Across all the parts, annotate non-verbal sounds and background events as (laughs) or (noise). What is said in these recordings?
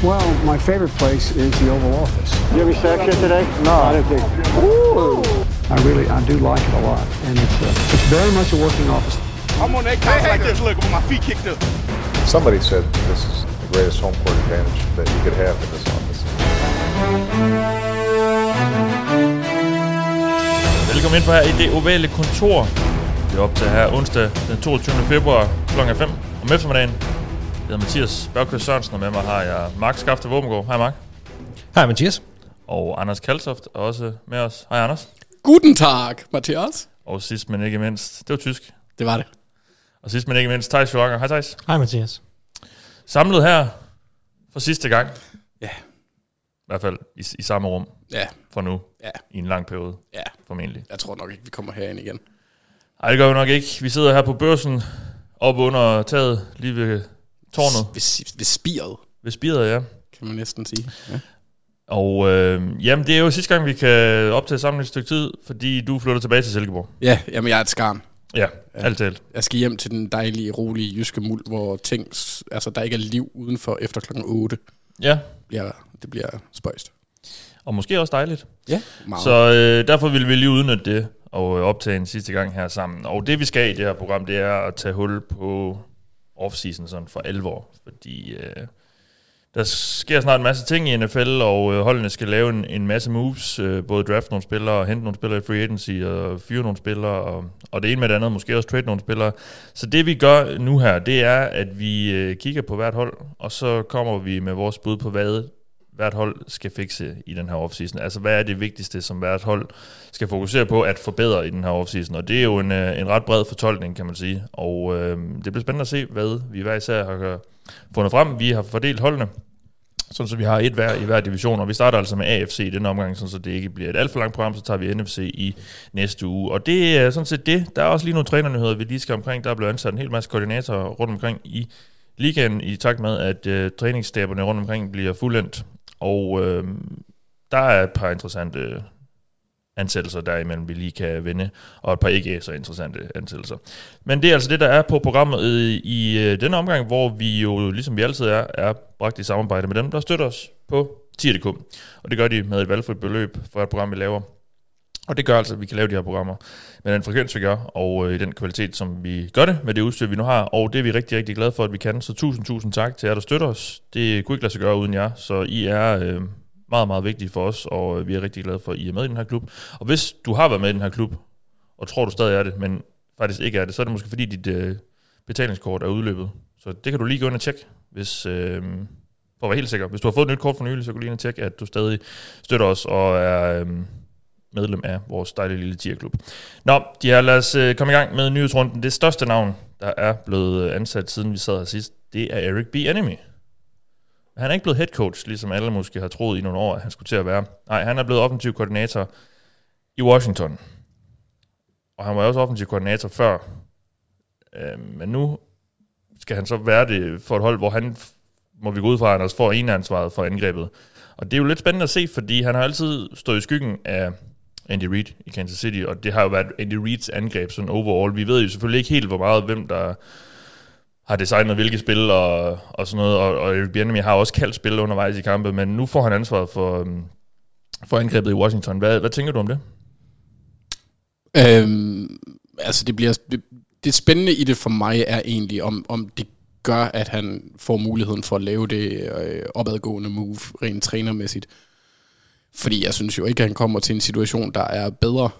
Well, my favorite place is the Oval Office. You have any sex here today? No. I didn't think. Ooh. I really, I do like it a lot, and it's uh, it's very much a working office. I'm on that couch like this, look, with my feet kicked up. Somebody said this is the greatest home court advantage that you could have in this office. Velkommen ind på her i det ovale kontor. Vi er op til her onsdag den 22. februar kl. 5 om eftermiddagen. Jeg hedder Mathias Bergqvist Sørensen, og med mig har jeg Mark Skafte Våbengård. Hej Mark. Hej Mathias. Og Anders Kaltoft er også med os. Hej Anders. Guten Tag, Mathias. Og sidst men ikke mindst, det var tysk. Det var det. Og sidst men ikke mindst, Thijs Joranger. Hej Thijs. Hej Mathias. Samlet her for sidste gang. Ja. I hvert fald i, i samme rum Ja, for nu. ja, I en lang periode, ja. formentlig. Jeg tror nok ikke, vi kommer herind igen. Nej, det gør vi nok ikke. Vi sidder her på børsen, oppe under taget, lige ved tårnet. Ved, ved spiret, Ved spiret, ja. kan man næsten sige. Ja. Og øh, jamen, det er jo sidste gang, vi kan optage sammen et stykke tid, fordi du flytter tilbage til Silkeborg. ja, jamen jeg er et skarn. Ja, ja. alt talt. Jeg skal hjem til den dejlige, rolige jyske muld, hvor ting, altså der ikke er liv udenfor efter klokken 8. Ja, Bliver, det bliver spøjst. og måske også dejligt. Ja, meget. Så øh, derfor vil vi lige udnytte det og øh, optage en sidste gang her sammen. Og det vi skal i det her program, det er at tage hul på offseason sådan for alvor. Fordi øh, der sker snart en masse ting i NFL, og øh, holdene skal lave en, en masse moves. Øh, både draft nogle spillere, og hente nogle spillere i free agency, og fyre nogle spillere, og, og det ene med det andet, måske også trade nogle spillere. Så det vi gør nu her, det er, at vi øh, kigger på hvert hold, og så kommer vi med vores bud på, hvad hvert hold skal fikse i den her offseason. Altså, hvad er det vigtigste, som hvert hold skal fokusere på at forbedre i den her offseason? Og det er jo en, øh, en ret bred fortolkning, kan man sige. Og øh, det bliver spændende at se, hvad vi hver især har øh, fundet frem. Vi har fordelt holdene, sådan så vi har et hver i hver division, og vi starter altså med AFC i den omgang, sådan så det ikke bliver et alt for langt program, så tager vi NFC i næste uge. Og det er sådan set det. Der er også lige nogle trænernyheder, vi lige skal omkring. Der er blevet ansat en hel masse koordinatorer rundt omkring i ligaen, i takt med, at øh, træningsstaberne rundt omkring bliver fuldendt. Og øh, der er et par interessante ansættelser derimellem, vi lige kan vinde, og et par ikke så interessante ansættelser. Men det er altså det, der er på programmet i, i øh, denne omgang, hvor vi jo, ligesom vi altid er, er bragt i samarbejde med dem, der støtter os på tier.dk. Og det gør de med et valgfrit beløb for et program, vi laver. Og det gør altså, at vi kan lave de her programmer med den frekvens, vi gør, og øh, i den kvalitet, som vi gør det med det udstyr, vi nu har. Og det er vi rigtig, rigtig glade for, at vi kan. Så tusind, tusind tak til jer, der støtter os. Det kunne ikke lade sig gøre uden jer, så I er øh, meget, meget vigtige for os, og øh, vi er rigtig glade for, at I er med i den her klub. Og hvis du har været med i den her klub, og tror du stadig er det, men faktisk ikke er det, så er det måske fordi dit øh, betalingskort er udløbet. Så det kan du lige gå ind og tjekke, hvis, øh, for at være helt sikker. Hvis du har fået et nyt kort for nylig, så kan du lige ind og tjekke, at du stadig støtter os og er... Øh, medlem af vores dejlige lille tierklub. Nå, de her, lad os øh, komme i gang med nyhedsrunden. Det største navn, der er blevet øh, ansat, siden vi sad her sidst, det er Eric B. Enemy. Han er ikke blevet head coach, ligesom alle måske har troet i nogle år, at han skulle til at være. Nej, han er blevet offensiv koordinator i Washington. Og han var også offensiv koordinator før. Øh, men nu skal han så være det for et hold, hvor han, må vi gå ud fra, at han også får en ansvaret for angrebet. Og det er jo lidt spændende at se, fordi han har altid stået i skyggen af Andy Reid i Kansas City, og det har jo været Andy Reids angreb sådan overall. Vi ved jo selvfølgelig ikke helt, hvor meget hvem der har designet hvilke spil og, og sådan noget, og, og Eric Bieniemy har også kaldt spil undervejs i kampe, men nu får han ansvaret for, øhm, for angrebet i Washington. Hvad, hvad tænker du om det? Øhm, altså det bliver det, det spændende i det for mig er egentlig om, om det gør at han får muligheden for at lave det øh, opadgående move rent trænermæssigt. Fordi jeg synes jo ikke at han kommer til en situation der er bedre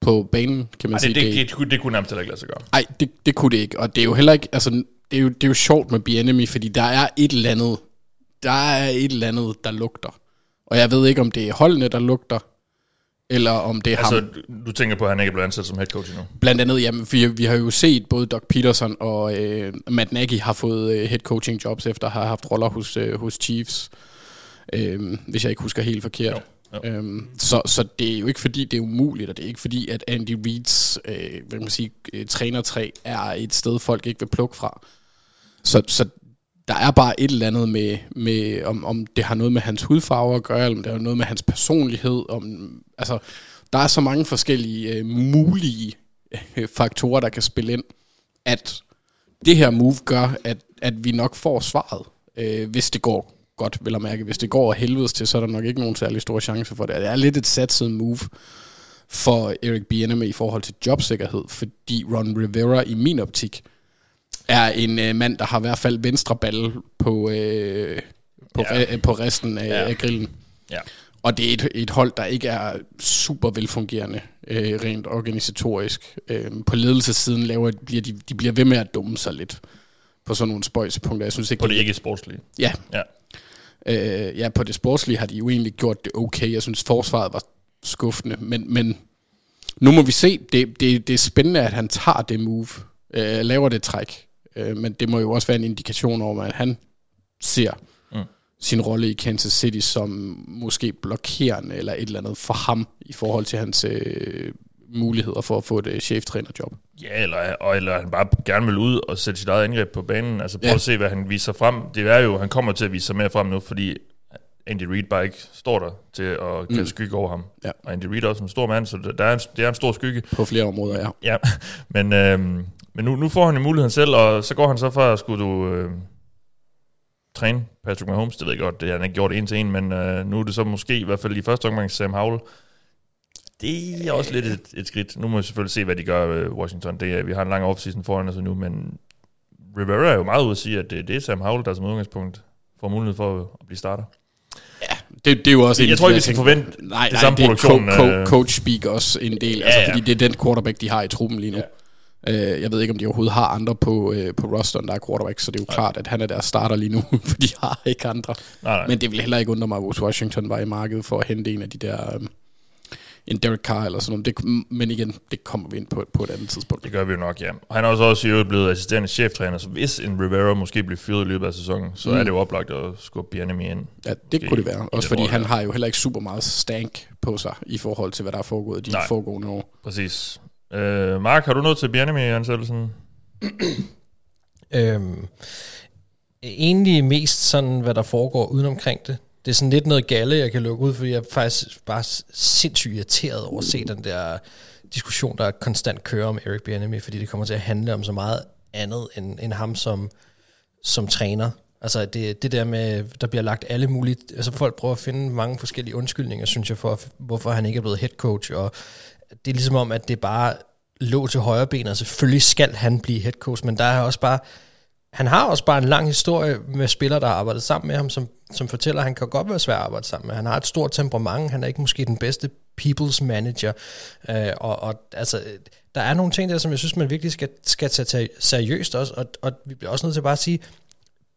på banen, kan man Ej, sige. det, det, det, det, kunne- nærmest heller ikke lade sig gøre. Nej, det, det kunne det ikke. Og det er jo heller ikke, altså, det er jo, det er jo sjovt med Bienemy, fordi der er et eller andet, der er et eller andet, der lugter. Og jeg ved ikke, om det er holdene, der lugter, eller om det er Altså, ham. du tænker på, at han ikke er blevet ansat som head coach endnu? Blandt andet, jamen, vi, vi har jo set både Doc Peterson og øh, Matt Nagy har fået øh, head coaching jobs efter at have haft roller hos, øh, hos Chiefs, øh, hvis jeg ikke husker helt forkert. Jo, jo. Øhm, så, så det er jo ikke fordi, det er umuligt, og det er ikke fordi, at Andy Reeds øh, hvad kan man sige, øh, trænertræ er et sted, folk ikke vil plukke fra. Så, så der er bare et eller andet med, med om, om det har noget med hans hudfarve at gøre, eller om det har noget med hans personlighed. Om, altså, der er så mange forskellige øh, mulige øh, faktorer, der kan spille ind, at det her move gør, at, at vi nok får svaret, øh, hvis det går godt, vil jeg mærke. Hvis det går af helvedes til, så er der nok ikke nogen særlig store chance for det. Det er lidt et satset move for Eric Bieniemy i forhold til jobsikkerhed, fordi Ron Rivera i min optik er en øh, mand, der har i hvert fald venstre balle på, øh, på, Ja. re, på resten af, Ja. af grillen. Ja. Og det er et, et hold, der ikke er super velfungerende øh, rent organisatorisk. Øh, på ledelsessiden laver, bliver de, de bliver ved med at dumme sig lidt på sådan nogle spøjsepunkter. Jeg synes ikke, På det de- ikke sportslige. Ja, Ja. Øh, ja, på det sportslige har de jo egentlig gjort det okay. Jeg synes, forsvaret var skuffende, men, men nu må vi se. Det, det, det er spændende, at han tager det move, øh, laver det træk. Øh, men det må jo også være en indikation over, at han ser Mm. sin rolle i Kansas City som måske blokerende eller et eller andet for ham i forhold til hans øh, muligheder for at få et øh, cheftrænerjob. Ja, eller, og, eller han bare gerne vil ud og sætte sit eget angreb på banen. Altså prøv ja. At se, hvad han viser frem. Det er jo, han kommer til at vise sig mere frem nu, fordi Andy Reid bare ikke står der til at kaste mm. skygge over ham. Ja. Og Andy Reid er også en stor mand, så der- er en, det er en stor skygge. På flere områder, ja. Ja, men, øhm, men nu, nu får han jo muligheden selv, og så går han så fra at skulle du øh, træne Patrick Mahomes. Det ved jeg godt, det har han ikke gjort en til en, men øh, nu er det så måske i hvert fald i første omgang Sam Howell. Det er også lidt et, et skridt. Nu må vi selvfølgelig se, hvad de gør øh, Washington. Det er, vi har en lang offseason foran os nu, men Rivera er jo meget ude at sige, at det, det er Sam Howell, der som udgangspunkt får mulighed for at, blive starter. Det, det er jo også Jeg en tror af de ikke, vi skal forvente nej, det nej, samme det produktion, Co- øh. co- coach speak også en del, Ja, altså, ja. fordi det er den quarterback, de har i truppen lige nu. Ja. Uh, jeg ved ikke, om de overhovedet har andre på, uh, på rosteren, der er quarterback, så det er jo klart, at han er deres starter lige nu, (laughs) for de har ikke andre. Nej, nej. Men det vil heller ikke undre mig, hvis Washington var i markedet for at hente en af de der... Um, en Derek Carr eller sådan noget. Det, men igen, det kommer vi ind på, på et andet tidspunkt. Det gør vi jo nok, ja. Og han er også, også i øvrigt blevet assisterende cheftræner, så hvis en Rivera måske bliver fyret i løbet af sæsonen, så mm. er det jo oplagt at skubbe Bianemi ind. Ja, det Måske kunne det være. i Også fordi år, han ja. har jo heller ikke super meget stank på sig i forhold til, hvad der er foregået de Nej. foregående år. Præcis. Øh, Mark, har du noget til Bianemi-ansættelsen? (clears throat) Øhm, egentlig mest sådan, hvad der foregår uden omkring det. Det er sådan lidt noget galle, jeg kan lukke ud, fordi jeg er faktisk bare sindssygt irriteret over at se den der diskussion, der konstant kører om Eric Bieniemy, fordi det kommer til at handle om så meget andet end, end ham som, som træner. Altså det, det der med, der bliver lagt alle mulige, altså folk prøver at finde mange forskellige undskyldninger, synes jeg, for hvorfor han ikke er blevet head coach, og det er ligesom om, at det bare lå til højre ben, og selvfølgelig skal han blive head coach, men der er også bare, han har også bare en lang historie med spillere, der har arbejdet sammen med ham, som, som fortæller, at han kan godt være svær at arbejde sammen med. Han har et stort temperament, han er ikke måske den bedste people's manager, øh, og, og altså, der er nogle ting der, som jeg synes, man virkelig skal, skal tage seriøst også, og, og vi bliver også nødt til bare at sige,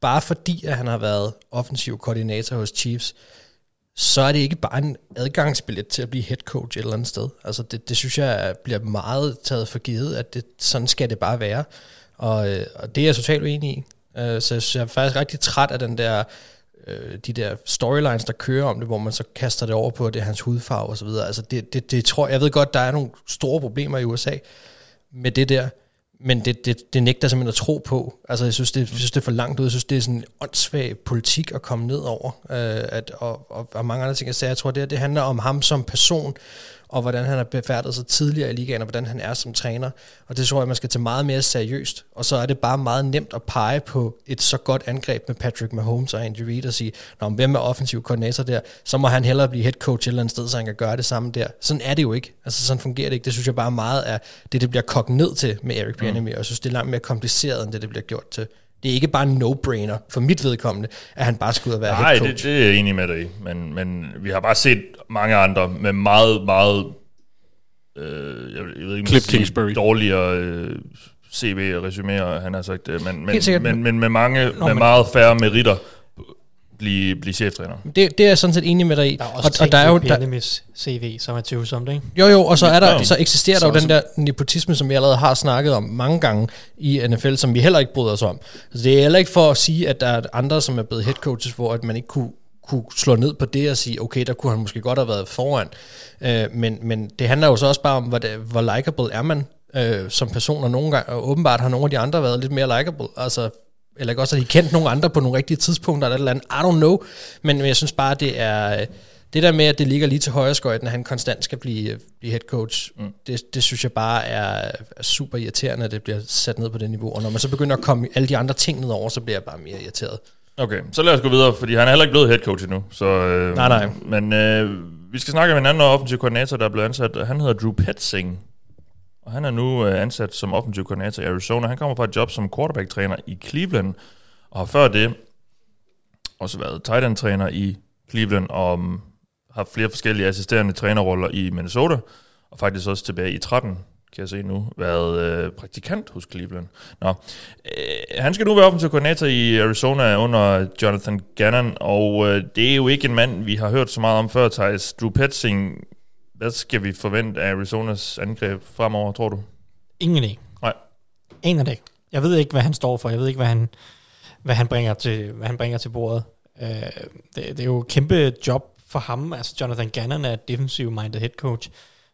bare fordi, at han har været offensiv koordinator hos Chiefs, så er det ikke bare en adgangsbillet til at blive head coach et eller andet sted. Altså det, det synes jeg bliver meget taget for givet, at det, sådan skal det bare være. Og, øh, og det er jeg totalt uenig i. Øh, så jeg synes, jeg er faktisk rigtig træt af den der, øh, de der storylines, der kører om det, hvor man så kaster det over på, at det er hans hudfarve og så videre. Altså det, det, det tror jeg ved godt, der er nogle store problemer i USA med det der, men det, det, det nægter simpelthen at tro på. Altså, jeg synes, det, jeg synes, det er for langt ud. Jeg synes, det er sådan en åndssvag politik at komme ned over. Øh, at, og, og, og, mange andre ting, jeg sagde. Jeg tror, det, her, det handler om ham som person, og hvordan han har befærdet sig tidligere i ligaen, og hvordan han er som træner. Og det tror jeg, man skal tage meget mere seriøst. Og så er det bare meget nemt at pege på et så godt angreb med Patrick Mahomes og Andy Reid og sige, Nå, hvem er offensiv koordinator der? Så må han hellere blive head coach et eller andet sted, så han kan gøre det samme der. Sådan er det jo ikke. Altså sådan fungerer det ikke. Det synes jeg bare meget er det, det bliver kogt ned til med Eric Bieniemy, og jeg synes, det er langt mere kompliceret, end det, det bliver gjort til. Det er ikke bare en no-brainer for mit vedkommende, at han bare skal ud og være Nej, head coach. det, det er jeg enig med dig i. Men, men vi har bare set mange andre med meget, meget øh, jeg, jeg ved ikke, sige Kingsbury. dårligere øh, CV og resuméer, han har sagt det, men, men, men, men med mange, Nå, med men- meget færre meritter blive, blive cheftræner. Det, det er jeg sådan set enig med dig i. Der er også og, og der er jo, Bieniemys CV, som er tvivlsomt, ikke? Jo, jo, og så, er der, Ja. så eksisterer Så der jo den der nepotisme, som vi allerede har snakket om mange gange i NFL, som vi heller ikke bryder os om. Så det er heller ikke for at sige, at der er andre, som er blevet head coaches, hvor at man ikke kunne, kunne slå ned på det og sige, okay, der kunne han måske godt have været foran. Øh, men, men det handler jo så også bare om, hvor, det, hvor likable er man øh, som person, og nogle gange, og åbenbart har nogle af de andre været lidt mere likable. Altså, eller ikke også, at de kendt nogle andre på nogle rigtige tidspunkter, eller et eller andet, I don't know. Men, men jeg synes bare, det er... Det der med, at det ligger lige til højre skøjt, når han konstant skal blive, blive head coach, mm. det, det synes jeg bare er, er super irriterende, at det bliver sat ned på det niveau. Og når man så begynder at komme alle de andre ting ned over, så bliver jeg bare mere irriteret. Okay, så lad os gå videre, fordi han er heller ikke blevet head coach endnu. Så, øh, Nej, nej. Men øh, vi skal snakke med en anden offensiv koordinator, der er blevet ansat. Han hedder Drew Petzing, og han er nu øh, ansat som offensiv koordinator i Arizona. Han kommer fra et job som quarterback-træner i Cleveland, og har før det også været tight end-træner i Cleveland, og mm, har flere forskellige assisterende trænerroller i Minnesota, og faktisk også tilbage i 13, kan jeg se nu, været øh, praktikant hos Cleveland. Nå, øh, han skal nu være offensiv koordinator i Arizona under Jonathan Gannon, og øh, det er jo ikke en mand, vi har hørt så meget om før, Thijs. Drew Petzing, hvad skal vi forvente af Arizonas angreb fremover, tror du? Ingen idé. Nej. Aner det ikke. Jeg ved ikke, hvad han står for. Jeg ved ikke, hvad han, hvad han, bringer, til, hvad han bringer til bordet. Uh, det, det er jo et kæmpe job for ham. Altså Jonathan Gannon er defensive minded head coach.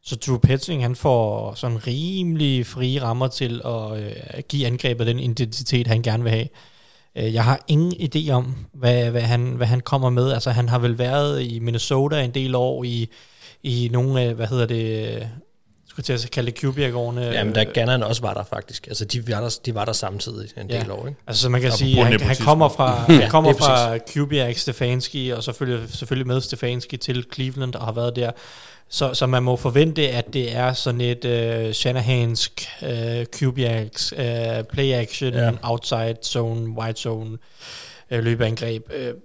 Så Drew Petzing, han får sådan rimelig frie rammer til at øh, give angrebet den identitet, han gerne vil have. Øh, jeg har ingen idé om, hvad, hvad, han, hvad han kommer med. Altså, han har vel været i Minnesota en del år i, i nogle af, hvad hedder det, skulle til at kalde det Kubiak-årene. Jamen, da Gannon også var der faktisk. Altså, de var der, de var der samtidig en Ja. del år, ikke? Altså, så man kan Apropos sige, han, han kommer fra, (laughs) Ja, han kommer fra Kubiak, Stefanski, og selvfølgelig, selvfølgelig med Stefanski til Cleveland, og har været der. Så, så man må forvente, at det er sådan et uh, Shanahansk, uh, Kubiaks, uh, play action, Ja. ja. outside zone, wide zone, uh, løbeangreb. Uh,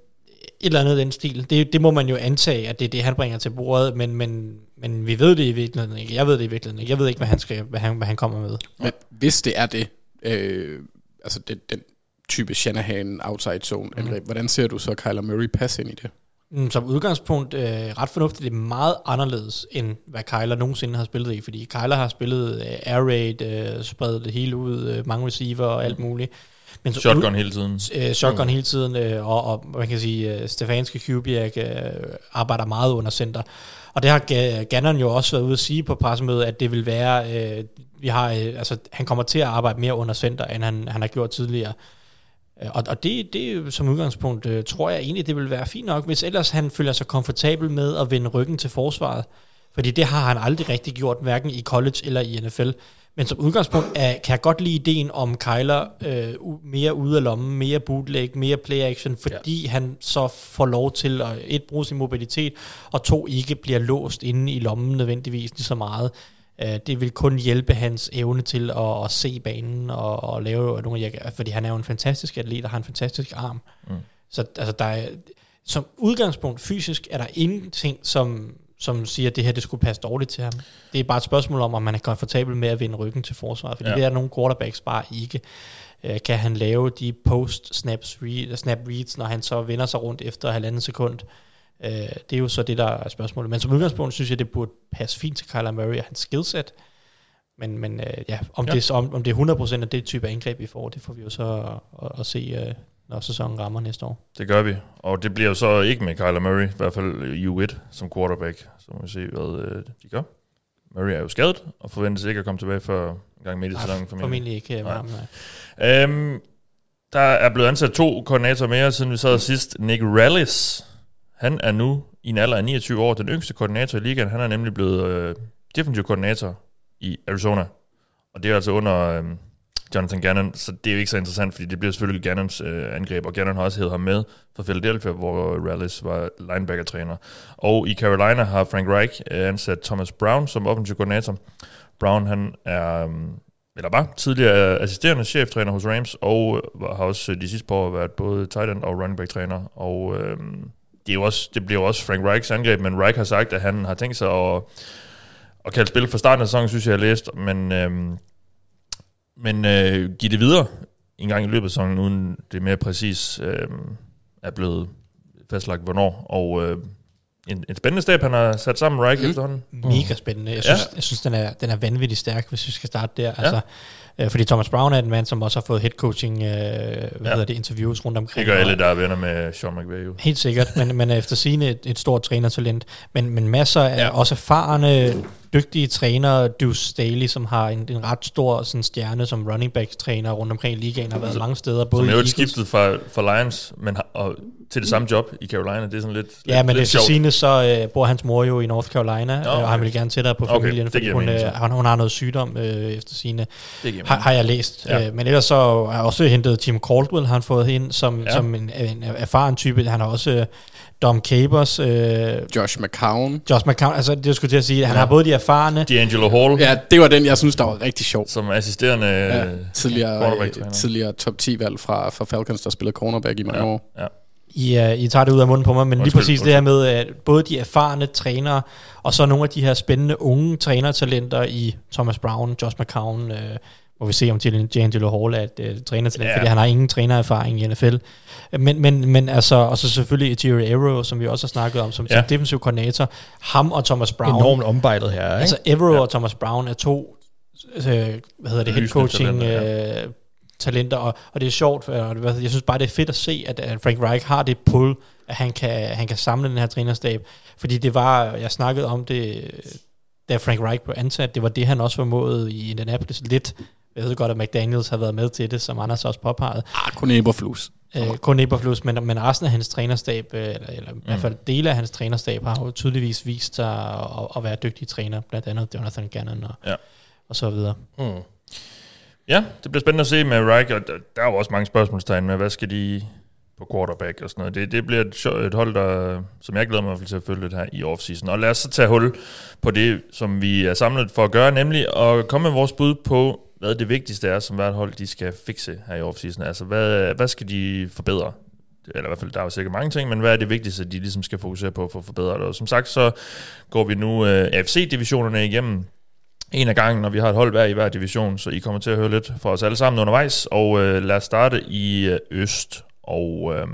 et eller andet den stil. Det, det må man jo antage, at det er det, han bringer til bordet, men, men, men vi ved det i virkeligheden ikke. Jeg ved det i virkeligheden ikke. Jeg ved ikke, hvad han, skal, hvad han, hvad han kommer med. Men hvis det er det, øh, altså den, den type Shanahan outside zone angreb, mm. hvordan ser du så Kyler Murray passe ind i det? Mm, Som udgangspunkt øh, ret fornuftigt. Det er meget anderledes, end hvad Kyler nogensinde har spillet i, fordi Kyler har spillet øh, air raid, øh, spredt det hele ud, øh, mange receiver og alt muligt. Men så Shotgun hele tiden. Øh, shotgun mm. hele tiden, øh, og, og man kan sige, øh, Stefanski Kubiak øh, arbejder meget under center. Og det har Ga- Gannon jo også været ude at sige på pressemødet, at det vil være, øh, vi har, øh, altså, han kommer til at arbejde mere under center, end han, han har gjort tidligere. Øh, Og, og det, det er som udgangspunkt, øh, tror jeg egentlig, det vil være fint nok, hvis ellers han føler sig komfortabel med at vende ryggen til forsvaret. Fordi det har han aldrig rigtig gjort, hverken i college eller i NFL. Men som udgangspunkt er, kan jeg godt lide ideen om Kyler øh, mere ude af lommen, mere bootleg, mere play action, fordi ja. han så får lov til at et, bruge sin mobilitet, og to, ikke bliver låst inde i lommen nødvendigvis lige så meget. Øh, det vil kun hjælpe hans evne til at, at se banen og, og lave nogle af fordi han er jo en fantastisk atlet og har en fantastisk arm. Mm. Så altså, der er, som udgangspunkt fysisk er der ingenting, som, som siger, at det her det skulle passe dårligt til ham. Det er bare et spørgsmål om, om man er komfortabel med at vende ryggen til forsvaret, fordi Ja. det er nogle quarterbacks bare ikke. Øh, kan han lave de post-snaps re- snap reads, når han så vender sig rundt efter halvanden sekund? Øh, det er jo så det, der er spørgsmålet. Men som udgangspunkt synes jeg, det burde passe fint til Kyler Murray og hans skillset. Men, men øh, ja, om, Ja. Det, om, om det er 100% af det type angreb, vi får, det får vi jo så at, at se, øh, når sæsonen rammer næste år. Det gør vi. Og det bliver jo så ikke med Kyler Murray, i hvert fald U1 som quarterback. Så må vi se, hvad øh, de gør. Murray er jo skadet, og forventes ikke at komme tilbage før en gang midt i sæsonen. Nej, formentlig ikke. øh. Nej. Nej. Øhm, der er blevet ansat to koordinatorer mere, siden vi sad sidst. Nick Rallis, han er nu i en alder af 29 år den yngste koordinator i ligaen. Han er nemlig blevet øh, defensive koordinator i Arizona. Og det er altså under øh, Jonathan Gannon, så det er jo ikke så interessant, fordi det bliver selvfølgelig Gannons øh, angreb, og Gannon har også hævet ham med fra Philadelphia, hvor Rallis var linebacker-træner. Og i Carolina har Frank Reich øh, ansat Thomas Brown som offensiv koordinator. Brown, han er... Øh, eller bare tidligere øh, assisterende cheftræner hos Rams, og øh, har også øh, de sidste par år været både tight end og running back træner. Og øh, det, er jo også, det bliver jo også Frank Reichs angreb, men Reich har sagt, at han har tænkt sig at, at kalde spil fra starten af sæsonen, synes jeg, jeg har læst. Men, øh, men øh, give det videre en gang i løbet af sæsonen, uden det mere præcis øhm, er blevet fastlagt, hvornår. Og øh, en, en spændende stab, han har sat sammen Reich mm. efterhånden. Mega spændende. Jeg synes, ja. jeg synes den, er, den er vanvittigt stærk, hvis vi skal starte der. Altså, øh, fordi Thomas Brown er en mand, som også har fået head coaching øh, hvad Ja. hedder det, interviews rundt Det omkring. gør Og- alle, der er venner med Sean McVay jo. Helt sikkert, men, men efter sigende et, et stort trænertalent. Men, men masser af ja. også erfarne dygtige træner, Deuce Staley, som har en, en ret stor sådan, stjerne som running back træner rundt omkring i ligaen, har været mange steder. Både Som er jo Eagles- skiftet fra, fra Lions men har, og til det samme job i Carolina. Det er sådan lidt, Ja, lidt, men lidt det skal sjovt. sige, så øh, bor hans mor jo i North Carolina, øh, og han okay. vil gerne tættere på Okay, familien, det fordi hun, mening, øh, hun, hun har noget sygdom øh, efter sine, har, har jeg læst. Ja. Øh, men ellers så har jeg også hentet Tim Caldwell, har han fået ind som, ja. som en, en erfaren type. Han har også øh, Dom Capers, øh, Josh McCown. Josh McCown, altså det skulle til at sige, han Ja. har både de erfarne, D'Angelo Hall, Ja, det var den, jeg synes, der var rigtig sjov. som assisterende Ja, øh, tidligere, øh, tidligere top 10-valg fra, fra Falcons, der spillede cornerback i mange ja, år. ja. I, uh, I tager det ud af munden på mig, men lige Undskyld, præcis det her med, at både de erfarne trænere, og så nogle af de her spændende unge trænertalenter i Thomas Brown, Josh McCown, uh, må vi se om til D'Angelo Hall er et uh, trænertalent, Ja. ja. fordi han har ingen trænererfaring i NFL. Men, men, men altså, og så selvfølgelig Jerry Arrow, som vi også har snakket om, som, Ja. ja. som defensiv koordinator, ham og Thomas Brown. Enormt ombejlet her, ikke? Altså Ja. ja. og Thomas Brown er to, øh, hvad hedder det, head coaching talenter, øh, talenter, og, og det er sjovt, og det- jeg synes bare, det er fedt at se, at, at Frank Reich har det pull, at han kan, han kan samle den her trænerstab, fordi det var, jeg snakkede om det, da Frank Reich blev ansat, det var det, han også formåede i Indianapolis lidt, jeg ved godt, at McDaniels har været med til det, som Anders også påpegede, Ah, kun Eberflus. øh, kun Eberflus, men, men resten af hans trænerstab, øh, eller, eller mm. i hvert fald dele af hans trænerstab, har jo tydeligvis vist sig at, at være dygtige træner, blandt andet Jonathan Gannon og, Ja. og så videre. Mm. Ja, det bliver spændende at se med Reich, og der, er jo også mange spørgsmålstegn med, hvad skal de på quarterback og sådan noget. Det, det bliver et, sjo- et hold, der, som jeg glæder mig til at følge lidt her i offseason. Og lad os så tage hul på det, som vi er samlet for at gøre, nemlig at komme med vores bud på, hvad det vigtigste er, som hvert hold de skal fikse her i offseason. Altså, hvad, hvad skal de forbedre? Eller i hvert fald, der er jo sikkert mange ting, men hvad er det vigtigste, de ligesom skal fokusere på for at forbedre det? Og som sagt, så går vi nu øh, AFC-divisionerne igennem en af gangen, når vi har et hold hver i hver division, så I kommer til at høre lidt fra os alle sammen undervejs. Og øh, lad os starte i øh, Øst. Og øh,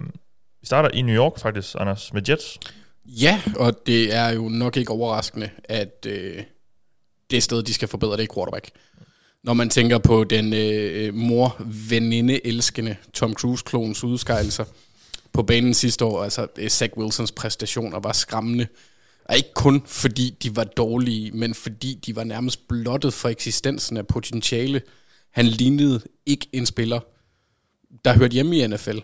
vi starter i New York faktisk, Anders, med Jets. Ja, og det er jo nok ikke overraskende, at øh, det sted, de skal forbedre, det er quarterback. Når man tænker på den øh, øh mor-veninde-elskende Tom Cruise-klons udskejelser på banen sidste år, altså øh, Zach Wilsons præstationer var skræmmende. Og ikke kun fordi de var dårlige, men fordi de var nærmest blottet for eksistensen af potentiale. Han lignede ikke en spiller, der hørte hjemme i NFL.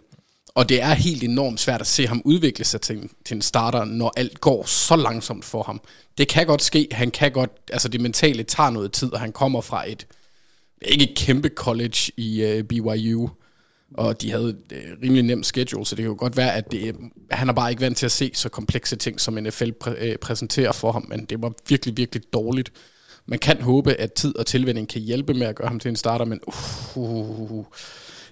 Og det er helt enormt svært at se ham udvikle sig til, en- til en starter, når alt går så langsomt for ham. Det kan godt ske, han kan godt, altså det mentale tager noget tid, og han kommer fra et, ikke et kæmpe college i uh, BYU, og de havde uh, rimelig nemt schedule, så det kan jo godt være, at det, han er bare ikke vant til at se så komplekse ting, som NFL præ, uh, præsenterer for ham, men det var virkelig, virkelig dårligt. Man kan håbe, at tid og tilvænning kan hjælpe med at gøre ham til en starter, men uh, uh, uh,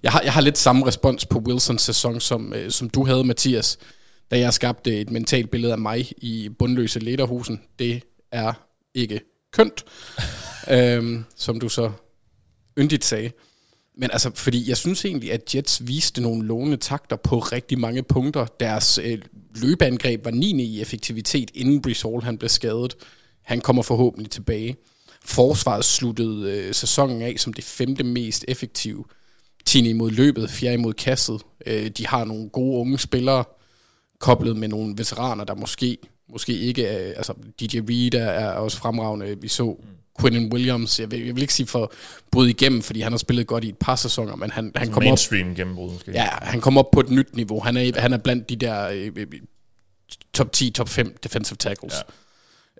jeg har, jeg har lidt samme respons på Wilsons sæson, som, øh, som du havde, Mathias, da jeg skabte et mentalt billede af mig i bundløse lederhusen. Det er ikke kønt, (laughs) øhm, som du så yndigt sagde. Men altså, fordi jeg synes egentlig, at Jets viste nogle lovende takter på rigtig mange punkter. Deres øh, løbeangreb var 9. i effektivitet, inden Brees Hall han blev skadet. Han kommer forhåbentlig tilbage. Forsvaret sluttede øh, sæsonen af som det femte mest effektive. 10 imod løbet, 4 imod kastet. Øh, de har nogle gode unge spillere, koblet med nogle veteraner, der måske, måske ikke er... Altså, DJ Reed er, er også fremragende. Vi så Quentin Williams, jeg vil, jeg vil ikke sige for bryde igennem, fordi han har spillet godt i et par sæsoner, men han, han kommer op Mainstream gennembrud, måske. Ja, han kommer op på et nyt niveau. Han er, han er blandt de der øh, øh, top 10, top 5 defensive tackles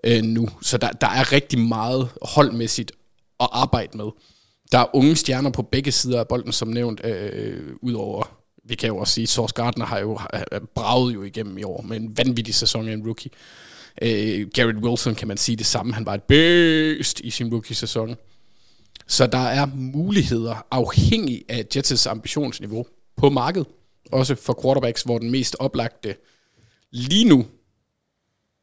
ja. øh, nu. Så der, der er rigtig meget holdmæssigt at arbejde med. Der er unge stjerner på begge sider af bolden, som nævnt, øh, udover, vi kan jo også sige, Source Gardner har jo braget jo igennem i år med en vanvittig sæson af en rookie. Øh, Garrett Wilson kan man sige det samme. Han var et bøst i sin rookie-sæson. Så der er muligheder afhængig af Jets' ambitionsniveau på markedet. Også for quarterbacks, hvor den mest oplagte lige nu,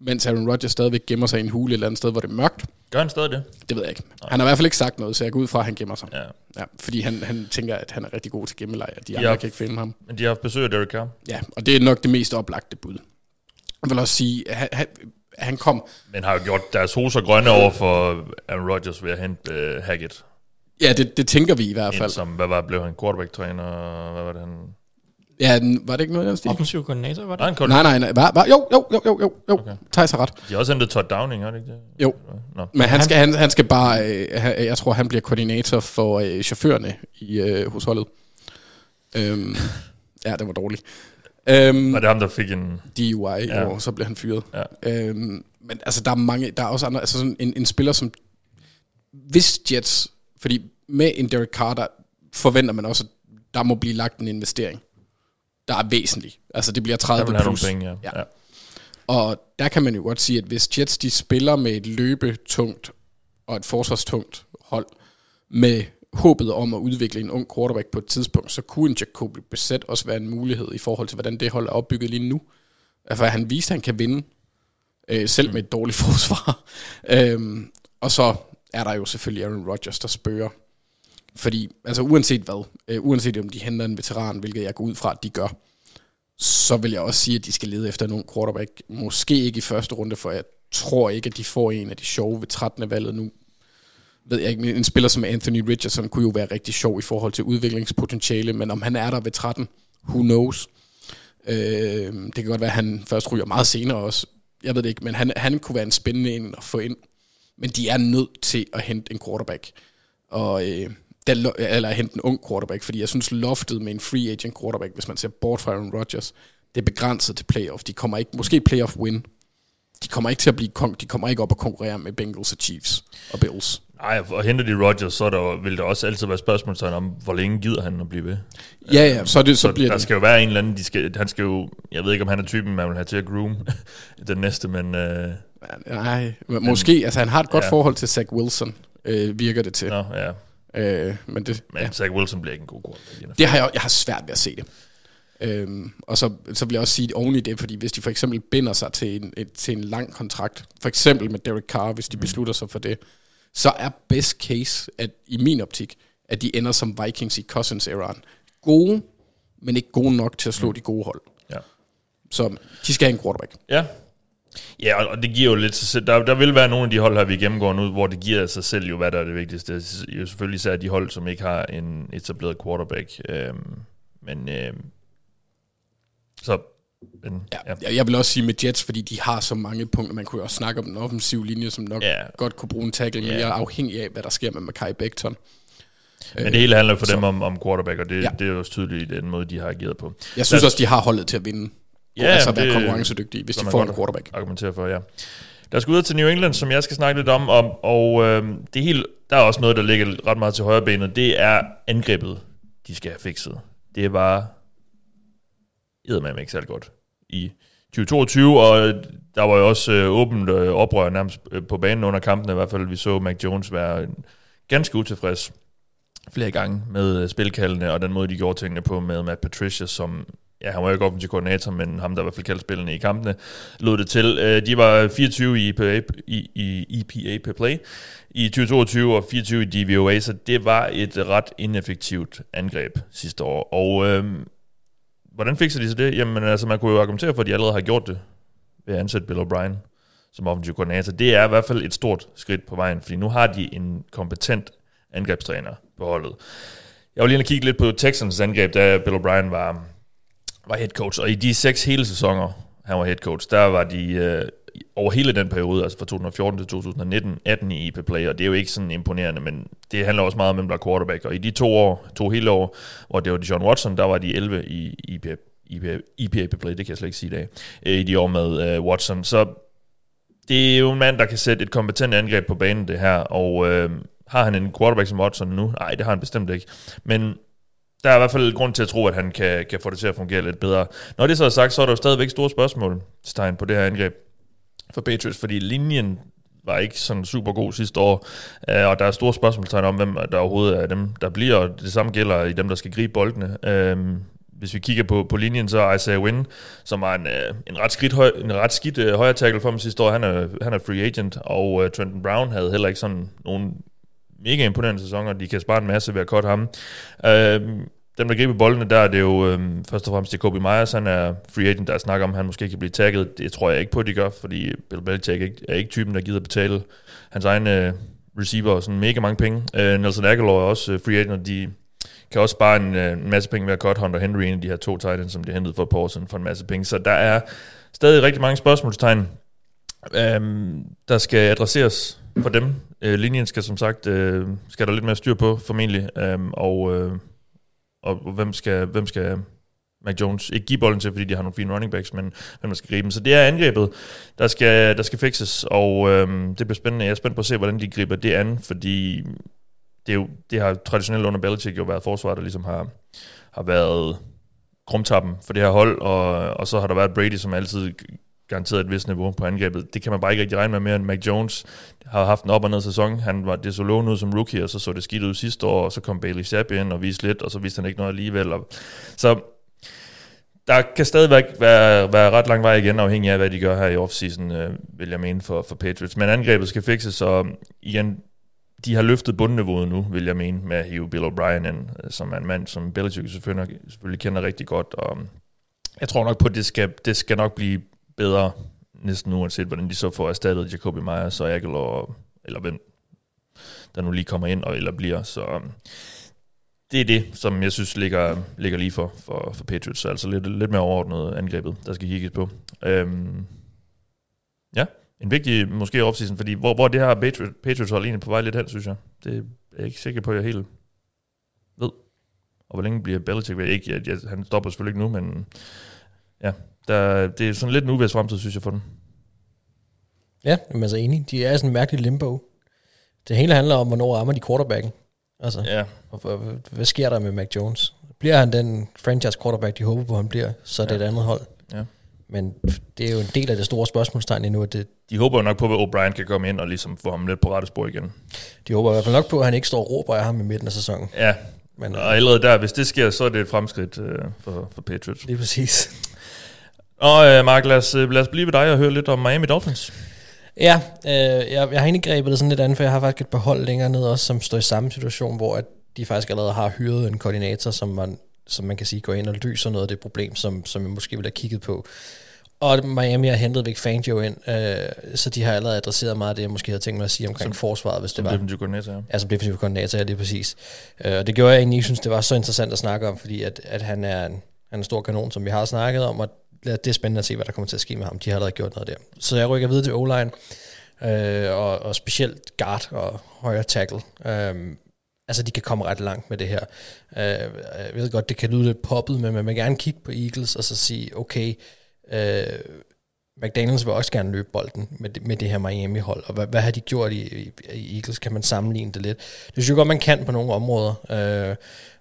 mens Aaron Rodgers stadigvæk gemmer sig i en hule et eller andet sted, hvor det er mørkt. Gør han stadig det? Det ved jeg ikke. Han har i hvert fald ikke sagt noget, så jeg går ud fra, at han gemmer sig. Ja. Ja, fordi han, han tænker, at han er rigtig god til gemmelejr. De Ja. andre kan ikke finde ham. Men de har haft besøg af Derek Carr. Ja, og det er nok det mest oplagte bud. Jeg vil også sige, at han, han, han kom... Men har jo gjort deres hoser grønne over for Aaron Rodgers ved at hente uh, Hackett. Ja, det, det tænker vi i hvert Ind fald. som, hvad var, blev han quarterback-træner? Hvad var det, han... Ja, den, var det ikke noget af den stil? Offensiv koordinator, var det? en Nej, nej, nej. Var, var, jo, jo, jo, jo, jo, jo. Okay. Thijs har ret. De har også hentet Todd Downing, har det ikke det? Jo. Nå. Men han skal, han, han skal bare, øh, han- jeg tror, han bliver koordinator for øh, chaufførerne i, øh, hos holdet. Øhm, (laughs) ja, det var dårligt. Øhm, Var det ham, der fik en... DUI, Ja. og så blev han fyret. Ja. Øhm, men altså, der er mange, der er også andre, altså sådan en, en spiller som, hvis Jets, fordi med en Derek Carr, der forventer man også, at der må blive lagt en investering, der er væsentlig. Altså, det bliver Der 30 vil have nogle plus. penge, ja. Ja. ja. Og der kan man jo godt sige, at hvis Jets de spiller med et løbetungt og et forsvarstungt hold, med håbet om at udvikle en ung quarterback på et tidspunkt, så kunne en Jacoby Brissett også være en mulighed i forhold til, hvordan det hold er opbygget lige nu. Altså, han viste, at han kan vinde, øh, selv med et dårligt (laughs) forsvar. øhm, og så er der jo selvfølgelig Aaron Rodgers, der spørger. Fordi, altså uanset hvad, øh, uanset om de henter en veteran, hvilket jeg går ud fra, at de gør, så vil jeg også sige, at de skal lede efter nogle quarterback. Måske ikke i første runde, for jeg tror ikke, at de får en af de sjove ved 13. valget nu. Ved jeg ikke, men en spiller som Anthony Richardson kunne jo være rigtig sjov i forhold til udviklingspotentiale, men om han er der ved 13, who knows. Øh, det kan godt være, at han først ryger meget senere også. Jeg ved det ikke, men han, han kunne være en spændende en at få ind. Men de er nødt til at hente en quarterback. Og øh, lo- eller hente en ung quarterback, fordi jeg synes loftet med en free agent quarterback, hvis man ser bort fra Aaron Rodgers, det er begrænset til playoff. De kommer ikke, måske playoff win. De kommer ikke til at blive de kommer ikke op og konkurrere med Bengals og Chiefs og Bills. Ej, og henter de Rodgers, så er der, vil der også altid være spørgsmål om, hvor længe gider han at blive ved. Ja, ja, så, det, så, Så bliver der det. skal jo være en eller anden, de skal, han skal jo, jeg ved ikke, om han er typen, man vil have til at groom (laughs) den næste, men øh, Nej, men måske, altså han har et godt ja. forhold til Zach Wilson, øh, virker det til. nå, ja. Øh, men det, Men ja. Zach Wilson bliver ikke en god quarterback. Det har jeg, jeg har svært ved at se det. Øhm, og så, så vil jeg også sige oven i det, fordi hvis de for eksempel binder sig til en, et, til en lang kontrakt, for eksempel med Derek Carr, hvis de beslutter sig for det, så er best case, at i min optik, at de ender som Vikings i Cousins-eraen. Gode, men ikke gode nok til at slå de gode hold. Ja. Så de skal have en quarterback. Ja. Ja, og- det giver jo lidt sig selv. Der, der vil være nogle af de hold her, vi gennemgår nu, hvor det giver sig selv jo, hvad der er det vigtigste. Det er jo selvfølgelig især de hold, som ikke har en etableret quarterback. Øhm, men øhm, så... Men, Ja. Jeg, jeg vil også sige med Jets, fordi de har så mange punkter. Man kunne jo også snakke om den offensive linje, som nok Ja. godt kunne bruge en tackle Ja. mere afhængig af, hvad der sker med Mackay Becton. Men det hele handler for så- dem om, om quarterback, og det, ja. Ja. det er jo også tydeligt i den måde, de har ageret på. Jeg synes Lad- også, de har holdet til at vinde. Ja, altså være konkurrencedygtige, hvis de får en quarterback. argumentere for, ja. Lad os gå videre til New England, som jeg skal snakke lidt om, om og øh, det hele, der er også noget, der ligger ret meget til højre benet, det er angrebet, de skal have fikset. Det er bare eddermame ikke særlig godt i 2022, og der var jo også øh, åbent øh, oprør nærmest øh, på banen under kampen, i hvert fald vi så Mac Jones være ganske utilfreds flere gange med øh, spilkaldene, og den måde, de gjorde tingene på med Matt Patricia, som ja, han var jo ikke offensiv koordinator, men ham, der i hvert fald kaldte spillerne i kampene, lod det til. Øh, De var 24 i EPA, i, i EPA per play i 2022 og 24 i DVOA, så det var et ret ineffektivt angreb sidste år. Og øh, hvordan fikser de så det? Jamen altså, man kunne jo argumentere for, at de allerede har gjort det ved at ansætte Bill O'Brien som offensiv koordinator. Det er i hvert fald et stort skridt på vejen, fordi nu har de en kompetent angrebstræner på holdet. Jeg var lige kigge lidt på Texans angreb, da Bill O'Brien var, var head coach, og i de seks hele sæsoner, han var head coach, der var de øh, over hele den periode, altså fra 2014 til 2019, 18 i EP play, og det er jo ikke sådan imponerende, men det handler også meget om, hvem der er quarterback, og i de to år, to hele år, hvor det var John Watson, der var de 11 i EP EP EP play, det kan jeg slet ikke sige i dag, øh, i de år med øh, Watson, så det er jo en mand, der kan sætte et kompetent angreb på banen, det her, og øh, har han en quarterback som Watson nu? Nej, det har han bestemt ikke. Men der er i hvert fald grund til at tro, at han kan, kan få det til at fungere lidt bedre. Når det så er sagt, så er der jo stadigvæk store spørgsmål på det her angreb for Patriots, fordi linjen var ikke sådan super god sidste år, øh, og der er store spørgsmålstegn om, hvem der overhovedet er dem, der bliver, og det samme gælder i dem, der skal gribe boldene. Øh, hvis vi kigger på, på linjen, så er Isaiah Wynn, som var en, øh, en ret skidt, høj, en ret skidt øh, højre tackle for dem sidste år, han er, han er free agent, og øh, Trenton Brown havde heller ikke sådan nogen mega imponerende sæson, og de kan spare en masse ved at cutte ham. Øh, dem, der griber boldene, der det er jo øhm, først og fremmest det Kobe Myers, han er free agent, der snakker om, at han måske kan blive tagget. Det tror jeg ikke på, at de gør, fordi Bill Belichick ikke, er ikke typen, der gider betale hans egne øh, receiver sådan mega mange penge. Øh, Nelson Aguilar er også øh, free agent, og de kan også spare en, øh, en masse penge ved at cut Hunter Henry, en af de her to tight som de hentede for et par år siden for en masse penge. Så der er stadig rigtig mange spørgsmålstegn, øhm, der skal adresseres for dem. Øh, linjen skal som sagt, øh, skal der lidt mere styr på formentlig, øh, og, øh, og hvem skal, hvem skal Mac Jones ikke give bolden til, fordi de har nogle fine running backs, men hvem der skal gribe dem. Så det er angrebet, der skal, der skal fixes, og øhm, det bliver spændende. Jeg er spændt på at se, hvordan de griber det an, fordi det, er jo, det har traditionelt under Belichick jo været forsvaret, der ligesom har, har været krumtappen for det her hold, og, og så har der været Brady, som altid garanteret et vist niveau på angrebet. Det kan man bare ikke rigtig regne med mere end Mac Jones har haft en op- og ned sæson. Han var det så lovende ud som rookie, og så så det skidt ud sidste år, og så kom Bailey Zapp ind og viste lidt, og så viste han ikke noget alligevel. Og, så der kan stadigvæk være, være ret lang vej igen, afhængig af, hvad de gør her i offseason, øh, vil jeg mene, for, for Patriots. Men angrebet skal fikses, så igen, de har løftet bundniveauet nu, vil jeg mene, med at hive Bill O'Brien ind, øh, som er en mand, som Belichick selvfølgelig, selvfølgelig kender rigtig godt. Og jeg tror nok på, at det skal, det skal nok blive bedre, næsten uanset hvordan de så får erstattet Jacobi Myers og Aguilar, eller hvem der nu lige kommer ind, og eller bliver. Så um, det er det, som jeg synes ligger, ligger lige for, for, for Patriots. Altså lidt, lidt mere overordnet angrebet, der skal kigges på. Øhm, ja, en vigtig måske offseason, fordi hvor, hvor det her Patriots, Patriots hold egentlig på vej lidt hen, synes jeg. Det er jeg ikke sikker på, at jeg helt ved. Og hvor længe bliver Belichick ved? Ikke, jeg, jeg, han stopper selvfølgelig ikke nu, men ja, der, det er sådan lidt en uvæs fremtid, synes jeg, for dem. Ja, men altså enig. De er sådan en mærkelig limbo. Det hele handler om, hvornår rammer de quarterbacken. Altså, Ja, og, og, hvad sker der med Mac Jones? Bliver han den franchise quarterback, de håber på, han bliver, så er det Ja. et andet hold. Ja. Men det er jo en del af det store spørgsmålstegn endnu, at det, de håber jo nok på, at O'Brien kan komme ind og ligesom få ham lidt på rette spor igen. de håber i hvert fald nok på, at han ikke står og råber af ham i midten af sæsonen. Ja, Men og allerede der, hvis det sker, så er det et fremskridt øh, for, for Patriots. lige præcis. Og øh, Mark, lad os, øh, lad os blive ved dig og høre lidt om Miami Dolphins. Ja, øh, jeg, jeg har egentlig grebet det sådan lidt andet, for jeg har faktisk et par hold længere ned også, som står i samme situation, hvor at de faktisk allerede har hyret en koordinator, som man, som man kan sige går ind og løser noget af det problem, som, som jeg måske ville have kigget på. Og Miami har hentet Vic Fangio ind, øh, så de har allerede adresseret meget af det, jeg måske havde tænkt mig at sige omkring Som- forsvaret, hvis det Som var. defensive koordinator, ja. Altså defensiv koordinator, ja, lige præcis. Øh, og det gjorde jeg egentlig ikke synes, det var så interessant at snakke om, fordi at, at han, er en, han er en stor kanon, som vi har snakket om, og det er spændende at se, hvad der kommer til at ske med ham. De har allerede gjort noget der. Så jeg rykker videre til O-line, øh, og, og specielt guard og højre tackle. Øh, altså, de kan komme ret langt med det her. Øh, jeg ved godt, det kan lyde lidt poppet, men man vil gerne kigge på Eagles og så sige, okay, øh, McDaniels vil også gerne løbe bolden med det, med det her Miami-hold, og hvad, hvad har de gjort i, i, i Eagles? Kan man sammenligne det lidt? Det synes jeg godt, man kan på nogle områder. Øh,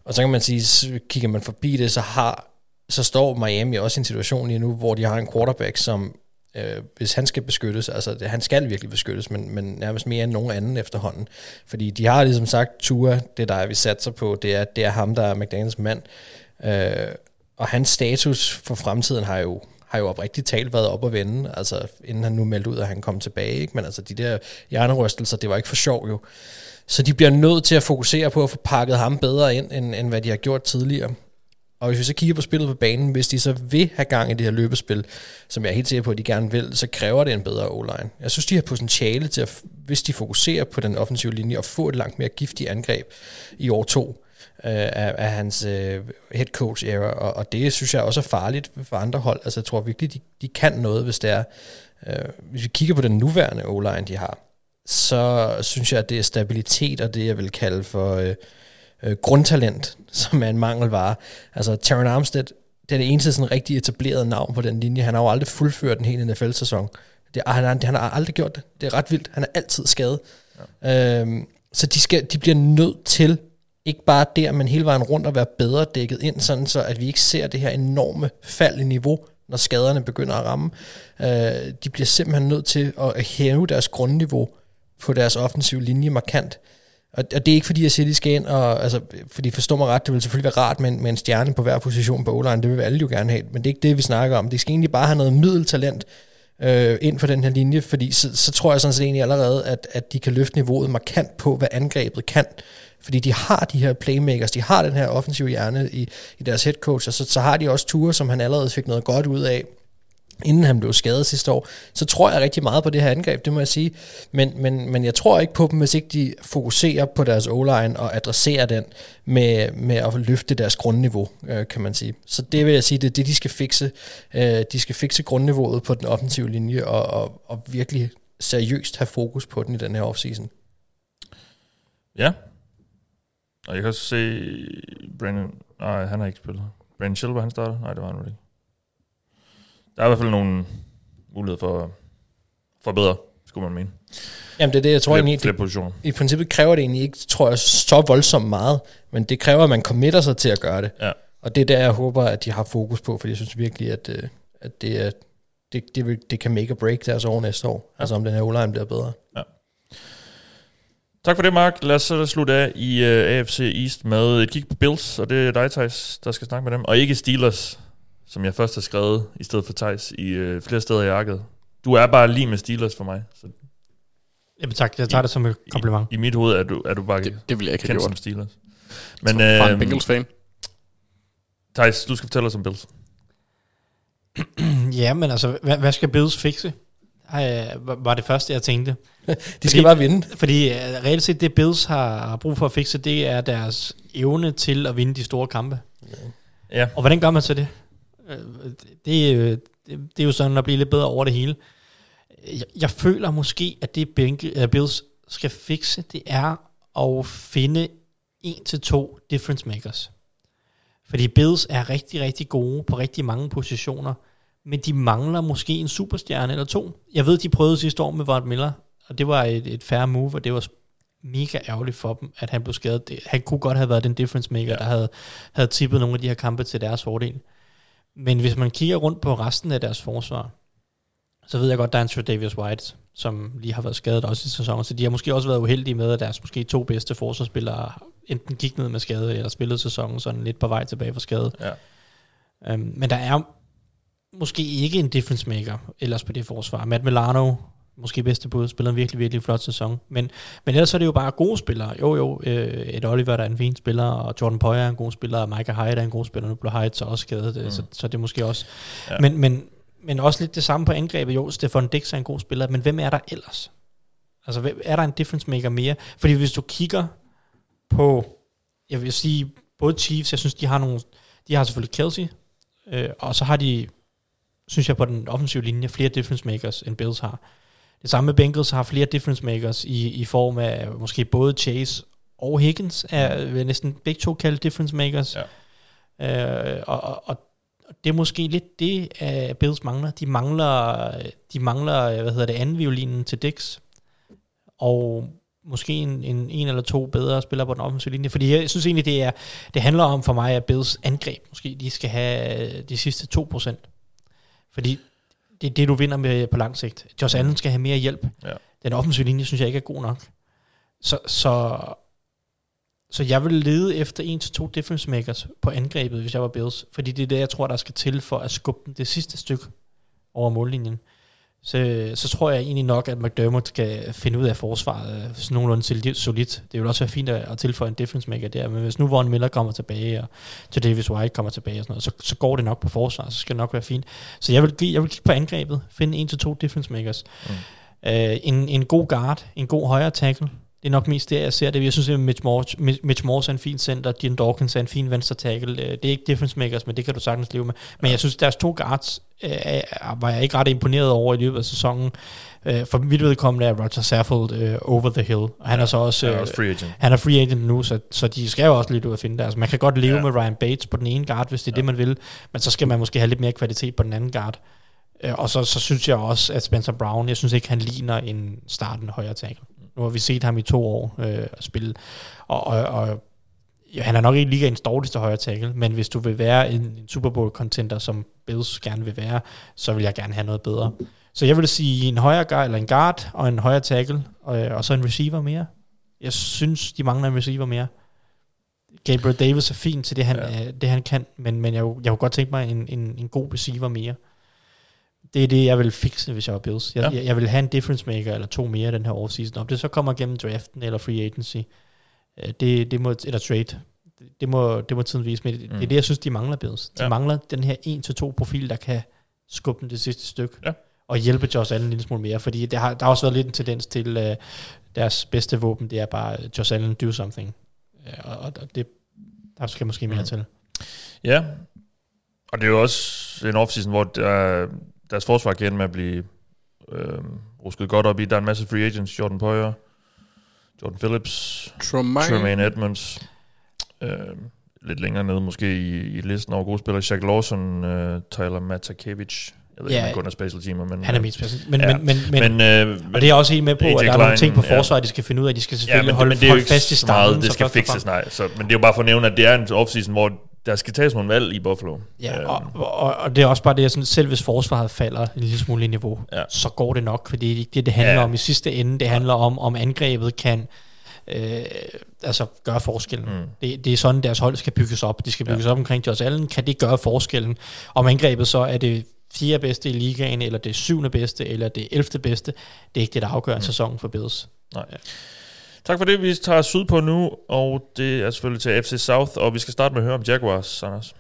og så kan man sige, så kigger man forbi det, så har så står Miami også i en situation lige nu, hvor de har en quarterback, som øh, hvis han skal beskyttes, altså det, han skal virkelig beskyttes, men, men nærmest mere end nogen anden efterhånden. Fordi de har ligesom sagt, Tua, det der er, vi satser på, det er, det er ham, der er McDaniels mand. Øh, og hans status for fremtiden har jo har jo oprigtigt talt været op at vende, altså inden han nu meldte ud, at han kom tilbage, ikke? men altså de der hjernerystelser, det var ikke for sjov jo. Så de bliver nødt til at fokusere på at få pakket ham bedre ind, end, end hvad de har gjort tidligere. Og hvis vi så kigger på spillet på banen, hvis de så vil have gang i det her løbespil, som jeg er helt sikker på, at de gerne vil, så kræver det en bedre o-line. Jeg synes, de har potentiale til, at, hvis de fokuserer på den offensive linje, og få et langt mere giftigt angreb i år to øh, af, af hans øh, head coach era, og, og det synes jeg også er farligt for andre hold. Altså jeg tror virkelig, de, de kan noget, hvis det er. Øh, hvis vi kigger på den nuværende o-line, de har, så synes jeg, at det er stabilitet, og det jeg vil kalde for... Øh, øh, grundtalent, som er en mangelvare. Altså, Taron Armstead, det er det eneste sådan rigtig etableret navn på den linje. Han har jo aldrig fuldført en hel NFL-sæson. Det, han, har, han har aldrig gjort det. Det er ret vildt. Han er altid skadet. Ja. Øhm, så de, skal, de bliver nødt til, ikke bare der, men hele vejen rundt at være bedre dækket ind, sådan så at vi ikke ser det her enorme fald i niveau, når skaderne begynder at ramme. Øh, de bliver simpelthen nødt til at hæve deres grundniveau på deres offensive linje markant. Og, og det er ikke fordi, jeg siger, at de skal ind, og, altså, fordi forstår mig ret, det vil selvfølgelig være rart med med en stjerne på hver position på o det vil alle jo gerne have, men det er ikke det, vi snakker om. De skal egentlig bare have noget middeltalent øh, ind for den her linje, fordi så, så tror jeg sådan set egentlig allerede, at, at de kan løfte niveauet markant på, hvad angrebet kan. Fordi de har de her playmakers, de har den her offensive hjerne i, i deres head coach, og så, så har de også ture, som han allerede fik noget godt ud af inden han blev skadet sidste år, så tror jeg rigtig meget på det her angreb, det må jeg sige. Men, men, men jeg tror ikke på dem, hvis ikke de fokuserer på deres o-line og adresserer den med, med at løfte deres grundniveau, øh, kan man sige. Så det vil jeg sige, det er det, de skal fikse. Øh, de skal fikse grundniveauet på den offensive linje og, og, og virkelig seriøst have fokus på den i den her offseason. Ja. Og jeg kan også se Brandon... Nej, han har ikke spillet. Brandon Silver, han starter? Nej, det var han ikke. Der er i hvert fald nogle muligheder for at forbedre, skulle man mene. Jamen det er det, jeg tror Flere, egentlig, flere det, i princippet kræver det egentlig ikke, tror jeg, så voldsomt meget, men det kræver, at man committer sig til at gøre det. Ja. Og det er der, jeg håber, at de har fokus på, for jeg synes virkelig, at, øh, at det, er, det, det, vil, det kan make or break deres år næste år. Ja. Altså om den her o bliver bedre. Tak for det, Mark. Lad os så slutte af i uh, AFC East med et kig på Bills, og det er dig, Thijs, der skal snakke med dem. Og ikke Steelers, som jeg først har skrevet i stedet for Thijs i uh, flere steder i arket. Du er bare lige med Steelers for mig. Så Jamen tak, jeg tager det som et kompliment. i, I mit hoved er du, er du bare Det, det vil jeg ikke have kendt som. Steelers. Men, Men fra en uh, Bengals-fan. Thijs, du skal fortælle os om Bills. (clears throat) Ja, men altså, hvad, hvad skal Bills fikse? Ej, var det første, jeg tænkte. (laughs) De skal bare vinde. Fordi uh, reelt set, det Bills har, har brug for at fikse, det er deres evne til at vinde de store kampe. Ja. Og hvordan gør man så det? Øh, Det, er jo- det, det er jo sådan at blive lidt bedre over det hele. Jeg, jeg føler måske, at det uh, Bills skal fikse, det er at finde en til to difference makers. Fordi Bills er rigtig, rigtig gode på rigtig mange positioner, men de mangler måske en superstjerne eller to. Jeg ved, de prøvede sidste år med Vart Miller, og det var et, et fair move, og det var mega ærgerligt for dem, at han blev skadet. Det- Han kunne godt have været den difference maker, ja. der havde, havde tippet nogle af de her kampe til deres fordel. Men hvis man kigger rundt på resten af deres forsvar, så ved jeg godt, der er en Sir Davis White, som lige har været skadet også i sæsonen, så de har måske også været uheldige med, at deres måske to bedste forsvarsspillere enten gik ned med skade, eller spillede sæsonen sådan lidt på vej tilbage fra skade. Ja. Um, men der er måske ikke en difference maker ellers på det forsvar. Matt Milano, måske bedste bud, spiller en virkelig, virkelig flot sæson. Men, men ellers er det jo bare gode spillere. Jo, jo, øh, et Oliver der er en fin spiller, og Jordan Poyer er en god spiller, og Micah Hyde er en god spiller. Nu blev Hyde så også skadet, mm. så, så det er måske også... Ja. Men, men, men også lidt det samme på angrebet. Jo, Stefan Dix er en god spiller, men hvem er der ellers? Altså, hvem- er der en difference maker mere? Fordi hvis du kigger på, jeg vil sige, både Chiefs, jeg synes, de har nogle, de har selvfølgelig Kelsey, øh, og så har de, synes jeg, på den offensive linje, flere difference makers, end Bills har. Det samme med Bengals har flere difference makers i, i form af måske både Chase og Higgins, er vil jeg næsten begge to kalde difference makers. Ja. Øh, og, og, og det er måske lidt det, uh, Bills mangler. De mangler, de mangler hvad hedder det, anden violinen til Dix, og måske en, en, en eller to bedre spillere på den offensive linje. Fordi jeg synes egentlig, det, er, det handler om for mig, at Bills angreb måske de skal have de sidste 2%. Fordi det er det, du vinder med på lang sigt. Josh Allen skal have mere hjælp. Ja. Den offensive linje synes jeg ikke er god nok. Så, så, så jeg vil lede efter en til to difference makers på angrebet, hvis jeg var Bills. Fordi det er det, jeg tror, der skal til for at skubbe dem det sidste stykke over mållinjen. Så, så tror jeg egentlig nok, at McDermott skal finde ud af forsvaret øh, sådan nogenlunde solid- solidt. Det vil også være fint at, at tilføje en difference maker der, men hvis nu Von Miller kommer tilbage, og til Davis White kommer tilbage og sådan noget, så, så går det nok på forsvaret, så skal det nok være fint. Så jeg vil, jeg vil kigge på angrebet, finde en til to difference makers. Mm. Uh, en, en god guard, en god højre tackle, det er nok mest der, jeg ser det. Jeg synes, at Mitch Morse, Mitch Morse er en fin center, Dean Dawkins er en fin venstre tackle. Øh, Det er ikke difference makers, men det kan du sagtens leve med. Men jeg synes, deres to guards øh, var jeg ikke ret imponeret over i løbet af sæsonen. Øh, For mit vedkommende er Roger Saffold øh, over the hill. Og han er så også... Han er øh, også free agent. Han er free agent nu, så, så de skal jo også lidt ud at finde det. Altså, man kan godt leve Ja. ja. med Ryan Bates på den ene guard, hvis det er ja. det, man vil. Men så skal man måske have lidt mere kvalitet på den anden guard. Øh, Og så, så synes jeg også, at Spencer Brown, jeg synes ikke, han ligner en starten højre tackle. Nu har vi set ham i to år øh, spille. Og, og, og ja, han er nok ikke ligaens dårligste højre tackle, men hvis du vil være en, en Super Bowl contender, som Bills gerne vil være, så vil jeg gerne have noget bedre. Så jeg vil sige en højre guard, eller en guard og en højre tackle, og, og så en receiver mere. Jeg synes, de mangler en receiver mere. Gabriel Davis er fint til det, han, Ja. ja. det, han kan, men, men jeg, jeg kunne godt tænke mig en, en, en god receiver mere. Det er det, jeg vil fikse, hvis jeg var Bills. Jeg, Ja. jeg, jeg vil have en difference maker eller to mere den her offseason. Om det så kommer gennem draften eller free agency, øh, det, det må, eller trade, det- må, det må tiden vise. Men det, Mm. det er det, jeg synes, de mangler Bills. De Ja. mangler den her 1-2 profil, der kan skubbe den det sidste stykke, Ja. og hjælpe Josh Allen en lille smule mere, fordi det har, der har også været lidt en tendens til, uh, deres bedste våben, det er bare øh, Josh Allen do something. Ja, og, og det, der skal måske mere Mm. mm. til. Ja, og det er jo også en offseason, hvor der, deres forsvar kan ende med at blive øh, rusket godt op i. Der er en masse free agents, Jordan Poyer, Jordan Phillips, Tremaine. Tremaine Edmonds, øh, lidt længere nede måske i, i listen over gode spillere, Shaq Lawson, øh, Tyler Matakevich, jeg ved ikke, Ja, om han kun er special teamer, men... Han er mest special. Men, ja. men, men, men, men, øh, og det er jeg også helt med på, AJ at der er nogle ting på ja. forsvaret, de skal finde ud af. De skal Ja, selvfølgelig men, holde, men det er jo holde ikke fast i så meget, det skal fikses, nej. Så, men det er jo bare for at nævne, at det er en offseason, hvor der skal tages nogle valg i Buffalo. Ja, Øh, og, og, og det er også bare det, at sådan, selv hvis forsvaret falder en lille smule i niveau, Ja. ja. så går det nok, fordi det er det, det handler Ja. ja. om i sidste ende. Det handler om, om angrebet kan øh, altså gøre forskellen. Mm. Det, det er sådan, deres hold skal bygges op. De skal bygges ja. op omkring Josh Allen. Kan det gøre forskellen? Om angrebet så er det fjerde bedste i ligaen, eller det syvende bedste, eller det elfte bedste. Det er ikke det, der afgør en Mm. sæson for Bills. Nej. Tak for det. Vi tager syd på nu, og det er selvfølgelig til FC South, og vi skal starte med at høre om Jaguars, Anders.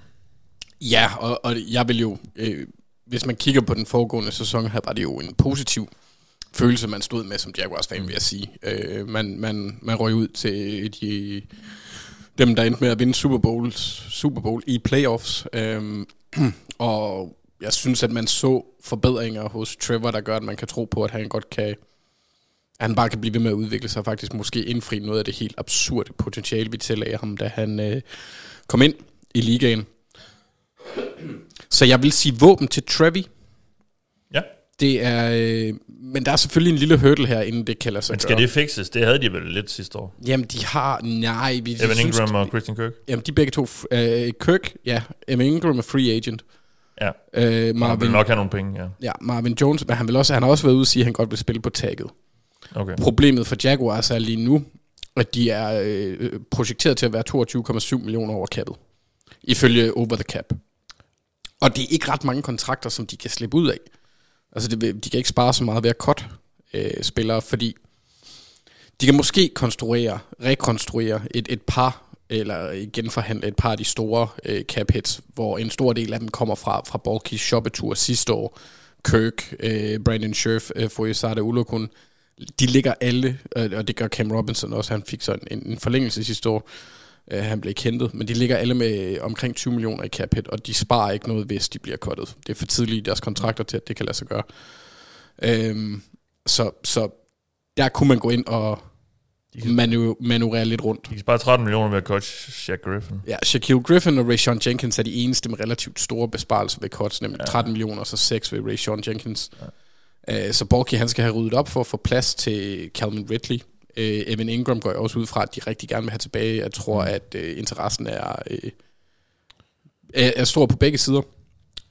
Ja, og, og jeg vil jo, øh, hvis man kigger på den foregående sæson her, var det jo en positiv følelse, man stod med som Jaguars-fan, vil jeg sige. Øh, man, man, man røg ud til de, dem, der endte med at vinde Super Bowl, Super Bowl i playoffs. Øh, (clears throat) og jeg synes, at man så forbedringer hos Trevor, der gør, at man kan tro på, at han godt kan at han bare kan blive ved med at udvikle sig, og faktisk måske indfri noget af det helt absurde potentiale, vi tillagde ham, da han øh, kom ind i ligaen. Så jeg vil sige våben til Trevi. Ja. Det er, øh, men der er selvfølgelig en lille hurdle her, inden det kan lade sig Men skal gøre. det fikses? Det havde de vel lidt sidste år. Jamen, de har... Nej, vi Evan synes, Ingram og Christian Kirk. Jamen, de er begge to... Øh, Kirk, ja. Evan Ingram er free agent. Ja, Øh, han vil Marvin, nok have nogle penge, ja. ja, Marvin Jones, men han, vil også, han har også været ude og sige, at han godt vil spille på tagget. Okay. Problemet for Jaguars er lige nu, at de er øh, projekteret til at være 22,7 millioner over kappet. Ifølge Over the Cap. Og det er ikke ret mange kontrakter, som de kan slippe ud af. Altså, det, de kan ikke spare så meget ved at cut øh, spillere, fordi de kan måske konstruere, rekonstruere et, et par, eller genforhandle et par af de store øh, cap hits, hvor en stor del af dem kommer fra, fra Borkis shoppetur sidste år. Kirk, øh, Brandon Scherf, øh, Foyesade Ulokun, de ligger alle, øh, og det gør Cam Robinson også, han fik så en, en forlængelse sidste år, øh, han blev kentet, men de ligger alle med omkring 20 millioner i cap hit, og de sparer ikke noget, hvis de bliver cuttet. Det er for tidligt i deres kontrakter til, at det kan lade sig gøre. Øhm, så, så der kunne man gå ind og manu- manøvrere lidt rundt. de kan spare 13 millioner ved at coach Shaq Griffin. Ja, Shaquille Griffin og Rayshon Jenkins er de eneste med relativt store besparelser ved cuts, nemlig Ja. 13 millioner og så 6 ved Rayshon Jenkins. Ja. Uh, så Borky, han skal have ryddet op for at få plads til Calvin Ridley. Uh, Evan Ingram går jeg også ud fra, at de rigtig gerne vil have tilbage. Jeg tror, Mm. at uh, interessen er, uh, er, er stor på begge sider.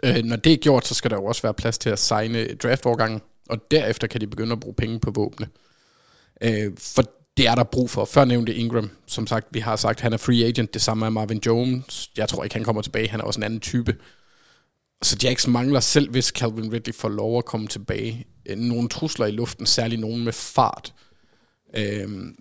Uh, når det er gjort, så skal der jo også være plads til at signe draftovergangen, og derefter kan de begynde at bruge penge på våbne. Uh, for det er der brug for. Før nævnte Ingram, som sagt, vi har sagt, han er free agent. Det samme er Marvin Jones. Jeg tror ikke, han kommer tilbage. Han er også en anden type. Så Jax mangler selv, hvis Calvin Ridley får lov at komme tilbage. øh, Nogle trusler i luften, særligt nogen med fart. Øhm,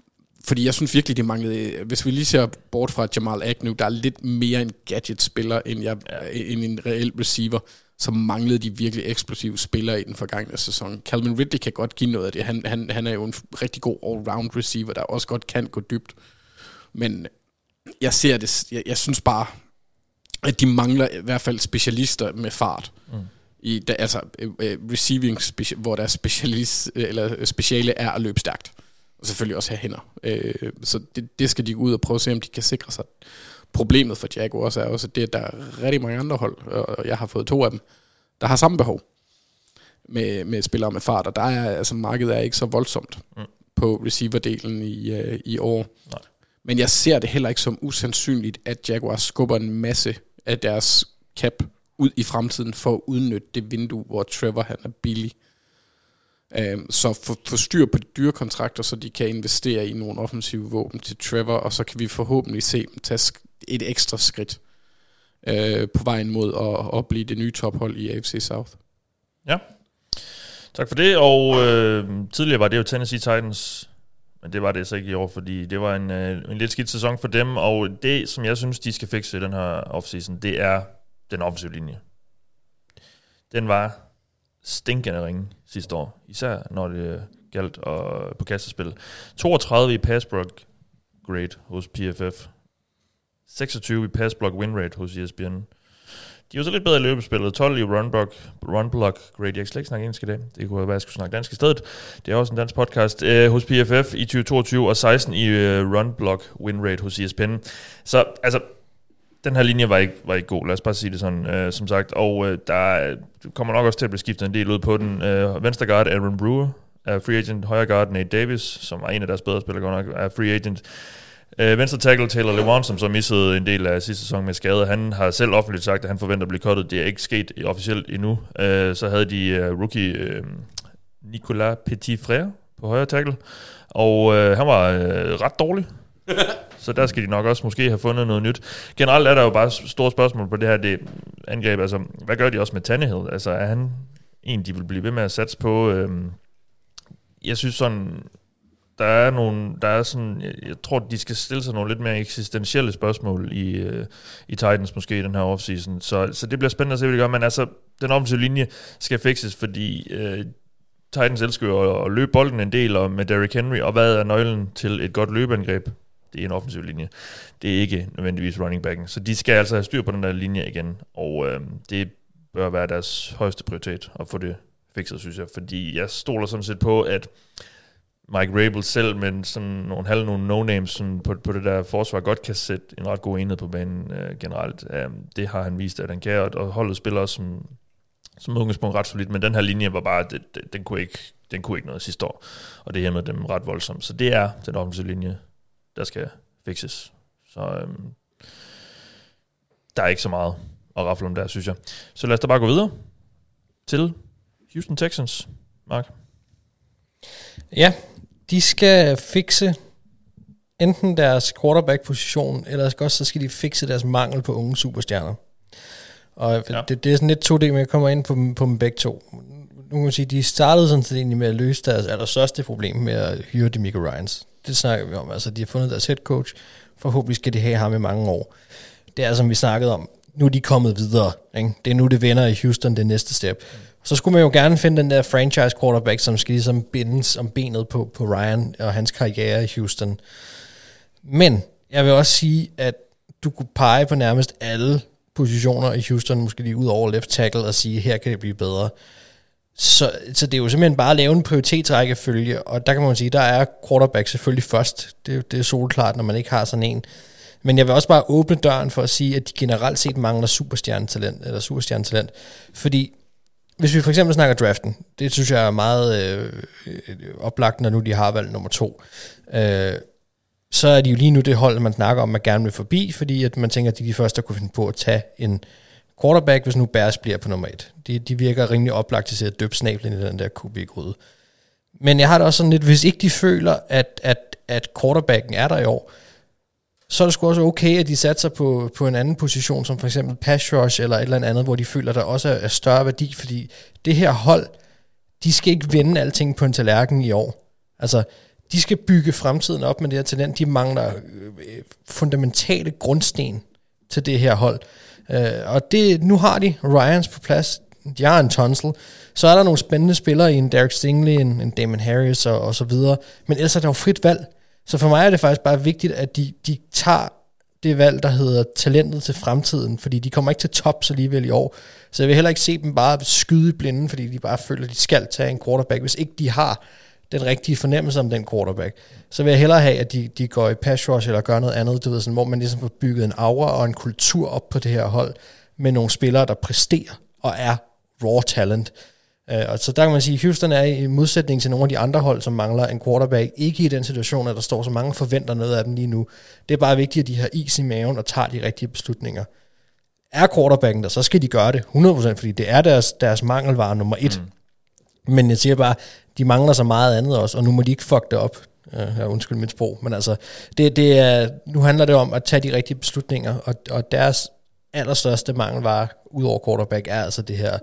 fordi jeg synes virkelig, de manglede... Hvis vi lige ser bort fra Jamal Agnew, der er lidt mere en gadget-spiller, end, jeg, ja. end en reel receiver, så manglede de virkelig eksplosive spillere i den forgangne sæson. Calvin Ridley kan godt give noget af det. Han, han, han er jo en rigtig god all-round receiver, der også godt kan gå dybt. Men jeg ser det... Jeg, jeg synes bare, at de mangler i hvert fald specialister med fart. Mm. I, da, altså øh, øh, receiving, speci- hvor deres specialist, øh, eller speciale er at løbe stærkt. Og selvfølgelig også have hænder. Øh, så det, det skal de ud og prøve at se, om de kan sikre sig. Problemet for Jaguars er også, at det, at der er rigtig mange andre hold, og jeg har fået to af dem, der har samme behov med, med spillere med fart, og der er, altså markedet er ikke så voldsomt mm. på receiverdelen i, øh, i år. Nej. Men jeg ser det heller ikke som usandsynligt, at Jaguars skubber en masse af deres cap ud i fremtiden for at udnytte det vindue, hvor Trevor han er billig. Um, så få få styr på de dyre kontrakter, så de kan investere i nogle offensive våben til Trevor, og så kan vi forhåbentlig se dem tage et ekstra skridt uh, på vejen mod at, at blive det nye tophold i AFC South. Ja. Tak for det, og øh, tidligere var det jo Tennessee Titans, men det var det så ikke i år, fordi det var en, øh, en lidt skidt sæson for dem, og det, som jeg synes, de skal fikse i den her offseason, det er den offensive linje. den var stinkende ringe sidste år. Især når det øh, galt og øh, på kastespil. 32 i pass block grade hos PFF. 26 i pass block win rate hos ESPN. De er jo så lidt bedre i løbespillet. 12 i run block, run block grade. Jeg kan slet ikke snakke engelsk i dag. Det kunne være, at jeg skulle snakke dansk i stedet. Det er også en dansk podcast. øh, hos PFF i 2022 og 16 i øh, run block win rate hos ESPN. Så altså, den her linje var ikke, var ikke god, lad os bare sige det sådan, øh, som sagt. Og øh, der kommer nok også til at blive skiftet en del ud på den. Øh, venstre guard Aaron Brewer er free agent. Højre guard Nate Davis, som er en af deres bedre spillere godt nok, er free agent. Øh, venstre tackle Taylor Lewan, som så missede en del af sidste sæson med skade, han har selv offentligt sagt, at han forventer at blive cuttet. Det er ikke sket officielt endnu. Øh, så havde de uh, rookie øh, Nicolas Petit-Frère på højre tackle, og øh, han var øh, ret dårlig. Så der skal de nok også måske have fundet noget nyt. Generelt er der jo bare store spørgsmål på det her det angreb. Altså, hvad gør de også med Tannehill? Altså, er han en, de vil blive ved med at satse på? Øh, jeg synes sådan, der er nogle, der er sådan, jeg, jeg tror, de skal stille sig nogle lidt mere eksistentielle spørgsmål i, øh, i Titans måske i den her offseason. Så, så det bliver spændende at se, hvad de gør. Men altså, den offensive linje skal fikses, fordi øh, Titans elsker jo at, at løbe bolden en del og med Derrick Henry, og hvad er nøglen til et godt løbeangreb? Det er en offensiv linje. Det er ikke nødvendigvis running backen. Så de skal altså have styr på den der linje igen, og øh, det bør være deres højeste prioritet at få det fikset, synes jeg. Fordi jeg stoler sådan set på, at Mike Rabel selv men sådan nogle halv nogle no-names sådan på, på det der forsvar godt kan sætte en ret god enhed på banen øh, generelt. Um, det har han vist, at han kan, og, og holdet spiller også som, som udgangspunkt ret solidt, men den her linje var bare, det, det, den, kunne ikke, den kunne ikke noget sidste år, og det hæmmede dem ret voldsomt. Så det er den offensive linje, der skal fikses. Så øhm, der er ikke så meget at rafle om der, synes jeg. Så lad os da bare gå videre til Houston Texans, Mark. Ja, de skal fikse enten deres quarterback-position, eller også så skal de fikse deres mangel på unge superstjerner. Og Ja. det, det er sådan lidt to det, men jeg kommer ind på, på dem begge to. Nu kan man sige, de startede sådan set egentlig med at løse deres allerstørste problem med at hyre Demico Ryans. Det snakker vi om. Altså, de har fundet deres head coach. Forhåbentlig skal de have ham i mange år. Det er, som vi snakkede om, nu er de kommet videre. Ikke? Det er nu, det vender i Houston, det næste step. Så skulle man jo gerne finde den der franchise quarterback, som skal ligesom bindes om benet på, på Ryan og hans karriere i Houston. Men jeg vil også sige, at du kunne pege på nærmest alle positioner i Houston, måske lige ud over left tackle, og sige, her kan det blive bedre. Så, så det er jo simpelthen bare at lave en prioritetsrækkefølge, og der kan man sige, der er quarterback selvfølgelig først. Det, det er solklart, når man ikke har sådan en. Men jeg vil også bare åbne døren for at sige, at de generelt set mangler superstjernetalent, eller superstjernetalent. Fordi hvis vi for eksempel snakker draften, det synes jeg er meget øh, oplagt, når nu de har valgt nummer to. Øh, så er de jo lige nu det hold, man snakker om, man gerne vil forbi, fordi at man tænker, at de er de første, der kunne finde på at tage en quarterback, hvis nu Bears bliver på nummer et. De, de virker rimelig oplagt til at døbe snablen i den der QB-gryde. Men jeg har det også sådan lidt, hvis ikke de føler, at, at, at quarterbacken er der i år, så er det sgu også okay, at de satser på, på en anden position, som for eksempel pass rush eller et eller andet, hvor de føler, der også er, større værdi, fordi det her hold, de skal ikke vende alting på en tallerken i år. Altså, de skal bygge fremtiden op med det her talent. De mangler øh, fundamentale grundsten til det her hold. Øh, og det, nu har de Ryans på plads. De har en tonsel, Så er der nogle spændende spillere i en Derek Stingley, en, en Damon Harris og, og så videre. Men ellers er der jo frit valg. Så for mig er det faktisk bare vigtigt, at de, de tager det valg, der hedder talentet til fremtiden, fordi de kommer ikke til tops alligevel i år. Så jeg vil heller ikke se dem bare skyde i blinden, fordi de bare føler, at de skal tage en quarterback, hvis ikke de har den rigtige fornemmelse om den quarterback. Så vil jeg hellere have, at de, de går i pass rush eller gør noget andet, du ved, sådan, hvor man ligesom får bygget en aura og en kultur op på det her hold, med nogle spillere, der præsterer og er raw talent. Uh, og så der kan man sige, at Houston er i modsætning til nogle af de andre hold, som mangler en quarterback, ikke i den situation, at der står så mange forventer noget af dem lige nu. Det er bare vigtigt, at de har is i maven og tager de rigtige beslutninger. Er quarterbacken der, så skal de gøre det 100%, fordi det er deres, deres mangelvare nummer et. Mm. Men jeg siger bare, de mangler så meget andet også, og nu må de ikke fuck det op. Uh, undskyld mit sprog, men altså, det, det er, nu handler det om at tage de rigtige beslutninger, og, og deres allerstørste mangelvare, ud over quarterback, er altså det her,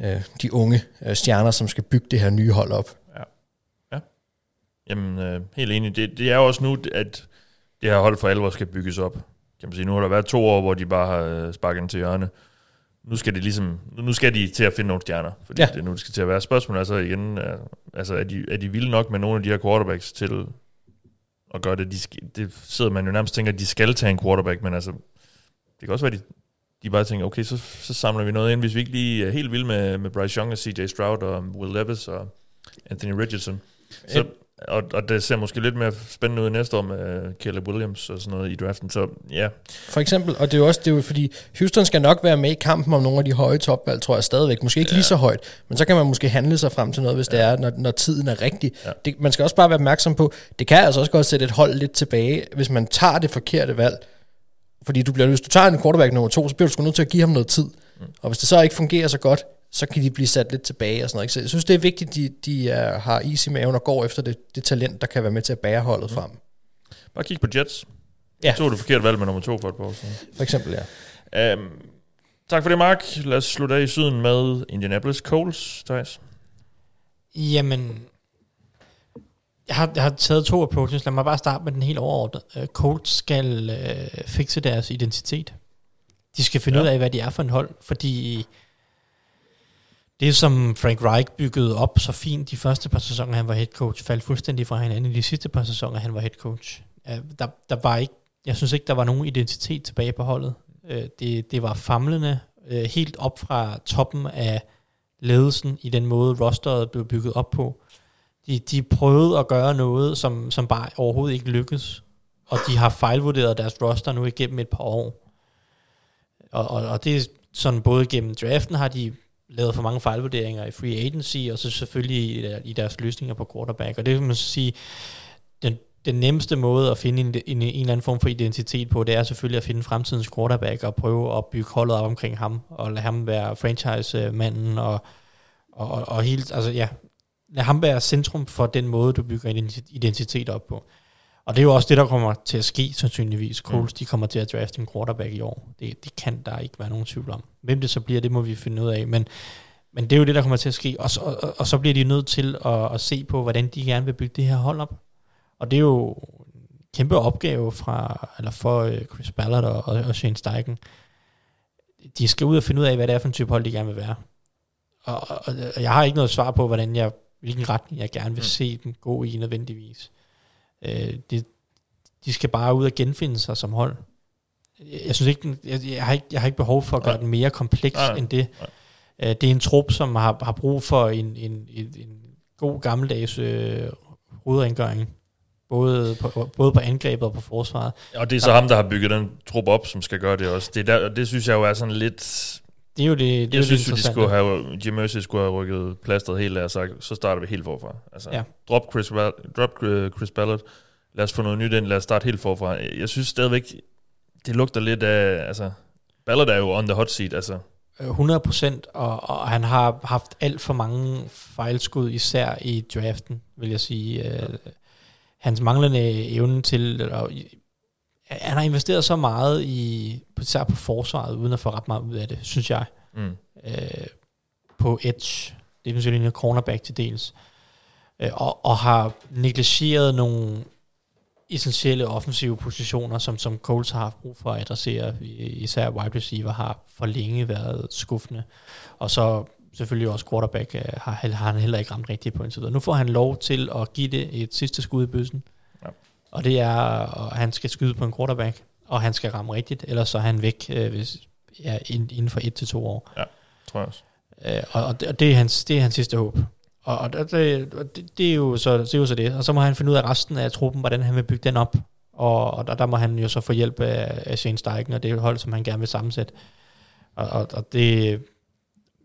øh, de unge øh, stjerner, som skal bygge det her nye hold op. Jamen, øh, helt enig. Det, det er jo også nu, at det her hold for alvor skal bygges op. Kan man sige. Nu har der været to år, hvor de bare har øh, sparket den til hjørne. nu skal de ligesom, nu skal de til at finde nogle stjerner, fordi Ja. ja. det er nu, det skal til at være. Spørgsmålet er så igen, er, altså er de, er de vilde nok med nogle af de her quarterbacks til at gøre det? De, det sidder man jo nærmest og tænker, at de skal tage en quarterback, men altså, det kan også være, de, de bare tænker, okay, så, så samler vi noget ind, hvis vi ikke lige er helt vilde med, med Bryce Young og CJ Stroud og Will Levis og Anthony Richardson. Så, og, og det ser måske lidt mere spændende ud næste år med Caleb Williams og sådan noget i draften, så ja, For eksempel, og det er jo også det er jo fordi, Houston skal nok være med i kampen om nogle af de høje topvalg, tror jeg stadigvæk. Måske ikke ja. lige så højt, men så kan man måske handle sig frem til noget, hvis ja. det er, når, når tiden er rigtig. Ja. Ja. Det, man skal også bare være opmærksom på, det kan altså også godt sætte et hold lidt tilbage, hvis man tager det forkerte valg. Fordi du bliver, hvis du tager en quarterback nummer to, så bliver du sgu nødt til at give ham noget tid. Mm. Og hvis det så ikke fungerer så godt, så kan de blive sat lidt tilbage og sådan noget. Ikke? Så jeg synes, det er vigtigt, at de, de er, har is i maven og går efter det, det talent, der kan være med til at bære holdet mm. frem. bare kig på Jets. Ja. Så det forkert valg med nummer to for et par år siden. For eksempel, ja. Um, tak for det, Mark. Lad os slutte af i syden med Indianapolis Colts, Thijs. Jamen, jeg har, jeg har taget to approaches. Lad mig bare starte med den helt overordnede. Uh, Colts skal uh, fikse deres identitet. De skal finde. Ja. ud af, hvad de er for en hold, fordi det, som Frank Reich byggede op så fint de første par sæsoner, han var head coach, faldt fuldstændig fra hinanden i de sidste par sæsoner, han var head coach. Uh, der, der var ikke, jeg synes ikke, der var nogen identitet tilbage på holdet. Uh, det, det var famlende, uh, helt op fra toppen af ledelsen i den måde, rosteret blev bygget op på. De, de prøvede at gøre noget, som, som bare overhovedet ikke lykkedes. Og de har fejlvurderet deres roster nu igennem et par år. Og, og, og det er sådan både gennem draften har de lavet for mange fejlvurderinger i free agency, og så selvfølgelig i, i deres løsninger på quarterback. Og det vil man sige, den, den nemmeste måde at finde en, en, en eller anden form for identitet på, det er selvfølgelig at finde fremtidens quarterback og prøve at bygge holdet op omkring ham, og lade ham være franchise-manden, og, og, og, og helt, altså ja, lad ham være centrum for den måde, du bygger identi- identitet op på. Og det er jo også det, der kommer til at ske, sandsynligvis. Coles, de kommer til at drafte en quarterback i år. Det, det kan der ikke være nogen tvivl om. Hvem det så bliver, det må vi finde ud af. Men, men det er jo det, der kommer til at ske. Og så, og, og så bliver de nødt til at, at se på, hvordan de gerne vil bygge det her hold op. Og det er jo en kæmpe opgave fra, eller for øh, Chris Ballard og, og, og Shane Steichen. De skal ud og finde ud af, hvad det er for en type hold, de gerne vil være. Og, og, og jeg har ikke noget svar på, hvordan jeg, hvilken retning jeg gerne vil se dem gå i nødvendigvis. Øh, det, de skal bare ud og genfinde sig som hold. Jeg, jeg synes ikke, den- jeg, jeg, har ikke, jeg har ikke behov for at gøre Nej. den mere kompleks Nej, end det. Nej. Øh, det er en trup, som har, har brug for en, en, en, en god gammeldags øh, hovedrengøring. Både på, både på angrebet og på forsvaret. Og det er så ham, der har bygget den trup op, som skal gøre det også. Det, er der, det synes jeg jo er sådan lidt... Det er jo det, det, er Jeg synes det jo, de skulle have, Jim Mercy skulle have rykket plasteret helt af og sagt, så starter vi helt forfra. Altså, Ja. ja. drop, Chris, drop øh, Chris Ballard, lad os få noget nyt ind, lad os starte helt forfra. Jeg synes stadigvæk, det lugter lidt af, altså, Ballard er jo on the hot seat, altså. Øh, 100 procent, og, og han har haft alt for mange fejlskud, især i draften, vil jeg sige. Øh, hans manglende evne til... Eller, han har investeret så meget i, især på forsvaret, uden at få ret meget ud af det, synes jeg. Mm. Øh, på edge, defensive linje, cornerback til dels. Øh, og, og har negligeret nogle essentielle offensive positioner, som, som Coles har haft brug for at adressere. Især wide receiver har for længe været skuffende. Og så selvfølgelig også quarterback øh, har, har han heller ikke ramt rigtigt på indtil videre. Nu får han lov til at give det et sidste skud i bøssen. Ja. Og det er, at han skal skyde på en quarterback, og han skal ramme rigtigt, ellers så er han væk øh, hvis, ja, ind- inden for et til to år. Tror jeg også. Øh, og, og, det, og det, er hans, det er hans sidste håb. Og, og det, og det, det, er jo så, det er jo så det. Og så må han finde ud af resten af truppen, hvordan han vil bygge den op. Og, og der, der må han jo så få hjælp af, af Shane Steichen, og det er jo hold, som han gerne vil sammensætte. Og, og, og det,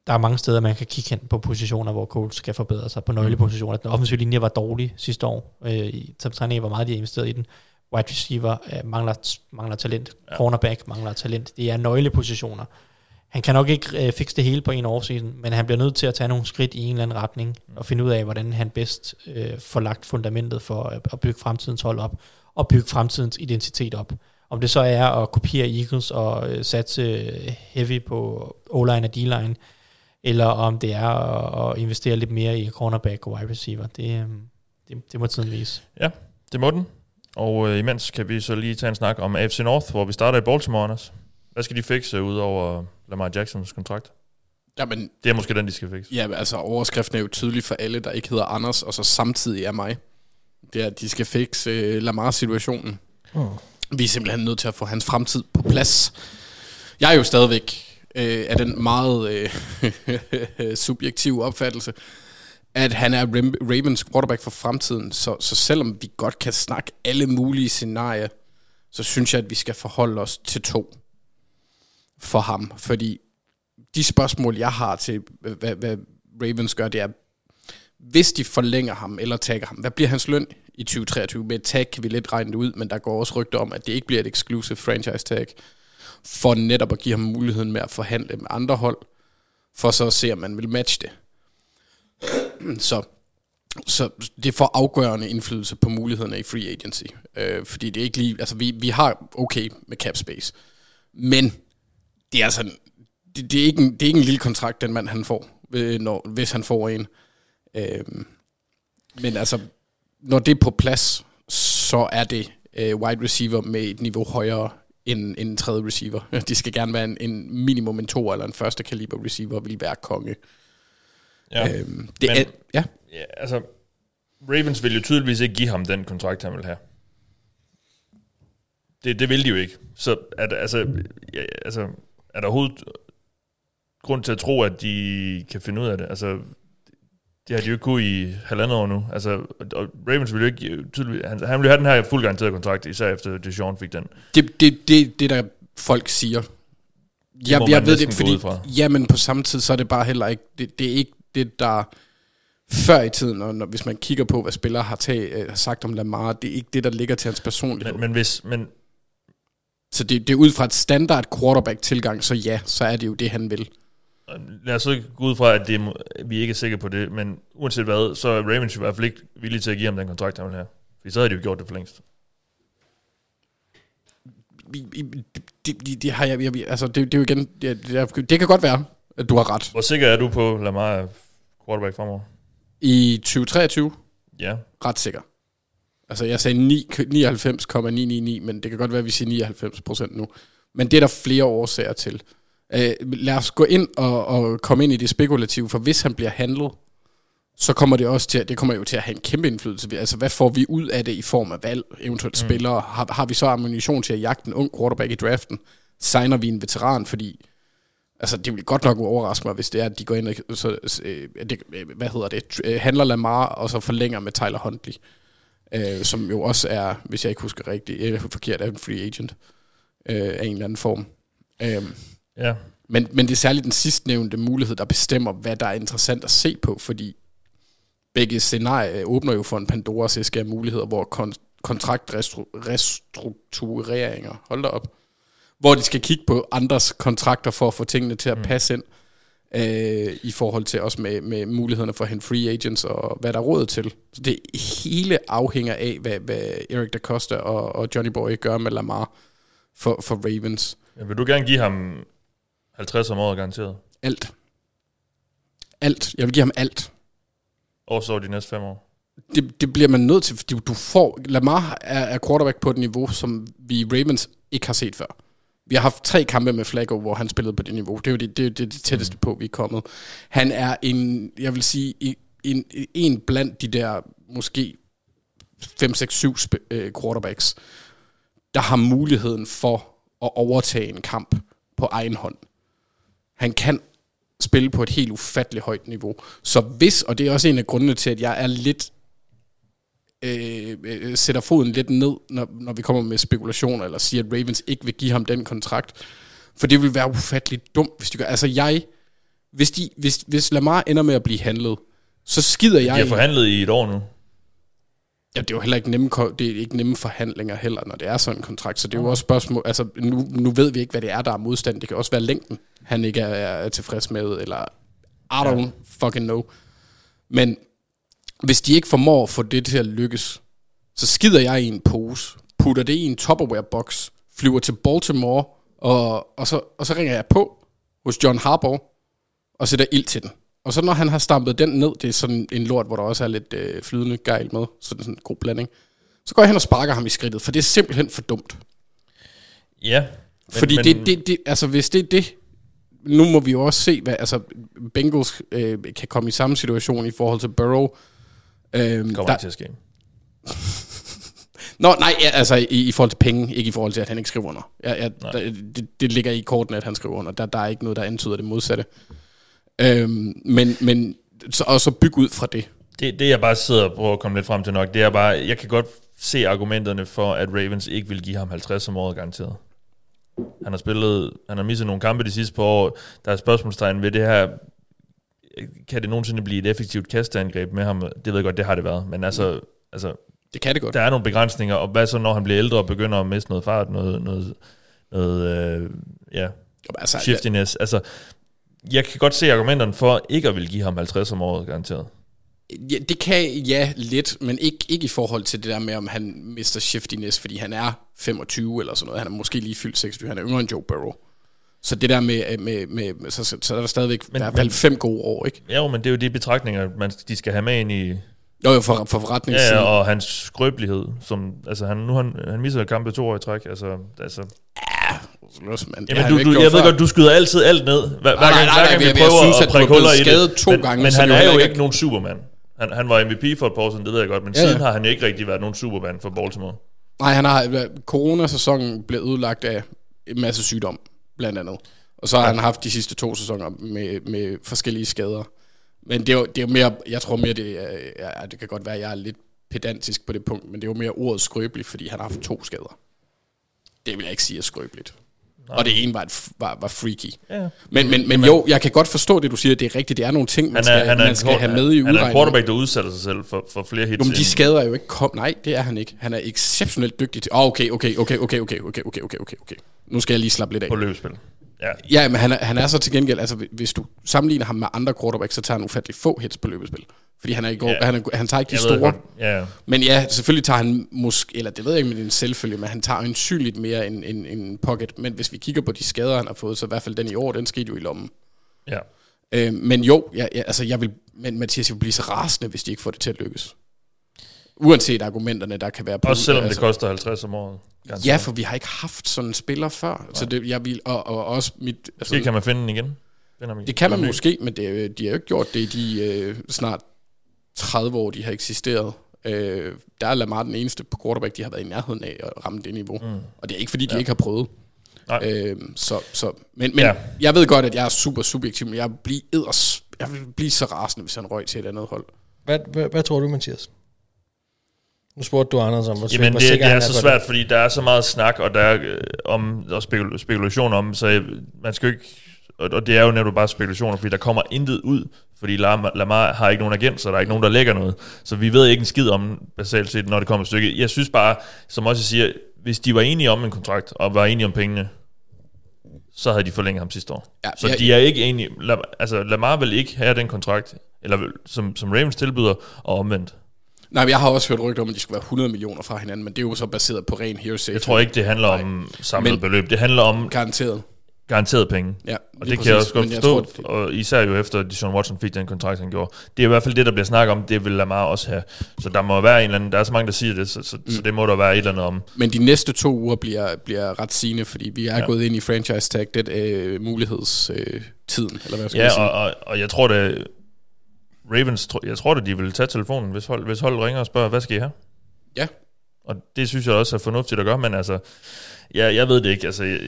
der er mange steder, man kan kigge hen på positioner, hvor Coles skal forbedre sig på nøglepositioner. Den offensive linje var dårlig sidste år. Øh, i top 3 hvor meget de har investeret i den. Wide receiver øh, mangler, mangler talent. Ja. Cornerback mangler talent. Det er nøglepositioner. Han kan nok ikke øh, fikse det hele på en årssiden, men han bliver nødt til at tage nogle skridt i en eller anden retning, og finde ud af, hvordan han bedst øh, får lagt fundamentet for at, at bygge fremtidens hold op, og bygge fremtidens identitet op. Om det så er at kopiere Eagles og øh, satse øh, heavy på O-line og D-line, eller om det er at, at investere lidt mere i cornerback og wide receiver. Det, øh, det, det må tiden vise. Det må den. Og øh, imens kan vi så lige tage en snak om AFC North, hvor vi starter i Baltimore, Anders. Hvad skal de fikse ud over Lamar Jacksons kontrakt? Jamen, Det er måske den, de skal fikse. Ja, altså overskriften er jo tydelig for alle, der ikke hedder Anders, og så samtidig er mig. Det er, at de skal fikse øh, Lamar-situationen. Hmm. Vi er simpelthen nødt til at få hans fremtid på plads. Jeg er jo stadigvæk øh, af den meget øh, (laughs) subjektive opfattelse, at han er Ravens quarterback for fremtiden. Så, så selvom vi godt kan snakke alle mulige scenarier, så synes jeg, at vi skal forholde os til to for ham. Fordi de spørgsmål, jeg har til, hvad, hvad Ravens gør, det er, hvis de forlænger ham eller tagger ham, hvad bliver hans løn i 2023? Med et tag kan vi lidt regne det ud, men der går også rygter om, at det ikke bliver et exclusive franchise tag, for netop at give ham muligheden med at forhandle med andre hold, for så at se, om man vil matche det. (clears throat) Så, så det får afgørende indflydelse på mulighederne i free agency. Øh, fordi det er ikke lige, altså vi, vi har okay med cap space, men det er altså det, det, er ikke en, det er ikke en lille kontrakt, den mand han får, øh, når, hvis han får en. Øh, men altså, når det er på plads, så er det øh, wide receiver med et niveau højere end en tredje receiver. (laughs) De skal gerne være en, en minimum en to eller en første kaliber receiver, vil være konge. Ja. Øhm, det Men- er, ja, Ja, altså, Ravens vil jo tydeligvis ikke give ham den kontrakt, han vil have. Det, det vil de jo ikke. Så er der, altså, ja, altså, er der overhovedet grund til at tro, at de kan finde ud af det? Altså, det har de jo ikke kunnet i halvandet år nu. Altså, og Ravens vil jo ikke tydeligvis... Han, han vil jo have den her fuld garanterede kontrakt, især efter Deshaun fik den. det, det, det, det der folk siger. Jeg, må jeg man ved det, fordi, ja, men på samme tid, så er det bare heller ikke, det, det er ikke det, der før i tiden, og når, hvis man kigger på, hvad spillere har, tag, øh, har sagt om Lamar, det er ikke det, der ligger til hans personlighed. Men, men hvis... Men, så det, det er ud fra et standard quarterback-tilgang, så ja, så er det jo det, han vil. Lad os så gå ud fra, at det, er vi ikke er sikre på det, men uanset hvad, så er Ravens i hvert fald ikke villige til at give ham den kontrakt, han vil have. Fordi så havde de jo gjort det for længst. Det, det, det har jeg, jeg altså det, det er jo igen, det, det, kan godt være, at du har ret. Hvor sikker er du på Lamar er quarterback fremover? I 2023, Ja. ret sikker. Altså, jeg sagde 9 99,999, men det kan godt være, at vi siger 99 procent nu. Men det er der flere årsager til. Øh, lad os gå ind og, og komme ind i det spekulative, for hvis han bliver handlet, så kommer det også til, at- det kommer jo til at have en kæmpe indflydelse. Altså, hvad får vi ud af det i form af valg, eventuelt mm. spillere? Har, har vi så ammunition til at jagte en ung quarterback i draften? Signer vi en veteran, fordi Altså, det vil godt nok overraske mig, hvis det er, at de går ind og så, øh, det, øh, hvad hedder det, øh, handler Lamar, og så forlænger med Tyler Huntley, øh, som jo også er, hvis jeg ikke husker rigtigt, eller forkert, er en free agent øh, af en eller anden form. Øh, Ja. men, men det er særligt den sidstnævnte mulighed, der bestemmer, hvad der er interessant at se på, fordi begge scenarier åbner jo for en Pandoras æske af muligheder, hvor kon- kontraktrestruktureringer, hold da op, hvor de skal kigge på andres kontrakter for at få tingene til at passe ind, øh, i forhold til også med, med mulighederne for at hente free agents og hvad der er råd til. Så det hele afhænger af, hvad, hvad Eric Da Costa og, og Johnny Boy gør med Lamar for, for Ravens. Men vil du gerne give ham 50 om året garanteret? Alt. Alt. Jeg vil give ham alt. Og så de næste fem år? Det, det bliver man nødt til, fordi du får... Lamar er, er quarterback på et niveau, som vi i Ravens ikke har set før. Vi har haft tre kampe med Flacco, hvor han spillede på det niveau. Det er jo det, det, det, det tætteste på, vi er kommet. Han er en, jeg vil sige, en, en, en blandt de der måske 5, 6, 7 sp- øh, quarterbacks, der har muligheden for at overtage en kamp på egen hånd. Han kan spille på et helt ufatteligt højt niveau. Så hvis, og det er også en af grundene til, at jeg er lidt øh, øh, sætter foden lidt ned, når, når vi kommer med spekulationer, eller siger, at Ravens ikke vil give ham den kontrakt. For det vil være ufatteligt dumt, hvis de gør. Altså jeg, hvis, de, hvis, hvis Lamar ender med at blive handlet, så skider jeg... De har forhandlet i et år nu. Ja, det er jo heller ikke nemme, det er ikke nemme forhandlinger heller, når det er sådan en kontrakt. Så det er jo også spørgsmål, altså nu, nu ved vi ikke, hvad det er, der er modstand. Det kan også være længden, han ikke er, er tilfreds med, eller I don't ja. fucking know. Men hvis de ikke formår at få det til at lykkes, så skider jeg i en pose, putter det i en Tupperware-box, flyver til Baltimore, og, og, så, og så ringer jeg på hos John Harbaugh, og sætter ild til den. Og så når han har stampet den ned, det er sådan en lort, hvor der også er lidt øh, flydende gejl med, så det er sådan en god blanding, så går jeg hen og sparker ham i skridtet, for det er simpelthen for dumt. Ja, Fordi men- det, det, det, altså hvis det er det, nu må vi jo også se, hvad, altså Bengals øh, kan komme i samme situation i forhold til Burrow. Øhm, kommer der, til at ske. (laughs) Nå, nej, altså i, i forhold til penge, ikke i forhold til, at han ikke skriver under. Ja, ja, der, det, det ligger i kortene, at han skriver under. Der, der er ikke noget, der antyder det modsatte. Øhm, men, men så, og så bygge ud fra det. Det, det jeg bare sidder og prøver at komme lidt frem til nok, det er bare, jeg kan godt se argumenterne for, at Ravens ikke vil give ham 50 om året garanteret. Han har spillet, han har misset nogle kampe de sidste par år. Der er spørgsmålstegn ved det her. Kan det nogensinde blive et effektivt kasteangreb med ham? Det ved jeg godt, det har det været. Men altså, altså Det kan det godt. der er nogle begrænsninger, og hvad så, når han bliver ældre og begynder at miste noget fart, noget, noget, noget øh, ja, altså, shiftiness. Altså, jeg kan godt se argumenterne for ikke at vil give ham 50 om året, garanteret. Ja, det kan ja lidt, men ikke, ikke i forhold til det der med, om han mister shiftiness, fordi han er 25 eller sådan noget. Han er måske lige fyldt 26, han er yngre end Joe Burrow. Så det der med, med, med, med så, så, er der stadigvæk men, hvert fald men- fem gode år, ikke? Ja, jo, men det er jo de betragtninger, man, de skal have med ind i, Jo, jo, for, for forretningssiden. Ja, ja, og hans skrøbelighed, som, altså han, nu han, han misser kampe to år i træk, altså, altså Løs, man. Jamen, du, du, jeg ved godt, du skyder altid alt ned, hver, hver nej, gang, nej, hver nej, gang vi jeg- jeg prøver synes, at er prikke blevet huller i det. skadet to men, gange, men så han det er jo ikke nogen superman. Han, han var MVP for et par år siden, det ved jeg godt, men Ja, siden ja. har han ikke rigtig været nogen superman for Baltimore. Nej, han har, coronasæsonen blev udlagt af en masse sygdom, blandt andet. Og så har han haft de sidste to sæsoner med, med forskellige skader. Men det er, jo, det er jo mere, jeg tror mere, det er, ja, det kan godt være, at jeg er lidt pedantisk på det punkt, men det er jo mere ordet skrøbelig, fordi han har haft to skader. Det vil jeg ikke sige er skrøbeligt. Nej. Og det ene var, et, var, var freaky. Ja. Men, men, men jo, jeg kan godt forstå det, du siger, det er rigtigt. Det er nogle ting, man Han er, skal, han er, man skal have med i han er en udregningen. quarterback, der udsætter sig selv for, for flere hits. Jo, men de skader er jo ikke kom. Nej, det er han ikke. Han er exceptionelt dygtig til... Oh, okay, okay, okay, okay, okay, okay, okay, okay, okay, okay. Nu skal jeg lige slappe lidt af. på løbespil. Ja. Ja, men han er, han er så til gengæld, altså hvis du sammenligner ham med andre quarterbacks, så tager han ufattelig få hits på løbespil. Fordi han, er ikke, Ja. ja. han, er, han tager ikke de Jeg store. ja. Men ja, selvfølgelig tager han måske, eller det ved jeg ikke, men det er en selvfølge, men han tager ansynligt mere end en, en pocket. Men hvis vi kigger på de skader, han har fået, så i hvert fald den i år, den skete jo i lommen. ja. Øh, men jo, jeg, jeg, altså jeg vil, men Mathias, vil blive så rasende, hvis de ikke får det til at lykkes. Uanset argumenterne, der kan være på. Også selvom altså, det koster 50 om året. garanteret. Ja, for vi har ikke haft sådan en spiller før. Så det, jeg vil, og, og også mit... Altså, Måske kan man finde den igen. Finder man det kan man måske, men det, de har jo ikke gjort det i de øh, snart 30 år, de har eksisteret. Øh, der er Lamar den eneste på quarterback, de har været i nærheden af at ramme det niveau. Mm. Og det er ikke, fordi de ja. ikke har prøvet. Nej. Øh, så, så, men men Ja. jeg ved godt, at jeg er super subjektiv, men jeg vil blive, eders, jeg vil blive så rasende, hvis han røg til et andet hold. Hvad, hvad, hvad tror du, Mathias? Nu spurgte du Anders om, hvor, Jamen, det, det er han så svært, fordi der er så meget snak, og der er øh, om, og spekul- spekulation om, så jeg- man skal jo ikke, og, og det er jo netop bare spekulationer, fordi der kommer intet ud, fordi Lamar, Lamar har ikke nogen agent, så der er ikke nogen, der lægger noget. Så vi ved ikke en skid om, basalt set, når det kommer et stykke. Jeg synes bare, som også jeg siger, hvis de var enige om en kontrakt, og var enige om pengene, så havde de forlænget ham sidste år. Ja, så jeg- de er ikke enige. Lam- altså, Lamar vil ikke have den kontrakt, eller som, som Ravens tilbyder, og omvendt. Nej, men jeg har også hørt rygter om, at de skulle være 100 millioner fra hinanden, men det er jo så baseret på ren hearsay. Jeg tror ikke, det handler om samlet Men- beløb. Det handler om Garanteret. Garanteret penge. Ja, Og det kan jeg præcis. også godt forstå, tror, det- og især jo efter, at Deshaun Watson fik den kontrakt, han gjorde. Det er i hvert fald det, der bliver snakket om, det vil Lamar også have. Så der må være en eller anden, der er så mange, der siger det, så, så, mm. så det må der være et eller andet om. Men de næste to uger bliver, bliver ret sigende, fordi vi er Ja. ja. gået ind i franchise tag, det øh, mulighedstiden, øh, tiden, eller hvad skal Ja, jeg sige. og, og, og jeg tror det, Ravens, jeg tror det, de vil tage telefonen, hvis hold, hvis hold ringer og spørger, hvad skal I have? Ja. Og det synes jeg også er fornuftigt at gøre, men altså, jeg, jeg ved det ikke, altså, jeg,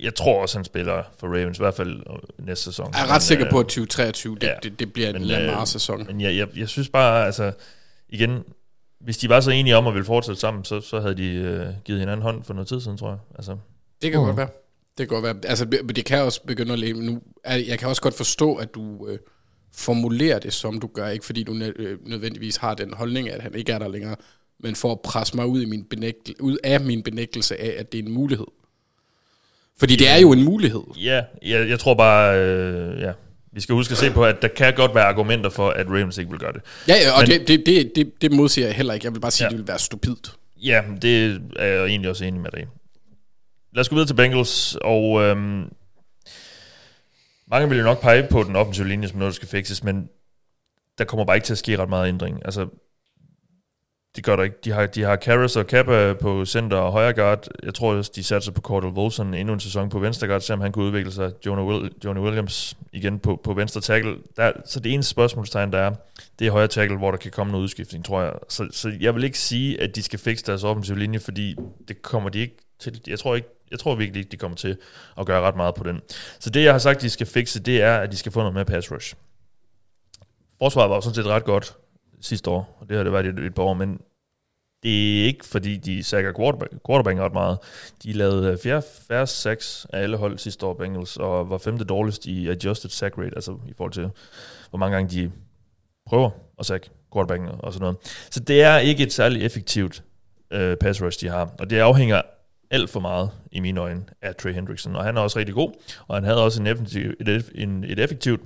jeg tror også, han spiller for Ravens, i hvert fald øh, næste sæson. Jeg er Men, ret sikker øh, på, at 2023, det, ja. det, det bliver en Men, øh, Lamar-sæson. Men jeg, jeg, jeg synes bare, altså, igen, hvis de var så enige om at ville fortsætte sammen, så, så havde de øh, givet hinanden hånd for noget tid siden, tror jeg. Altså, Det kan Mhm. godt være. Det kan godt være. Altså, det det kan også begynde at leve nu. Jeg kan også godt forstå, at du øh, formulerer det, som du gør. Ikke fordi du nø- øh, nødvendigvis har den holdning, at han ikke er der længere, men for at presse mig ud, i min benægtel- ud af min benægtelse af, at det er en mulighed. Fordi det er jo en mulighed. ja, jeg, jeg tror bare, øh, ja, vi skal huske at se på, at der kan godt være argumenter for, at Ravens ikke vil gøre det. Ja, ja og Men- det, det, det, det, det modsiger jeg heller ikke. Jeg vil bare sige, Ja. at det vil være stupidt. Ja, det er jeg egentlig også enig med dig. Lad os gå videre til Bengals, og øhm, mange vil jo nok pege på den offensive linje som noget, der skal fikses, men der kommer bare ikke til at ske ret meget ændring. Altså, det gør der ikke. De har, de har Karras og Kappa på center og højre guard. Jeg tror også, de satser på Cordell Wilson endnu en sæson på venstre guard, selvom han kunne udvikle sig. Jonah, Will, Jonah Williams igen på, på venstre tackle. Der, så det eneste spørgsmålstegn, der er, det er højre tackle, hvor der kan komme noget udskiftning, tror jeg. Så, så jeg vil ikke sige, at de skal fikse deres offensive linje, fordi det kommer de ikke til. Jeg tror ikke, jeg tror virkelig ikke, de kommer til at gøre ret meget på den. Så det, jeg har sagt, de skal fikse, det er, at de skal få noget mere pass rush. Forsvaret var jo sådan set ret godt sidste år, og det har det været et, et par år, men det er ikke, fordi de sækker quarterback, quarterback ret meget. De lavede øh, fjerde, færre sacks af alle hold sidste år, Bengals, og var femte dårligst i adjusted sack rate, altså i forhold til, hvor mange gange de prøver at sække quarterbacken og sådan noget. Så det er ikke et særligt effektivt øh, pass rush, de har, og det afhænger alt for meget, i mine øjne, af Trey Hendrickson, og han er også rigtig god, og han havde også en effektiv, et, en, et effektivt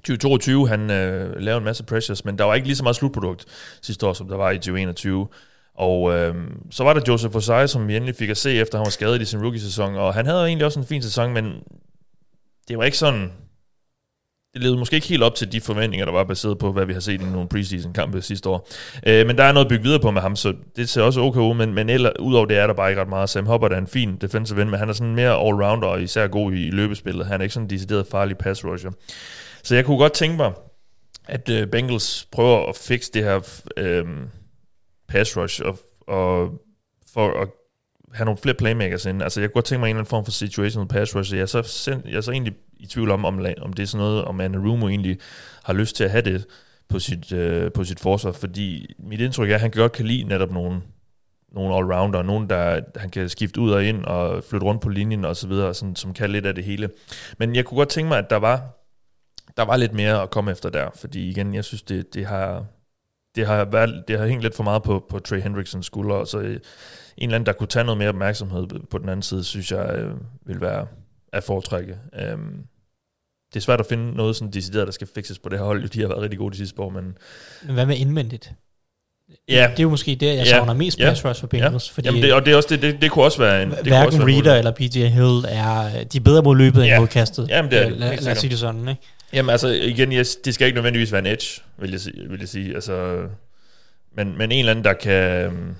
2022, han øh, lavede en masse pressures, men der var ikke lige så meget slutprodukt sidste år, som der var i 2021. Og øh, så var der Joseph Osai, som vi endelig fik at se, efter han var skadet i sin rookie-sæson, og han havde egentlig også en fin sæson, men det var ikke sådan... Det levede måske ikke helt op til de forventninger, der var baseret på, hvad vi har set i nogle preseason-kampe sidste år. Øh, men der er noget at bygge videre på med ham, så det ser også okay ud, men, men eller, udover det er der bare ikke ret meget. Sam Hubbard er en fin defensive end, men han er sådan mere all-rounder, og især god i løbespillet. Han er ikke sådan en decideret farlig pass rusher. Så jeg kunne godt tænke mig, at øh, Bengals prøver at fikse det her øh, pass rush, og, og for at have nogle flere playmakers ind. Altså, jeg kunne godt tænke mig en eller anden form for situational pass rush. Jeg er så, jeg er så egentlig i tvivl om, om, om det er sådan noget, om Anarumo egentlig har lyst til at have det på sit, øh, på sit forsvar, fordi mit indtryk er, at han godt kan lide netop nogle, nogle allrounder, nogen, der han kan skifte ud og ind og flytte rundt på linjen og så videre, sådan, som kan lidt af det hele. Men jeg kunne godt tænke mig, at der var der var lidt mere at komme efter der, fordi igen, jeg synes, det, det har det har, været, det har hængt lidt for meget på, på Trey Hendricksons skulder, og så en eller anden, der kunne tage noget mere opmærksomhed på den anden side, synes jeg øh, vil være at foretrække. Um, det er svært at finde noget sådan decideret, der skal fikses på det her hold. De har været rigtig gode de sidste år, men... Men hvad med indvendigt? Ja. Det er jo måske det, jeg Ja. savner mest Ja. pass rush for Bengals, Ja. fordi Jamen det, og det, er også, det, det, det kunne også være en... Det hverken også være en Reader eller PJ Hill er, de er bedre mod løbet Ja. end mod kastet. Jamen, det er Øh, det. Lad, lad os sige det sådan, ikke? Jamen altså, igen, yes, det skal ikke nødvendigvis være en edge, vil jeg, vil jeg sige. Altså, men, men en eller anden, der kan,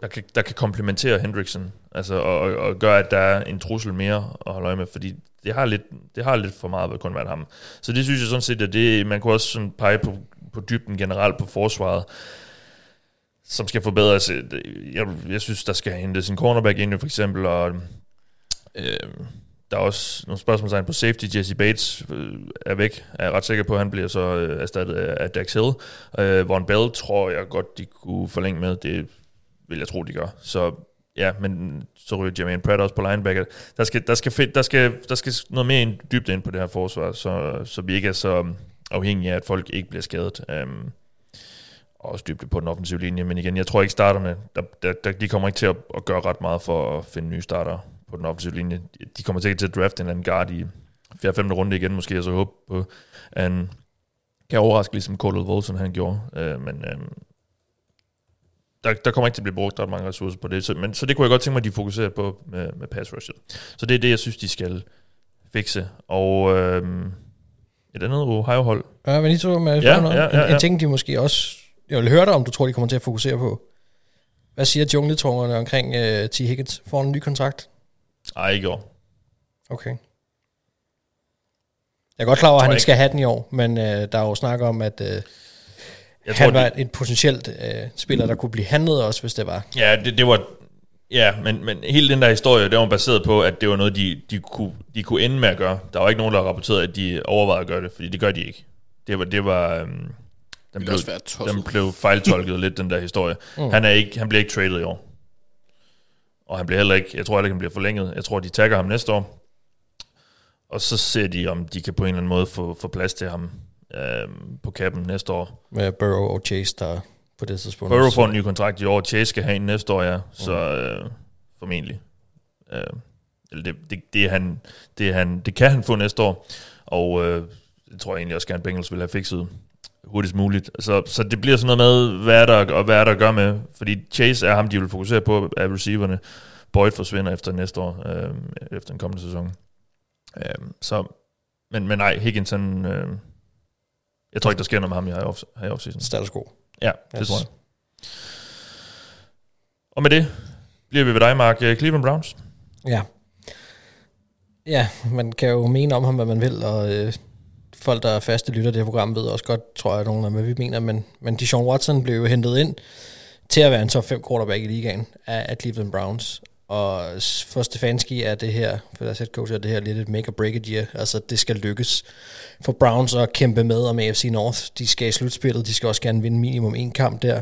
der kan, der kan komplementere Hendrickson, altså, og, og, og gøre, at der er en trussel mere at holde øje med, fordi det har lidt, det har lidt for meget ved kun være ham. Så det synes jeg sådan set, at det, man kunne også sådan pege på, på dybden generelt på forsvaret, som skal forbedres. Jeg, jeg synes, der skal hentes en cornerback ind, for eksempel, og øh, der er også nogle spørgsmålstegn på safety. Jesse Bates øh, er væk. Er ret sikker på, at han bliver så øh, erstattet af, af Dax Hill. Øh, Von Bell tror jeg godt, de kunne forlænge med. Det vil jeg tro, de gør. Så ja, men så ryger Jermaine Pratt også på linebacker. Der skal, der skal, fedt, der skal, der skal noget mere ind, dybt ind på det her forsvar, så, så vi ikke er så um, afhængige af, at folk ikke bliver skadet. Um, og også dybde på den offensive linje. Men igen, jeg tror ikke starterne, der, der, der, de kommer ikke til at, at gøre ret meget for at finde nye starter på den offensive linje. De kommer sikkert til at drafte en eller anden guard i 4. 5. runde igen, måske, og så håbe på, at han kan overraske, ligesom Cordell Wilson han gjorde. Uh, men um, der, der kommer ikke til at blive brugt ret mange ressourcer på det. Så, men, så det kunne jeg godt tænke mig, at de fokuserer på med, med pass rushet. Så det er det, jeg synes, de skal fikse. Og øhm, et andet Ohio-hold. Ja, men I to med Ja, noget. ja, ja, En, ja. en ting, de måske også... Jeg vil høre dig, om du tror, de kommer til at fokusere på. Hvad siger jungletungerne omkring uh, T. Higgins? Får en ny kontrakt? Ej, ikke i år. Okay. Jeg er godt klar over, at han ikke skal have den i år, men uh, der er jo snak om, at uh, Jeg han tror, var de, et potentielt uh, spiller, der kunne blive handlet også, hvis det var. ja, det, det var... Ja, men, men hele den der historie, det var baseret på, at det var noget, de, de, kunne, de kunne ende med at gøre. Der var ikke nogen, der rapporterede, at de overvejede at gøre det, fordi det gør de ikke. Det var... Det var øhm, den, blev, den blev fejltolket lidt, den der historie. (laughs) Mm. Han, er ikke, han bliver ikke traded i år. Og han bliver heller ikke, jeg tror heller ikke, han bliver forlænget. Jeg tror, de tagger ham næste år. Og så ser de, om de kan på en eller anden måde få, få plads til ham øhm, på kappen næste år. Med Burrow og Chase, der på det tidspunkt. Burrow får en ny kontrakt i år, Chase skal have en næste år, ja. Så øh, formentlig. Øh, eller det, det, det, er han, det, er han, det kan han få næste år. Og øh, det tror jeg egentlig også gerne, Bengals vil have fikset hurtigst muligt. Så, så det bliver sådan noget med, hvad er der, og hvad er der at gøre med. Fordi Chase er ham, de vil fokusere på af receiverne. Boyd forsvinder efter næste år, øh, efter den kommende sæson. Øh, så, men, men nej, Higgins, han, øh, jeg tror ikke, der sker noget med ham i her off- her i offseason. Status quo. Ja, det Yes. tror jeg. Og med det bliver vi ved dig, Mark. Øh, Cleveland Browns. Ja. Ja, man kan jo mene om ham, hvad man vil, og øh, folk, der er faste lytter af det her program, ved også godt, tror jeg, nogen af hvad vi mener, men, men Deshaun Watson blev jo hentet ind til at være en top 5 quarterback i ligaen af, af Cleveland Browns. Og for Stefanski er det her, for deres head coach er det her lidt et make or break it year. Altså det skal lykkes for Browns at kæmpe med om AFC North. De skal i slutspillet, de skal også gerne vinde minimum en kamp der.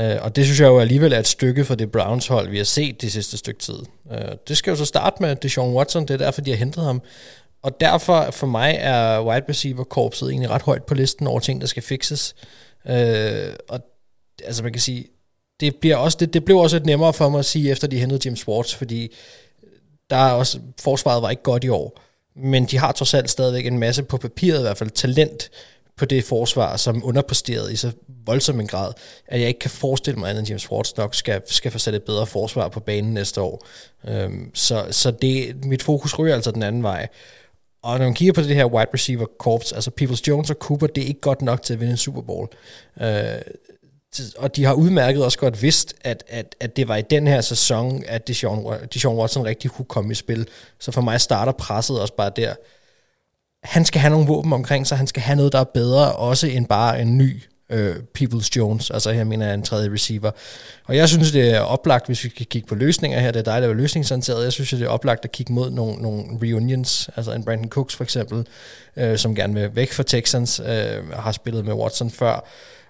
Uh, og det synes jeg jo alligevel er et stykke for det Browns hold, vi har set det sidste stykke tid. Uh, det skal jo så starte med Deshaun Watson, det er derfor, de har hentet ham. Og derfor for mig er wide receiver korpset egentlig ret højt på listen over ting, der skal fixes. Øh, og altså man kan sige, det, bliver også, det, det blev også et nemmere for mig at sige, efter de hentede James Swartz, fordi der er også, forsvaret var ikke godt i år. Men de har trods alt stadigvæk en masse på papiret, i hvert fald talent på det forsvar, som underpræsterede i så voldsom en grad, at jeg ikke kan forestille mig, at James Swartz nok skal, skal få sat et bedre forsvar på banen næste år. Øhm, så så det, mit fokus ryger altså den anden vej. Og når man kigger på det her wide receiver corps, altså Peoples Jones og Cooper, det er ikke godt nok til at vinde en Super Bowl. Øh, og de har udmærket også godt vidst, at, at, at det var i den her sæson, at Deshaun, Deshaun Watson rigtig kunne komme i spil. Så for mig starter presset også bare der. Han skal have nogle våben omkring sig, han skal have noget, der er bedre, også end bare en ny øh, Peoples Jones, altså her mener jeg en tredje receiver. Og jeg synes, det er oplagt, hvis vi kan kigge på løsninger her, det er dejligt at være løsningsorienteret, jeg synes, det er oplagt at kigge mod nogle, nogle reunions, altså en Brandon Cooks for eksempel, øh, som gerne vil væk fra Texans, øh, har spillet med Watson før,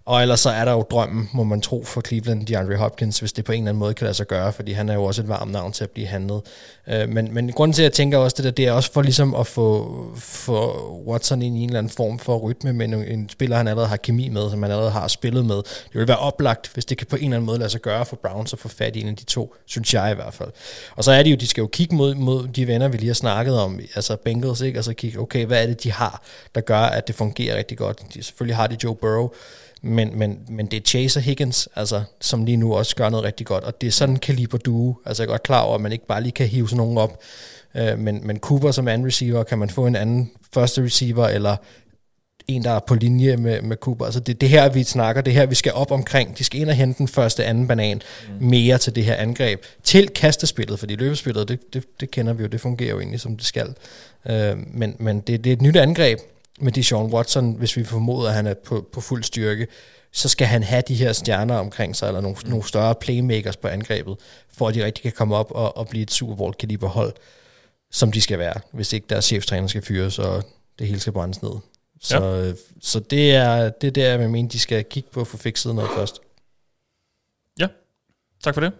og ellers så er der jo drømmen, må man tro, for Cleveland, DeAndre Hopkins, hvis det på en eller anden måde kan lade sig gøre, fordi han er jo også et varmt navn til at blive handlet. Øh, men, men grunden til, at jeg tænker også det der, det er også for ligesom at få, få Watson ind i en eller anden form for rytme med en, en spiller, han allerede har kemi med, som han allerede har spillet med. Det vil være oplagt, hvis det kan på en eller anden måde lade sig gøre for Browns at få fat i en af de to, synes jeg i hvert fald. Og så er det jo, de skal jo kigge mod, mod de venner, vi lige har snakket om, altså Bengals, ikke? og så kigge, okay, hvad er det, de har, der gør, at det fungerer rigtig godt. De, selvfølgelig har de Joe Burrow, men, men, men det er Chase og Higgins, altså, som lige nu også gør noget rigtig godt, og det er sådan kaliber duo. Altså jeg er godt klar over, at man ikke bare lige kan hive sådan nogen op, øh, men, men Cooper som anden receiver, kan man få en anden første receiver, eller en, der er på linje med, med Cooper. Altså det det her, vi snakker, det her, vi skal op omkring. De skal ind og hente den første anden banan mm. mere til det her angreb. Til kastespillet, fordi løbespillet, det, det, det kender vi jo, det fungerer jo egentlig, som det skal. Øh, men men det, det er et nyt angreb, med Deshaun Watson, hvis vi formoder, at han er på, på fuld styrke, så skal han have de her stjerner omkring sig, eller nogle, mm. nogle større playmakers på angrebet, for at de rigtig kan komme op og, og blive et Super Bowl kaliber hold, som de skal være, hvis ikke deres cheftræner skal fyres, og det hele skal brændes ned. Så, ja. så det, er, det er der, jeg mener, de skal kigge på at få fikset noget først. Ja, tak for det.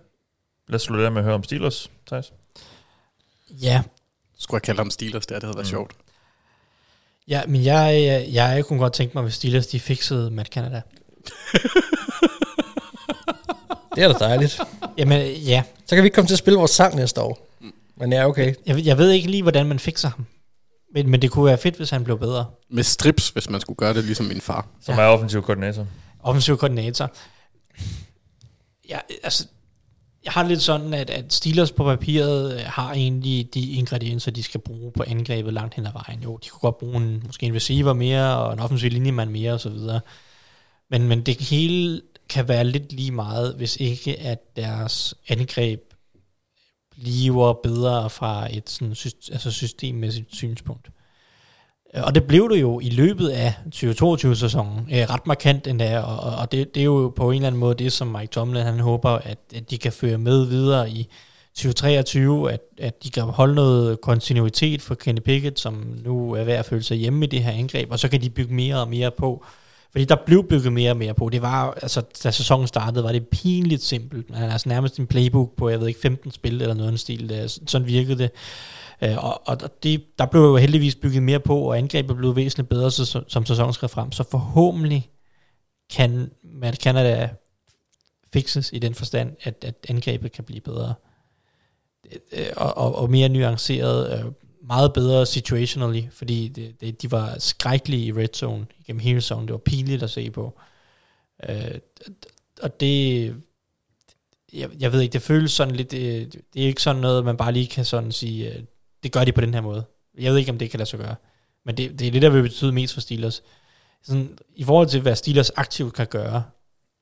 Lad os slutte med at høre om Steelers, Thijs. Ja. Skulle jeg kalde ham Steelers, det, det havde været mm. sjovt. Ja, men jeg, jeg, jeg kunne godt tænke mig, hvis Steelers de fixede Matt Canada. (laughs) det er da dejligt. Jamen, ja. Så kan vi ikke komme til at spille vores sang næste år. Men ja, okay. Jeg, jeg ved ikke lige, hvordan man fikser ham. Men, men det kunne være fedt, hvis han blev bedre. Med strips, hvis man skulle gøre det ligesom min far. Som ja. er offensiv koordinator. Offensiv koordinator. Ja, altså, jeg har lidt sådan, at, at Steelers på papiret øh, har egentlig de ingredienser, de skal bruge på angrebet langt hen ad vejen. Jo, de kunne godt bruge en, måske en receiver mere, og en offensiv linjemand mere, osv. så. Men, men det hele kan være lidt lige meget, hvis ikke at deres angreb bliver bedre fra et sådan, altså systemmæssigt synspunkt. Øh, og det blev det jo i løbet af 2022-sæsonen, øh, ret markant endda, og, og det, det er jo på en eller anden måde det, som Mike Tomlin han håber, at, at de kan føre med videre i 2023, at, at de kan holde noget kontinuitet for Kenny Pickett, som nu er ved at føle sig hjemme i det her angreb, og så kan de bygge mere og mere på. Fordi der blev bygget mere og mere på. Det var, altså, da sæsonen startede, var det pinligt simpelt. Man altså nærmest en playbook på, jeg ved ikke, 15 spil eller noget af stil. Sådan virkede det. Øh, og og det, der blev jo heldigvis bygget mere på, og angrebet blev væsentligt bedre, så, som sæsonen skred frem. Så forhåbentlig kan Matt Canada fixes i den forstand, at, at angrebet kan blive bedre. Øh, og, og, og mere nuanceret, øh, meget bedre situationally, fordi det, det, de var skrækkelige i red zone, igennem hele zone. Det var pinligt at se på. Øh, og det, jeg, jeg ved ikke, det føles sådan lidt, det, det er ikke sådan noget, man bare lige kan sådan sige, øh, det gør de på den her måde. Jeg ved ikke, om det kan lade sig gøre. Men det, det er det, der vil betyde mest for Steelers. Sådan, I forhold til, hvad Steelers aktivt kan gøre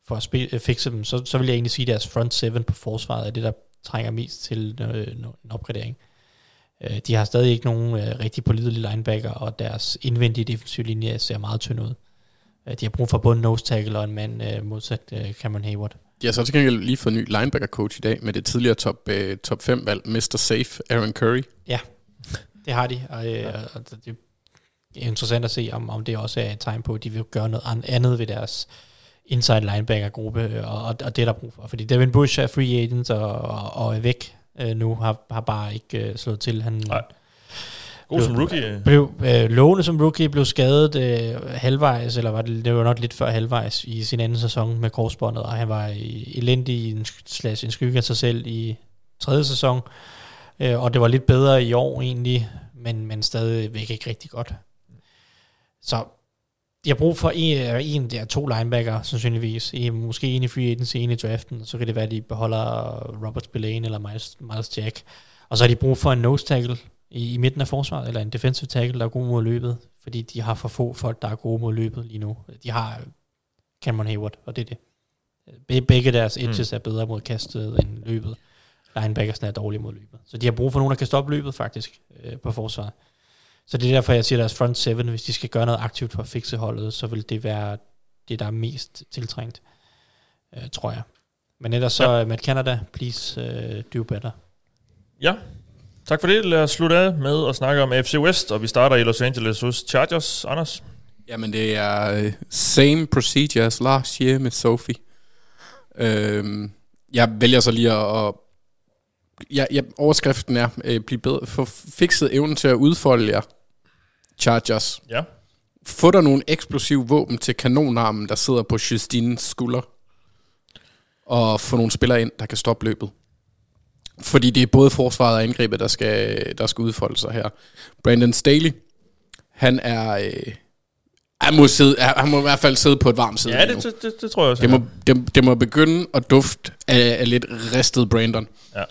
for at spil, øh, fikse dem, så, så vil jeg egentlig sige, at deres front seven på forsvaret er det, der trænger mest til øh, en opgradering. Øh, de har stadig ikke nogen øh, rigtig pålidelige linebacker, og deres indvendige defensive linje ser meget tynd ud. Øh, de har brug for både en nose tackle og en mand øh, modsat øh, Cameron Hayward. De har så til gengæld lige fået en ny linebacker-coach i dag med det tidligere top, øh, top 5-valg, Mr. Safe, Aaron Curry. Ja, det har de, og, øh, og det er interessant at se, om, om det også er et tegn på, at de vil gøre noget andet ved deres inside linebacker-gruppe, og, og, og det er der brug for. Fordi Devin Bush er free agent og, og, og er væk øh, nu, har, har bare ikke øh, slået til. Han, Nej. God blev, som rookie. Blev øh, lovende som rookie, blev skadet øh, halvvejs, eller var det, det var nok lidt før halvvejs i sin anden sæson med korsbåndet, og han var elendig i en, slags en skygge af sig selv i tredje sæson, øh, og det var lidt bedre i år egentlig, men, men stadigvæk ikke rigtig godt. Så de har brug for en, en der to linebacker, sandsynligvis. En, måske en i free agency, en i draften, så kan det være, at de beholder Robert Spillane eller Miles, Miles Jack. Og så har de brug for en nose tackle i, i midten af forsvaret, eller en defensive tackle, der er god mod løbet, fordi de har for få folk, der er gode mod løbet lige nu. De har Cameron Hayward, og det er det. Begge deres edges mm. er bedre mod kastet end løbet. Linebackersne er dårlige mod løbet. Så de har brug for nogen, der kan stoppe løbet faktisk øh, på forsvaret. Så det er derfor, jeg siger deres front seven. Hvis de skal gøre noget aktivt for at fikse holdet, så vil det være det, der er mest tiltrængt, øh, tror jeg. Men ellers så, ja. Matt Canada, please uh, do better. Ja, tak for det. Lad os slutte af med at snakke om FC West, og vi starter i Los Angeles hos Chargers. Anders? Jamen, det er uh, same procedure as last year med Sophie. Uh, jeg vælger så lige at... ja, ja, overskriften er, uh, blive bedre, få fikset evnen til at udfolde jer Chargers. Ja. Få der nogle eksplosive våben til kanonarmen, der sidder på Justines skulder. Og få nogle spillere ind, der kan stoppe løbet. Fordi det er både forsvaret og angrebet, der skal, der skal udfolde sig her. Brandon Staley, han er... Øh, han må, sidde, han må i hvert fald sidde på et varmt sæde. Ja, det, det, det, det tror jeg også. Det må, det, det må begynde at dufte af, af lidt ristet Brandon. Ja.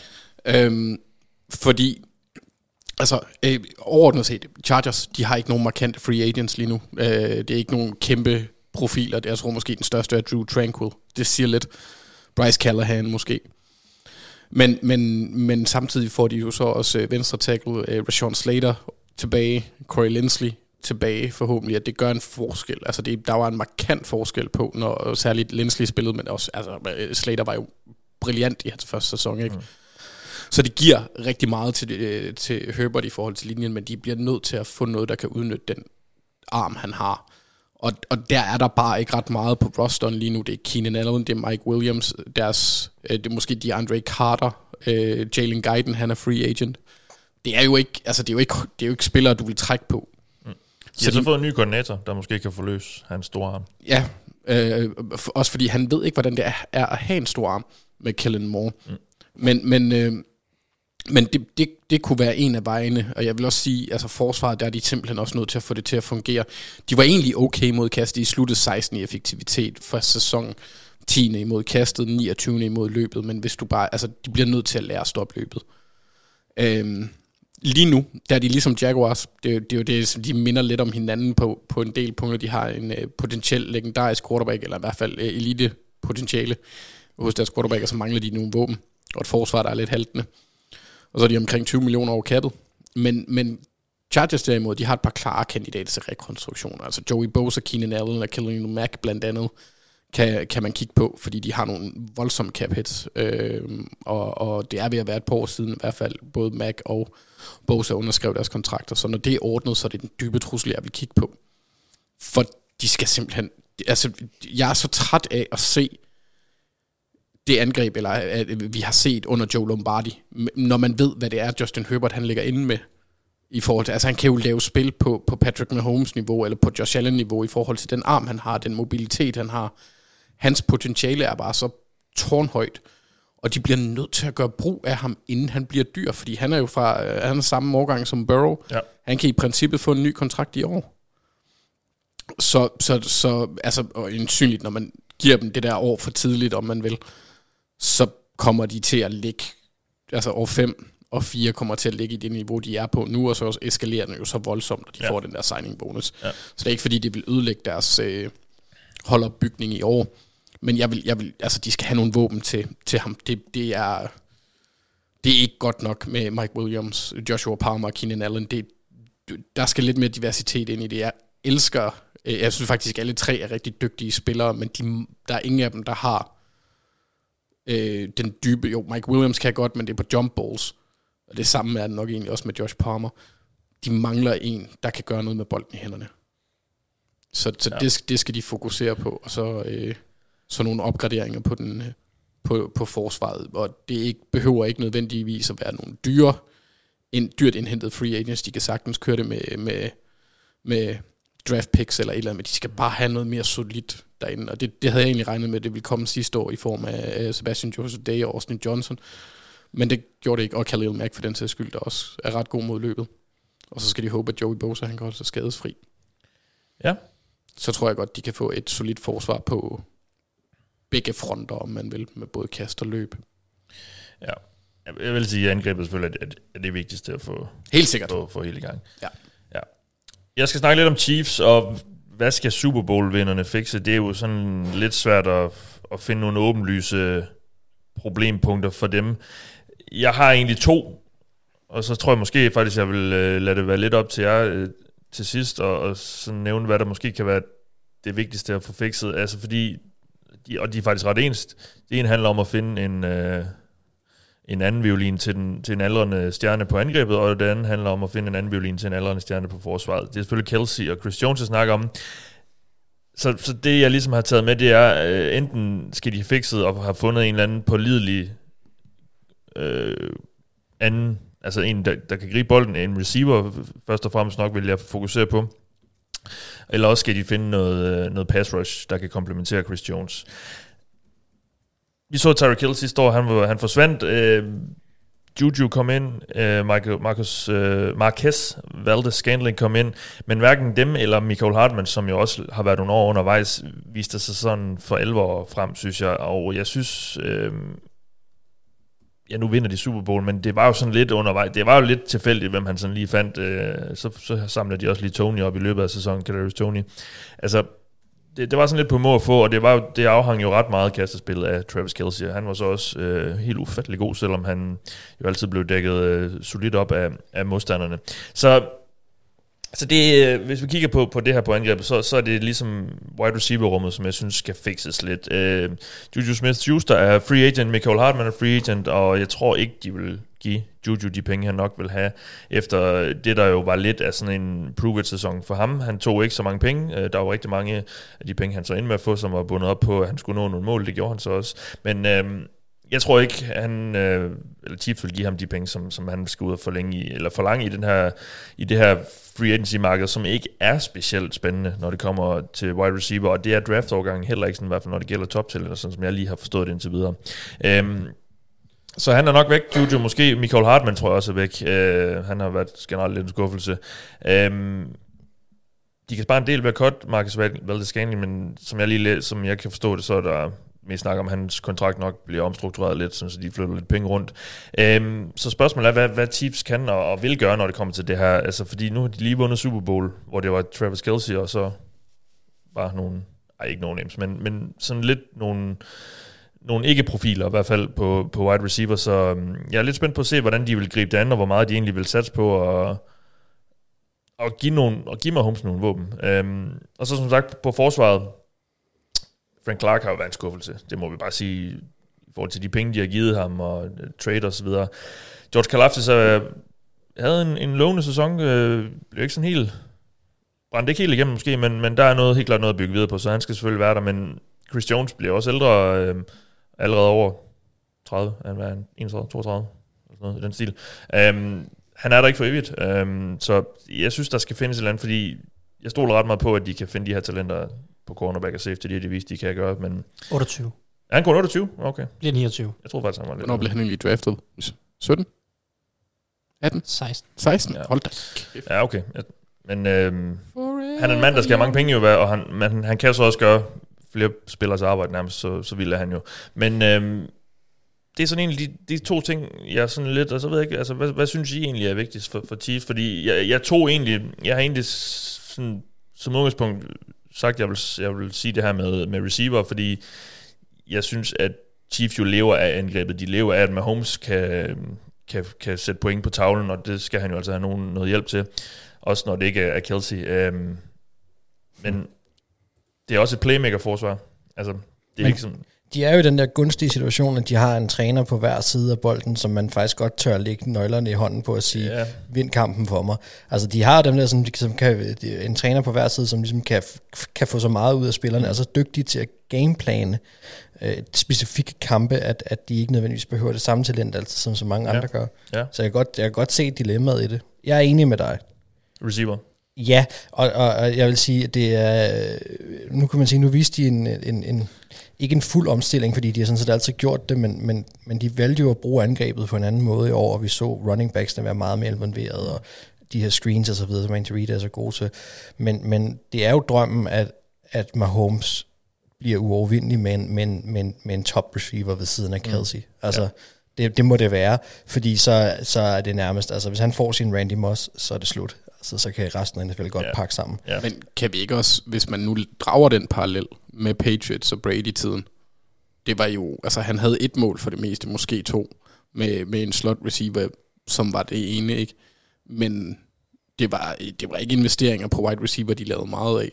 Øhm, fordi Altså, øh, overordnet set, Chargers, de har ikke nogen markante free agents lige nu. Øh, det er ikke nogen kæmpe profiler. Jeg tror måske den største er Drew Tranquil. Det siger lidt. Bryce Callahan måske. Men, men, men samtidig får de jo så også øh, venstre tackle øh, Rashawn Slater tilbage, Corey Lindsley tilbage forhåbentlig, at det gør en forskel. Altså det, der var en markant forskel på, når særligt Lindsley spillede, men også altså, øh, Slater var jo brilliant i hans første sæson, ikke? Mm. Så det giver rigtig meget til, øh, til Herbert i forhold til linjen, men de bliver nødt til at få noget, der kan udnytte den arm, han har. Og, og der er der bare ikke ret meget på rosteren lige nu. Det er Keenan Allen, det er Mike Williams, deres, øh, det er måske de Andre Carter, øh, Jalen Guyton, han er free agent. Det er jo ikke, altså det er jo ikke, det er jo ikke spillere, du vil trække på. Mm. De har så, så fået en ny koordinator, der måske kan forløse hans store arm. Ja, øh, også fordi han ved ikke, hvordan det er, er at have en stor arm med Kellen Moore. Mm. Men, men øh, men det, det, det kunne være en af vejene, og jeg vil også sige, altså forsvaret, der er de simpelthen også nødt til at få det til at fungere. De var egentlig okay mod kastet, de sluttede 16 i effektivitet for sæson 10. imod kastet, 29. imod løbet, men hvis du bare, altså de bliver nødt til at lære at stoppe løbet. Øhm, lige nu, der er de ligesom Jaguars, det, det er jo det, de minder lidt om hinanden på, på en del punkter. De har en øh, potentiel legendarisk quarterback, eller i hvert fald øh, elite potentiale hos deres quarterback, og så mangler de nogle våben, og et forsvar, der er lidt haltende. Og så er de omkring 20 millioner over kappet. Men, men Chargers derimod, de har et par klare kandidater til rekonstruktion. Altså Joey Bosa, Keenan Allen og Khalil Mack blandt andet, kan, kan man kigge på, fordi de har nogle voldsomme cap hits. Øh, og, og det er ved at være et par år siden i hvert fald, både Mack og Bosa underskrev deres kontrakter. Så når det er ordnet, så er det den dybe trussel, jeg vil kigge på. For de skal simpelthen... Altså, jeg er så træt af at se det angreb, eller at vi har set under Joe Lombardi, når man ved, hvad det er, Justin Herbert han ligger inde med, i forhold til, altså han kan jo lave spil på, på Patrick Mahomes niveau, eller på Josh Allen niveau, i forhold til den arm, han har, den mobilitet, han har. Hans potentiale er bare så tårnhøjt, og de bliver nødt til at gøre brug af ham, inden han bliver dyr, fordi han er jo fra, øh, han er samme årgang som Burrow. Ja. Han kan i princippet få en ny kontrakt i år. Så, så, så altså, og synligt, når man giver dem det der år for tidligt, om man vil, så kommer de til at ligge, altså år 5 og 4 kommer til at ligge i det niveau, de er på nu, og så eskalerer den jo så voldsomt, at de ja. får den der signing bonus. Ja. Så det er ikke fordi, de vil ødelægge deres øh, holdopbygning i år. Men jeg vil, jeg vil, altså, de skal have nogle våben til, til ham. Det, det er det er ikke godt nok med Mike Williams, Joshua Palmer og Keenan Allen. Det, der skal lidt mere diversitet ind i det. Jeg elsker, øh, jeg synes faktisk, at alle tre er rigtig dygtige spillere, men de, der er ingen af dem, der har øh, den dybe... Jo, Mike Williams kan godt, men det er på jump balls. Og det samme er det nok egentlig også med Josh Palmer. De mangler en, der kan gøre noget med bolden i hænderne. Så, så ja. det, det skal de fokusere på, og så, øh, så nogle opgraderinger på den, øh, på, på forsvaret, og det ikke, behøver ikke nødvendigvis at være nogle dyre, en, dyrt indhentet free agents, de kan sagtens køre det med, med, med draft picks eller et eller andet, men de skal bare have noget mere solidt derinde, og det, det havde jeg egentlig regnet med, at det ville komme sidste år i form af Sebastian Joseph Day og Austin Johnson, men det gjorde det ikke, og Khalil Mack for den sags skyld, der også er ret god mod løbet. Og så skal de håbe, at Joey Bosa han går så skadesfri. Ja. Så tror jeg godt, de kan få et solidt forsvar på, begge fronter, om man vil, med både kast og løb. Ja, jeg vil sige, at angrebet selvfølgelig er det, er det vigtigste at få, helt sikkert. Få, få helt i gang. Ja ja. Jeg skal snakke lidt om Chiefs, og hvad skal Super Bowl-vinderne fikse? Det er jo sådan lidt svært at, at finde nogle åbenlyse problempunkter for dem. Jeg har egentlig to, og så tror jeg måske faktisk, jeg vil øh, lade det være lidt op til jer øh, til sidst, og, og sådan nævne, hvad der måske kan være det vigtigste at få fikset. Altså fordi de, og de er faktisk ret enst. Det ene handler om at finde en, øh, en anden violin til, den, til en aldrende stjerne på angrebet, og det andet handler om at finde en anden violin til en aldrende stjerne på forsvaret. Det er selvfølgelig Kelsey og Chris Jones, jeg snakker om. Så, så det, jeg ligesom har taget med, det er, øh, enten skal de fikset og have fundet en eller anden pålidelig øh, anden, altså en, der, der kan gribe bolden, en receiver, først og fremmest nok vil jeg fokusere på, eller også skal de finde noget, øh, noget pass rush, der kan komplementere Chris Jones. Vi så Tyreek Hill sidste år, han, var, han forsvandt. Øh, Juju kom ind, øh, Michael, Marcus, øh, Marquez Valdes Scandling kom ind, men hverken dem eller Michael Hartman, som jo også har været nogle år undervejs, viste sig sådan for 11 år frem, synes jeg. Og jeg synes, øh, ja, nu vinder de Super Bowl, men det var jo sådan lidt undervejs. Det var jo lidt tilfældigt, hvem han sådan lige fandt. Øh, så, så samler de også lige Tony op i løbet af sæsonen, Kadarius Tony. Altså, det, det var sådan lidt på må at få, og det, var det afhang jo ret meget kastespil af Travis Kelsey. Han var så også øh, helt ufattelig god, selvom han jo altid blev dækket øh, solidt op af, af modstanderne. Så så det, øh, hvis vi kigger på, på det her på angrebet, så, så er det ligesom wide receiver-rummet, som jeg synes skal fixes lidt. Øh, Juju Smith-Schuster er free agent, Michael Hartman er free agent, og jeg tror ikke, de vil give Juju de penge, han nok vil have, efter det, der jo var lidt af sådan en prove sæson for ham. Han tog ikke så mange penge. Øh, der var rigtig mange af de penge, han så ind med at få, som var bundet op på, at han skulle nå nogle mål. Det gjorde han så også. Men uh, jeg tror ikke, han, øh, eller Chiefs vil give ham de penge, som, som han skal ud og forlænge i, eller forlange i, den her, i det her free agency-marked, som ikke er specielt spændende, når det kommer til wide receiver, og det er draft-overgangen heller ikke sådan, i hvert fald når det gælder top eller sådan som jeg lige har forstået det indtil videre. Øhm, så han er nok væk. Juju måske. Michael Hartman tror jeg også er væk. Øh, han har været generelt lidt en skuffelse. Øhm, de kan spare en del ved at cut Marcus Valdescani, men som jeg, lige, som jeg kan forstå det, så er der mest snak om, at hans kontrakt nok bliver omstruktureret lidt, så de flytter lidt penge rundt. Øhm, så spørgsmålet er, hvad, hvad Chiefs kan og, og vil gøre, når det kommer til det her. Altså, fordi nu har de lige vundet Super Bowl, hvor det var Travis Kelce, og så bare nogle, ej ikke nogen names, men, men sådan lidt nogle, nogle ikke-profiler i hvert fald på, på wide receiver, så øhm, jeg er lidt spændt på at se, hvordan de vil gribe det an, og hvor meget de egentlig vil satse på, og, og give, nogle, og give Mahomes nogle våben. Øhm, og så som sagt på forsvaret, Frank Clark har jo været en skuffelse, det må vi bare sige, i forhold til de penge, de har givet ham, og øh, trade og så videre. George Kalafdis øh, havde en, en lovende sæson, øh, blev ikke sådan helt, brændte ikke helt igennem måske, men, men der er noget, helt klart noget at bygge videre på, så han skal selvfølgelig være der, men Chris Jones bliver også ældre, Øh, allerede over 30, han var 31, 32, eller noget i den stil. Um, han er der ikke for evigt, um, så jeg synes, der skal findes et eller andet, fordi jeg stoler ret meget på, at de kan finde de her talenter på cornerback og safety, det er de vist, de kan gøre, men... 28. Er han kun 28? Okay. Bliver 29. Jeg tror faktisk, han var lidt... Hvornår blev han egentlig draftet? 17? 18? 16. 16? Ja. Hold da. Ja, okay. Men øhm, han er en mand, der skal have mange penge jo, og han, men han kan så også gøre flere spillers arbejde nærmest, så, så vil han jo. Men øhm, det er sådan egentlig de, de to ting, jeg sådan lidt, og så ved jeg ikke, altså, hvad, hvad synes I egentlig er vigtigst for, for Chiefs? Fordi jeg, jeg tog egentlig, jeg har egentlig sådan, som udgangspunkt sagt, jeg vil, jeg vil sige det her med, med receiver, fordi jeg synes, at Chiefs jo lever af angrebet. De lever af, at Mahomes kan, kan, kan sætte point på tavlen, og det skal han jo altså have nogen, noget hjælp til. Også når det ikke er Kelsey. Øhm, men det er også et playmaker-forsvar. Altså, det er Men- ikke sådan... De er jo i den der gunstige situation, at de har en træner på hver side af bolden, som man faktisk godt tør lægge nøglerne i hånden på at sige, ja. vind kampen for mig. Altså de har dem der, som, som kan, en træner på hver side, som ligesom kan, kan få så meget ud af spillerne, er så dygtige til at gameplane øh, specifikke kampe, at, at de ikke nødvendigvis behøver det samme talent, altid, som så mange Ja. andre gør. Ja. Så jeg kan, godt, jeg kan godt se dilemmaet i det. Jeg er enig med dig. Receiver. Ja, og, og, og jeg vil sige, at det er, nu kan man sige, nu viste de en, en, en, ikke en fuld omstilling, fordi de har sådan set altid gjort det, men, men, men de valgte jo at bruge angrebet på en anden måde i år, og vi så running backs være meget mere involveret, og de her screens og så videre, som Andy Reid er så god til. Men, men det er jo drømmen, at, at Mahomes bliver uovervindelig med en, med en, med en, med en top receiver ved siden af Kelsey. Mm. Altså, ja. det, det må det være, fordi så, så er det nærmest, altså hvis han får sin Randy Moss, så er det slut. Altså, så kan resten af NFL godt Ja. pakke sammen. Ja. Men kan vi ikke også, hvis man nu drager den parallel med Patriots og Brady-tiden, det var jo, altså han havde et mål for det meste, måske to, med, med en slot receiver, som var det ene, ikke? Men det var, det var ikke investeringer på wide receiver, de lavede meget af.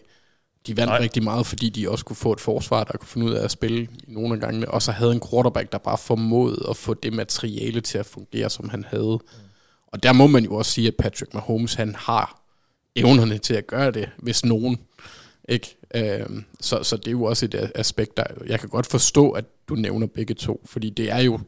De vandt Nej. Rigtig meget, fordi de også kunne få et forsvar, der kunne finde ud af at spille i nogle af gangene, og så havde en quarterback, der bare formåede at få det materiale til at fungere, som han havde. Og der må man jo også sige, at Patrick Mahomes, han har evnerne til at gøre det, hvis nogen. Ikke? Øhm, så, så det er jo også et aspekt, der jeg kan godt forstå, at du nævner begge to, fordi det er jo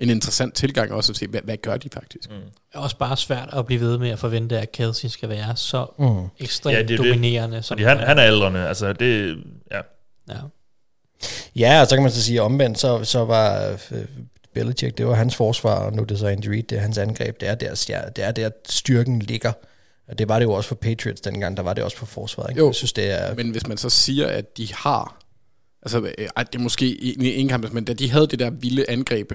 en interessant tilgang også at se, hvad, hvad gør de faktisk? Mm. Det er også bare svært at blive ved med at forvente, at Kelsey skal være så Mm. ekstremt Ja, det er jo det. dominerende. Som Fordi han, han er aldrende. Altså, det... Ja. Ja. Ja, og så kan man så sige omvendt, så, så var øh, Belichick, det var hans forsvar, og nu er det så Andy Reid, det er hans angreb, det er der, stjer- det er der styrken ligger. Og det var det jo også for Patriots dengang, der var det også på forsvaret. Ikke? Jo, Jeg synes, det er... Men hvis man så siger, at de har, altså øh, ej, det er måske ikke en kamp, men da de havde det der vilde angreb,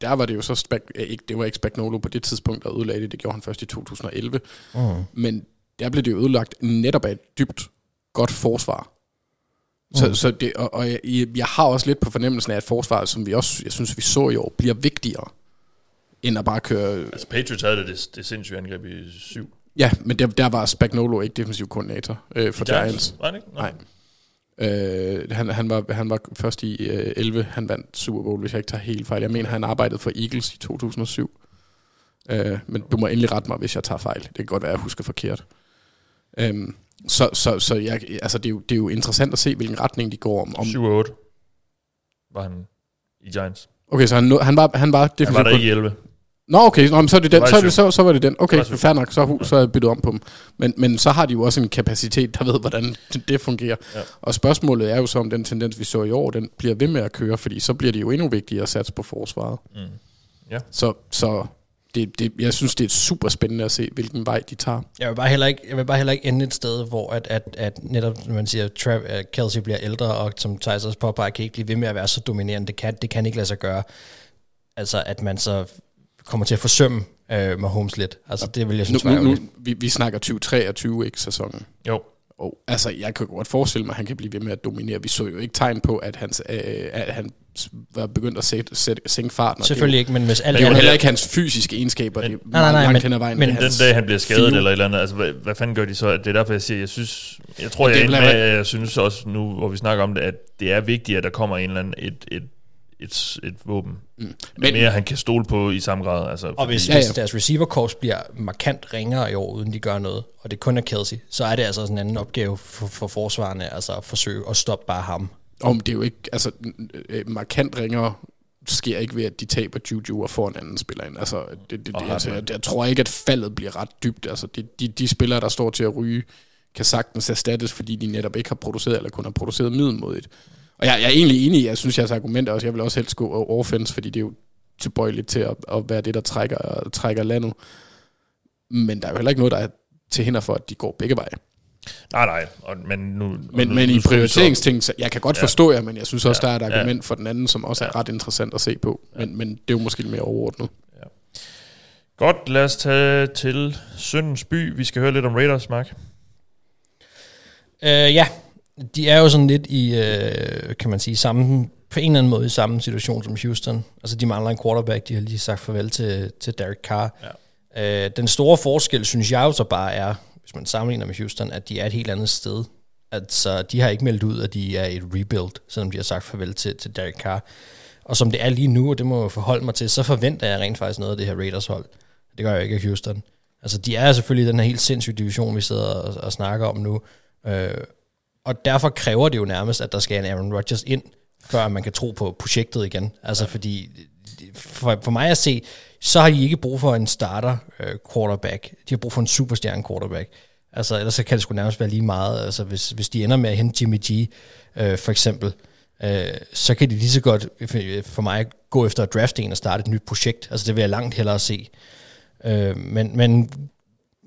der var det jo så, spek, øh, ikke, det var ikke Spagnolo på det tidspunkt, der ødelagde det, det gjorde han først i 2011, Mm. men der blev det jo ødelagt netop af et dybt godt forsvar. Så, Mm. så det, og, og jeg, jeg har også lidt på fornemmelsen af, at forsvaret, som vi også, jeg synes, vi så i år, bliver vigtigere, end at bare køre... Altså, Patriots havde det, det, det sindssyge angreb i syv. Ja, men der, der var Spagnolo ikke defensiv koordinator øh, for Giants. Var det ikke? Nå. Nej. Øh, han, han, var, han var først i øh, 11, han vandt Super Bowl, hvis jeg ikke tager helt fejl. Jeg mener, han arbejdede for Eagles i 2007. Øh, men du må endelig rette mig, hvis jeg tager fejl. Det kan godt være, at jeg husker forkert. Øh, så så, så jeg, altså, det, er jo, det er jo interessant at se, hvilken retning de går om. om 7 og 8 var han i Giants. okay, så han, han var, han var Han defensiv var der ikke i 11. Nå, okay, nå, men så er det den. Så, er det, så, så var det den. Okay, Det fair nok. Så, så er jeg byttet om på dem. Men, men så har de jo også en kapacitet, der ved, hvordan det fungerer. Ja. Og spørgsmålet er jo så, om den tendens, vi så i år, den bliver ved med at køre, fordi så bliver det jo endnu vigtigere at satse på forsvaret. Mm. Ja. Så, så det, det, jeg synes, det er super spændende at se, hvilken vej de tager. Jeg vil bare heller ikke, jeg vil bare heller ikke ende et sted, hvor at, at, at netop, når man siger, Trav, uh, Kelsey bliver ældre, og som Thijs også påpeger, kan ikke blive ved med at være så dominerende. Det kan, det kan ikke lade sig gøre. Altså, at man så kommer til at forsømme uh, Mahomes lidt. Altså, det vil jeg synes Nu, nu, nu, vi, vi snakker 2023, ikke sæsonen. Jo. Og altså, jeg kan godt forestille mig, at han kan blive ved med at dominere. Vi så jo ikke tegn på, at, hans, øh, at han var begyndt at sætte, sætte, sænke farten. Selvfølgelig ikke, men hvis alt Det er jo heller ikke hans fysiske egenskaber, det er Nej, nej, nej, langt men- hen ad vejen. men det Den dag, han bliver skadet feel. eller et eller andet, altså hvad, hvad fanden gør de så? Det er derfor, jeg siger, jeg synes, jeg tror, jeg med, jeg synes også nu, hvor vi snakker om det, at det er vigtigt, at der kommer en eller anden, et, et, et, et våben. Mm. Men- mere, han kan stole på i samme grad. Altså, Og hvis, Ja, ja, ja. hvis deres receiver bliver markant ringere i år, uden de gør noget, og det kun er Kelsey, så er det altså sådan en anden opgave for, for forsvarerne, altså at forsøge at stoppe bare ham. Om det er jo ikke, altså øh, markant ringere sker ikke ved, at de taber Juju og får en anden spiller ind. Altså, det, det, det, altså, jeg, jeg, tror ikke, at faldet bliver ret dybt. Altså, de, de, de spillere, der står til at ryge, kan sagtens erstattes, fordi de netop ikke har produceret, eller kun har produceret middelmodigt. Og jeg, jeg er egentlig enig i, jeg synes, jeres argument er også, jeg vil også helst gå offense, fordi det er jo tilbøjeligt til at, at være det, der trækker, trækker landet. Men der er jo heller ikke noget, der er til hinder for, at de går begge veje. Nej, nej. Og, men nu, og Men, nu, men nu i prioriteringsting, så jeg kan godt Ja. forstå jer, men jeg synes også, Ja. der er et Ja. argument for den anden, som også er Ja. ret interessant at se på. Men, men det er jo måske lidt mere overordnet. Godt, lad os tage til Søndens By. Vi skal høre lidt om Raiders, Mark. Øh, ja, de er jo sådan lidt i, øh, kan man sige, samme på en eller anden måde i samme situation som Houston. Altså, de mangler en quarterback. De har lige sagt farvel til, til Derek Carr. Ja. Øh, den store forskel, synes jeg jo så bare er, hvis man sammenligner med Houston, at de er et helt andet sted. Altså, de har ikke meldt ud, at de er et rebuild, selvom de har sagt farvel til, til Derek Carr. Og som det er lige nu, og det må jeg forholde mig til, så forventer jeg rent faktisk noget af det her Raiders-hold. Det gør jeg ikke af Houston. Altså, de er selvfølgelig den her helt sindssyge division, vi sidder og, og snakker om nu. Øh, og derfor kræver det jo nærmest, at der skal en Aaron Rodgers ind, før man kan tro på projektet igen. Altså, ja. fordi for, for mig at se, så har de ikke brug for en starter øh, quarterback. De har brug for en superstjerne quarterback. Altså, ellers så kan det sgu nærmest være lige meget. Altså, hvis, hvis de ender med at hente Jimmy G, øh, for eksempel, øh, så kan de lige så godt for mig gå efter at drafte en og starte et nyt projekt. Altså, det vil jeg langt hellere se. Øh, men, men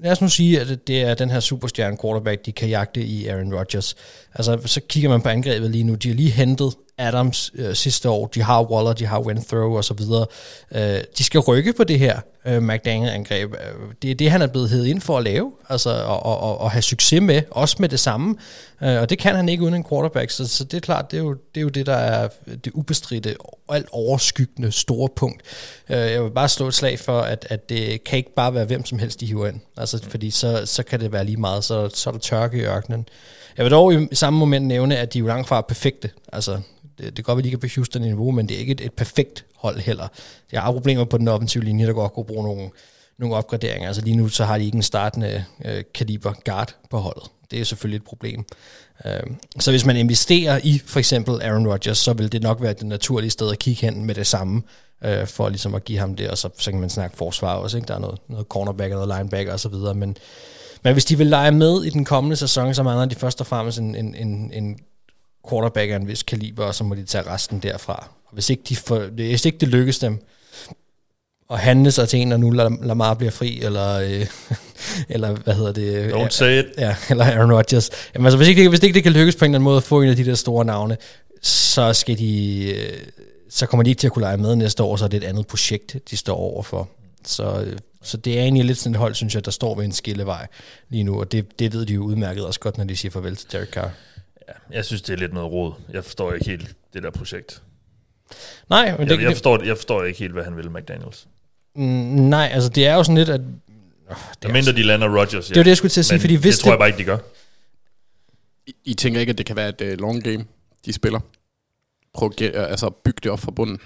lad os nu sige, at det er den her superstjerne quarterback, de kan jagte i Aaron Rodgers. Altså, så kigger man på angrebet lige nu. De har lige hentet Adams øh, sidste år. De har Waller, de har Winthrow og så videre. Øh, de skal rykke på det her øh, McDaniel-angreb. Øh, det er det, han er blevet hed ind for at lave, altså og, og, og, og have succes med, også med det samme. Øh, og det kan han ikke uden en quarterback, så, så det er klart, det er, jo, det er jo det, der er det ubestridte, alt overskyggende store punkt. Øh, jeg vil bare slå et slag for, at, at det kan ikke bare være hvem som helst, de hiver ind. Altså, mm. fordi så, så kan det være lige meget, så, så er der tørke i ørkenen. Jeg vil dog i samme moment nævne, at de jo langt fra perfekte. Altså, det, det kan godt være, de ikke er på Houston-niveau, men det er ikke et, et perfekt hold heller. Jeg har problemer på den offensive linje, der godt kunne bruge nogle, nogle opgraderinger. Altså lige nu, så har de ikke en startende øh, kaliber guard på holdet. Det er selvfølgelig et problem. Øh, så hvis man investerer i for eksempel Aaron Rodgers, så vil det nok være det naturlige sted at kigge hen med det samme, øh, for ligesom at give ham det, og så, så kan man snakke forsvar også. Ikke? Der er noget, noget cornerback eller linebacker osv., men men hvis de vil lege med i den kommende sæson, så mangler de først og fremmest en, en, en, en quarterback af en vis kaliber, og så må de tage resten derfra. Og hvis ikke, de får, hvis ikke det lykkes dem at handle sig til en, og nu Lamar bliver fri, eller, øh, (laughs) eller hvad hedder det? Don't say it. Ja, eller Aaron Rodgers. Jamen, altså, hvis, ikke, hvis ikke det kan lykkes på en eller anden måde at få en af de der store navne, så skal de... Øh, så kommer de ikke til at kunne lege med næste år, så er det et andet projekt, de står overfor. Så, øh, så det er egentlig lidt sådan et hold, synes jeg, der står ved en skillevej lige nu, og det, det ved de jo udmærket også godt, når de siger farvel til Derek Carr. Ja, jeg synes, det er lidt noget råd. Jeg forstår ikke helt det der projekt. Nej, men jeg, det, jeg, forstår, jeg forstår ikke helt, hvad han vil, McDaniels. Mm, nej, altså det er jo sådan lidt, at... Oh, det er mindre de lander Rodgers, ja. Det er det, jeg skulle til at sige, Men fordi hvis det tror jeg bare ikke, de gør. I, I tænker ikke, at det kan være et uh, long game, de spiller? Prøv at altså, bygge det op fra bunden.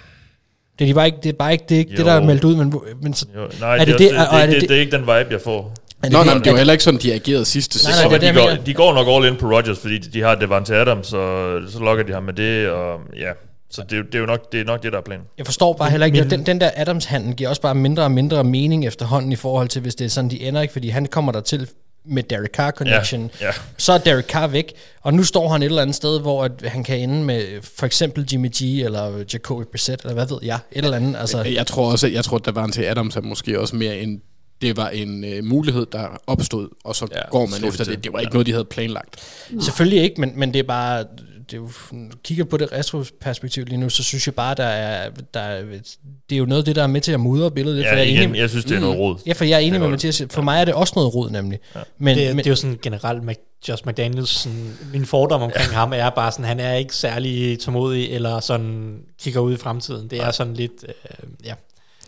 Det er, de bare ikke, det er bare ikke det, det der er meldt ud, men, men så, jo, nej, er det, det, det, det, det, det, det, det, er ikke den vibe, jeg får. Er Nå, nej, det er jo heller ikke sådan, de agerede sidste Nej, sæson. nej, det de, det, går, de går nok all in på Rodgers, fordi de, har Devante Adams, så, så lokker de ham med det, og ja. Så det, er jo- det, er jo nok, det er nok det, der er planen. Jeg forstår bare heller ikke, at den, den der Adams-handel giver også bare mindre og mindre mening efterhånden i forhold til, hvis det er sådan, de ender ikke, fordi han kommer der til med Derek Carr connection, Ja, ja. så er Derek Carr væk, og nu står han et eller andet sted, hvor at han kan ende med for eksempel Jimmy G, eller Jacoby Brissett, eller hvad ved jeg, et eller andet, altså, Jeg tror også, jeg tror, at der var en til Adams er måske også mere en det var en øh, mulighed, der opstod, og så Ja, ja, går man efter det til. det. Det var ikke noget, de havde planlagt. Selvfølgelig ikke, men, men det er bare, det er jo, kigger på det retroperspektiv lige nu, så synes jeg bare, der er, der er, det er jo noget af det, der er med til at mudre billedet. lidt, for Ja, jeg er enig, jeg synes, det er noget råd. ja, for jeg er enig med Mathias. For mig er det også noget rod, nemlig. Ja. Men, det, men, det er jo sådan generelt med Josh McDaniels, sådan, min fordom omkring ja. ham er bare sådan, han er ikke særlig tålmodig, eller sådan kigger ud i fremtiden. Det er sådan lidt, øh, ja.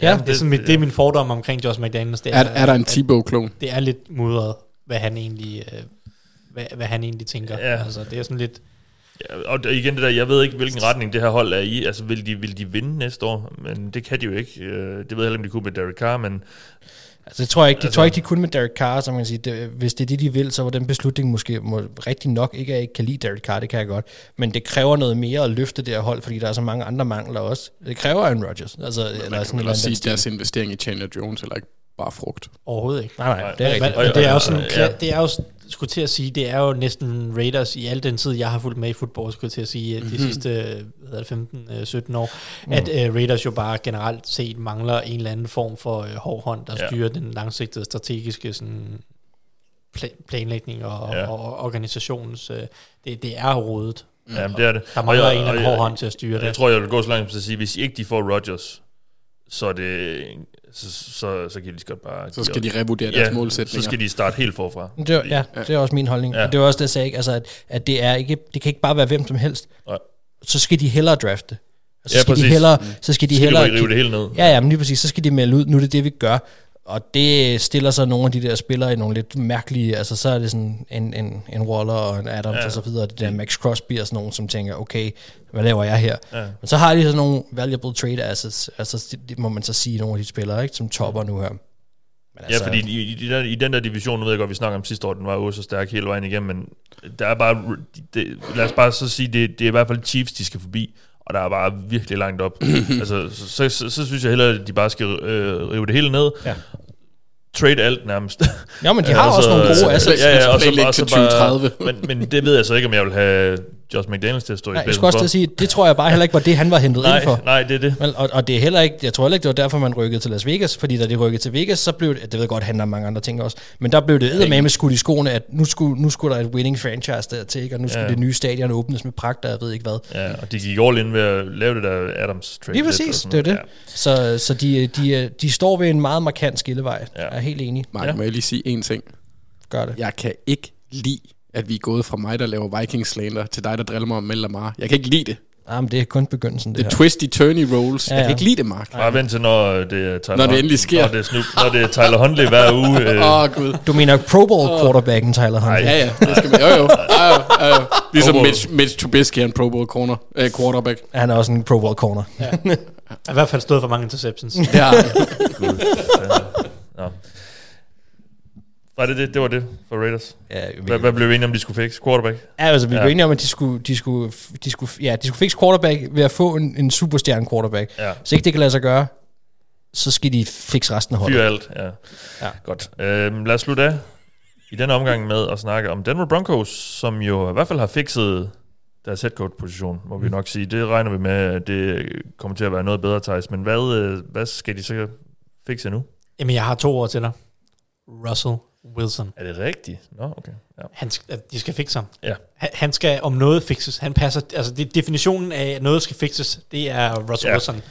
Ja, ja, det, er sådan, mit, det er min fordom omkring Josh McDaniels. Det Er, er der en Tebow-klon? Det er lidt mudret, hvad han egentlig, øh, hvad, hvad han egentlig tænker. Ja. Altså, det er sådan lidt, Ja, og der- igen det der, jeg ved ikke, hvilken retning det her hold er i. Altså, vil de, vil de vinde næste år? Men det kan de jo ikke. Øh, Det ved jeg heller ikke, om de kunne med Derek Carr, men altså, det tror jeg ikke, det Altså- tror jeg ikke, de kunne med Derek Carr, som man kan sige. Det, hvis det er det, de vil, så var den beslutning måske må, rigtig nok. Ikke at jeg ikke kan lide Derek Carr, det kan jeg godt. Men det kræver noget mere at løfte det her hold, fordi der er så mange andre mangler også. Det kræver Aaron Rodgers. Altså, eller Man sådan kan en vel eller også sige, at deres investering i Chandler Jones heller ikke bare frugt. overhovedet ikke. Nej, nej, det er Men, rigtigt. men det er jo sådan, det er jo, skulle til at sige, det er jo næsten Raiders i al den tid, jeg har fulgt med i fodbold, skulle jeg til at sige, mm-hmm. de sidste hvad er det, 15-17 år, mm. at uh, Raiders jo bare generelt set mangler en eller anden form for uh, hård hånd, der Ja. styrer den langsigtede strategiske sådan, pla- planlægning og, Ja. og organisationens, uh, det, det er rodet. ja, det er det. Der Og mangler jeg- en eller anden og hård jeg- hånd til at styre Jeg det. tror, jeg vil gå så langt som at sige, hvis ikke de får Rodgers, så er det så, så, så kan de lige så godt bare... Så skal de revurdere deres ja, målsætninger. så skal de starte helt forfra. Det er, ja, det er også min holdning. Ja. Ja. Det er også det, jeg sagde, ikke? Altså, at, at det, er ikke, det kan ikke bare være hvem som helst. Nej. så skal de hellere drafte. Og så Ja, skal de præcis. hellere, så skal de Skal de hellere bare rive det hele ned? Ja, ja, men lige præcis, så skal de melde ud, nu er det det, vi gør. Og det stiller så nogle af de der spillere i nogle lidt mærkelige, altså så er det sådan en, en, en Waller og en Adams Ja. og så videre, det der Max Crosby og sådan nogen, som tænker, okay, hvad laver jeg her? Ja. Men så har de sådan nogle valuable trade assets, altså det, det må man så sige, nogle af de spillere, ikke, som topper nu her. Men Ja, fordi i, i, i, den, i den der division, nu ved jeg godt, vi snakker om sidste år, den var jo så stærk hele vejen igennem, men der er bare, det, lad os bare så sige, det, det er i hvert fald Chiefs, de skal forbi, og der er bare virkelig langt op. (clears throat) altså, så, så, så, så, synes jeg hellere, at de bare skal øh, rive det hele ned. Ja. Trade alt nærmest. Ja, men de (laughs) har også nogle gode assets. Ja, ja, og så, og så til bare, 2030. men, men det ved jeg så ikke, om jeg vil have Josh McDaniels til at stå i Nej, jeg skulle også til at sige, det tror jeg bare heller ikke var det, han var hentet Nej, ind for. nej, det er det. Men, og, og det er heller ikke, jeg tror heller ikke, det var derfor, man rykkede til Las Vegas, fordi da de rykkede til Vegas, så blev det, det ved jeg godt, handler om mange andre ting også, men der blev det med skudt i skoene, at nu skulle, nu skulle der et winning franchise der til, ikke? og nu skulle Ja. ja. det nye stadion åbnes med pragt, og jeg ved ikke hvad. Ja, og de gik all in ved at lave det der Adams trade. Lige præcis, det er det. noget. Så, så de, de, de står ved en meget markant skillevej. Ja. Jeg er helt enig. Mark, Ja. ja. må jeg lige sige en ting? Gør det. Jeg kan ikke lide, at vi er gået fra mig, der laver Vikings slander, til dig, der driller mig om Mel Lamar. Jeg kan ikke lide det. Ah, men det er kun begyndelsen, det, Det er her. twisty turny rolls. Ja, Ja, ja. Jeg ja. kan ikke lide det, Mark. Bare vent til, når det er Tyler Når det endelig sker. Når det er, Snoop, når det er Tyler Huntley hver uge. (laughs) Øh, Åh, oh, gud. Du mener Pro Bowl quarterbacken Tyler Huntley? Ja, ja, det skal man. Jo, jo. jo, jo, jo. Ligesom. Mitch, Mitch Trubisky er en Pro Bowl corner, øh, quarterback. Han er også en Pro Bowl corner. Har (laughs) i hvert fald stået for mange interceptions. Ja. Nå. Var det det? Det var det for Raiders. Ja, Hvad, hvad blev vi enige om, de skulle fikse? Quarterback? Ja, altså vi Ja. ja. blev enige om, at de skulle, de skulle, de skulle, ja, de skulle fikse quarterback ved at få en, en superstjerne quarterback. Ja. Hvis ikke det kan lade sig gøre, så skal de fikse resten af holdet. Fyr alt, ja. Ja. Godt. Øhm, lad os slutte af i denne omgang med at snakke om Denver Broncos, som jo i hvert fald har fikset deres head coach position, må Mm. vi nok sige. Det regner vi med, at det kommer til at være noget bedre, Thijs. Men hvad, øh, hvad skal de så fikse nu? Jamen, jeg har to ord til dig. Russell Wilson. Er det rigtigt? Nå, okay. Ja. Han skal, de skal fikse ham. Ja. Han, han skal om noget fikses. Han passer, altså det, definitionen af, at noget skal fikses, det er Russell Ja. ja. Wilson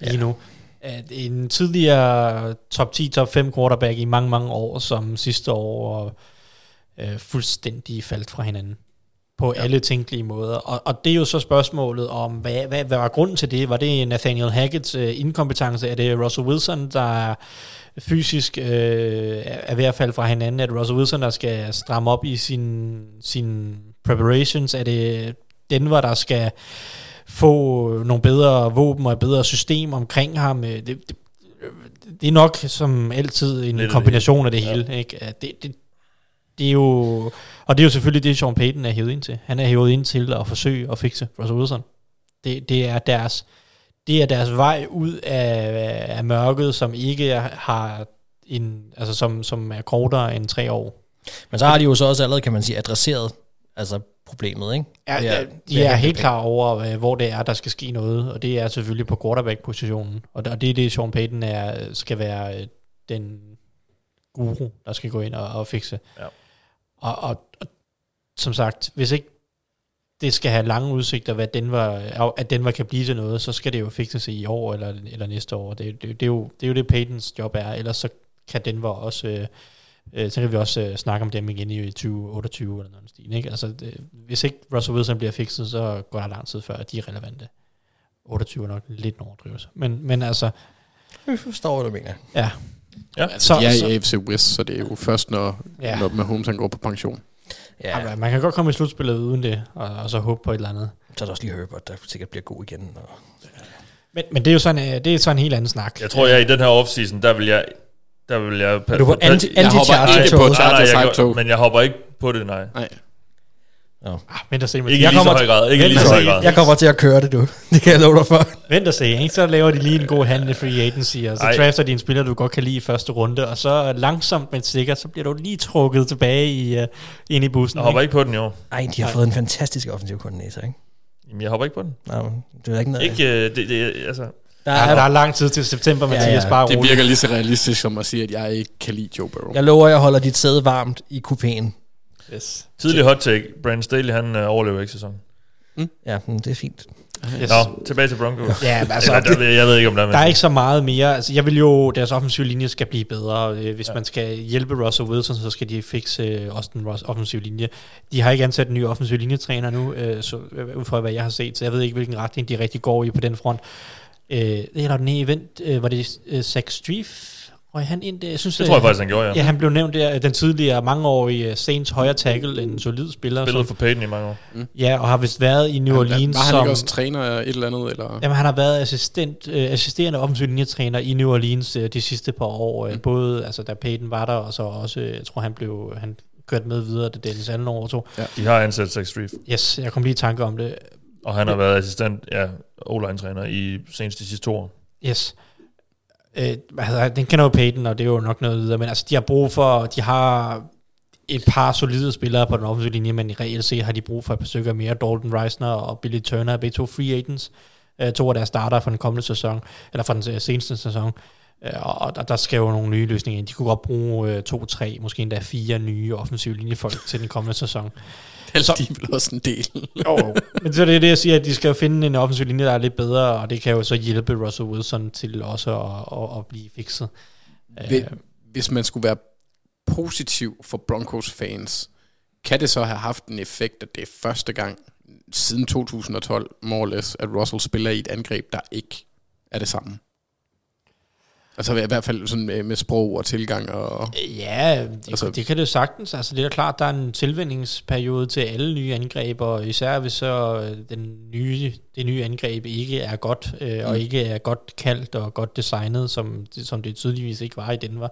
lige nu. At en tidligere top 10, top 5 quarterback i mange, mange år, som sidste år øh, fuldstændig faldt fra hinanden på ja. alle tænkelige måder. Og, og det er jo så spørgsmålet om, hvad, hvad, hvad var grunden til det? Var det Nathaniel Hackett's øh, inkompetence? Er det Russell Wilson, der er fysisk øh, er ved at falde fra hinanden? Er det Russell Wilson, der skal stramme op i sin, sin preparations? Er det Denver, der skal få nogle bedre våben og et bedre system omkring ham? Øh, Det, det, det er nok som altid en Lidt kombination af det Ja. hele. Ikke? At Det, det, det er jo, og det er jo selvfølgelig det, Sean Payton er hævet ind til. Han er hævet ind til at forsøge at fikse Russell Wilson. Det, det, er deres, det er deres vej ud af, af mørket, som ikke er- har en, altså som, som er kortere end tre år. Men så har de jo så også allerede, kan man sige, adresseret altså problemet, ikke? Ja, ja, de er hente helt klar over, øh, hvor det er, der skal ske noget, og det er selvfølgelig på quarterback-positionen. Og det og det er det, Sean Payton er, skal være øh, den guru, der skal gå ind og, og fikse. Ja. Og, og, og som sagt, hvis ikke det skal have lange udsigter, hvad Denver, at Denver kan blive til noget, så skal det jo fikses i år eller, eller næste år. Det, det, det, er jo, det er jo det, Paytons job er. Ellers så kan Denver også... Øh, øh, så kan vi også øh, snakke om dem igen i 2028 eller noget stil. Ikke? Altså, det, hvis ikke Russell Wilson bliver fikset, så går der lang tid før, at de er relevante. 28 er nok lidt en overdrivelse. Men, men altså, Jeg forstår, hvad du mener. ja. Ja. Altså, Så- de er i AFC West, så det er jo først, når, Ja. ja. når Mahomes han går på pension. Ja, ja. Man kan godt komme i slutspillet uden det, og, og så håbe på et eller andet. så er der også lige Herbert, der sikkert bliver god igen. Og... Men, men det er jo sådan, øh, det er sådan en helt anden snak. Jeg tror, jeg i den her offseason, der vil jeg... Der vil jeg Er du på anti- Jeg hopper ikke på? Chargers jeg, hype-tog. Men jeg hopper ikke på det, nej. Nej. Ah, vent og se. Ikke i Jeg lige så kommer høj grad. Ikke lige så høj grad. Jeg kommer til at køre det, du. (laughs) Det kan jeg love dig for. Vent og se, ikke? så laver de lige en god handel i free agency, og så Ej. Ej. drafter de en spiller, du godt kan lide i første runde, og så langsomt, men sikkert, så bliver du lige trukket tilbage i, uh, ind i bussen. Jeg hopper ikke? ikke på den i år. Ej, de har fået en fantastisk offensiv koordinator, ikke? Jamen, jeg hopper ikke på den. Nej, det er ikke noget. Ikke, øh, det, det, altså... der, Ja, er, der er lang tid til september, Ja, Mathias, ja. bare Det rolig. virker lige så realistisk som at sige, at jeg ikke kan lide Joe Burrow. jeg lover, jeg holder dit sæde varmt i kupéen. Yes. Tidlig hot take. Brandon Staley, han øh, overlever ikke sæsonen. Ja, men det er fint. Yes. Nå, tilbage til Broncos. Ja, men altså, Eller, der, jeg ved ikke, om der er Der er ikke så meget mere. Altså, jeg vil jo, deres offensive linje skal blive bedre. Øh, Hvis ja. man skal hjælpe Russell Wilson, så skal de fikse øh, også den Ross- offensive linje. De har ikke ansat en ny offensiv linjetræner nu, øh, så, ud fra hvad jeg har set, så jeg ved ikke, hvilken retning de rigtig går i på den front. Øh, eller den event, øh, var det øh, Zach Streif? Og han ind, jeg synes, Det tror jeg øh, faktisk, han gjorde, ja. Ja, han blev nævnt der, den tidligere mangeårige Saints højre tackle, en solid spiller. Spillet som, for Peyton i mange år. ja, og har vist været i New Orleans Var han som... ikke også træner et eller andet? Eller? Jamen, han har været assistent, øh, assisterende offensiv linjetræner i New Orleans øh, de sidste par år. Øh, både altså, da Peyton var der, og så også, øh, jeg tror, han blev han kørte med videre, da Dennis Allen overtog. De har ansat Zach Streif, Yes, jeg kom lige i tanke om det. og han har været assistent, ja, O-line-træner i senest de sidste to år. Yes. Øh, hvad hedder, den kender jo Payton, og det er jo nok noget videre, men altså, de har brug for, de har et par solide spillere på den offensive linje, men i reelt set har de brug for et par stykker mere. Dalton Reisner og Billy Turner er begge to free agents. Øh, to af deres starter for den kommende sæson, eller for den øh, seneste sæson. Øh, og og der skal jo nogle nye løsninger ind. De kunne godt bruge øh, to, tre, måske endda fire nye offensive linjefolk til den kommende sæson. (laughs) Det er vel også en del. Jo, men så er det det, jeg siger, at de skal jo finde en offensiv linje, der er lidt bedre, og det kan jo så hjælpe Russell Wilson til også at, at, at blive fikset. Hvis- Hvis man skulle være positiv for Broncos fans, kan det så have haft en effekt, at det er første gang siden 2012, more or less, at Russell spiller i et angreb, der ikke er det samme? Altså i hvert fald sådan med, med sprog og tilgang og... Ja, det, Altså- det kan det jo sagtens. Altså, det er klart, der er en tilvændingsperiode til alle nye angreb, og især hvis så øh, den nye, det nye angreb ikke er godt, øh, og Mm. ikke er godt kaldt og godt designet, som, som det tydeligvis ikke var i Denver,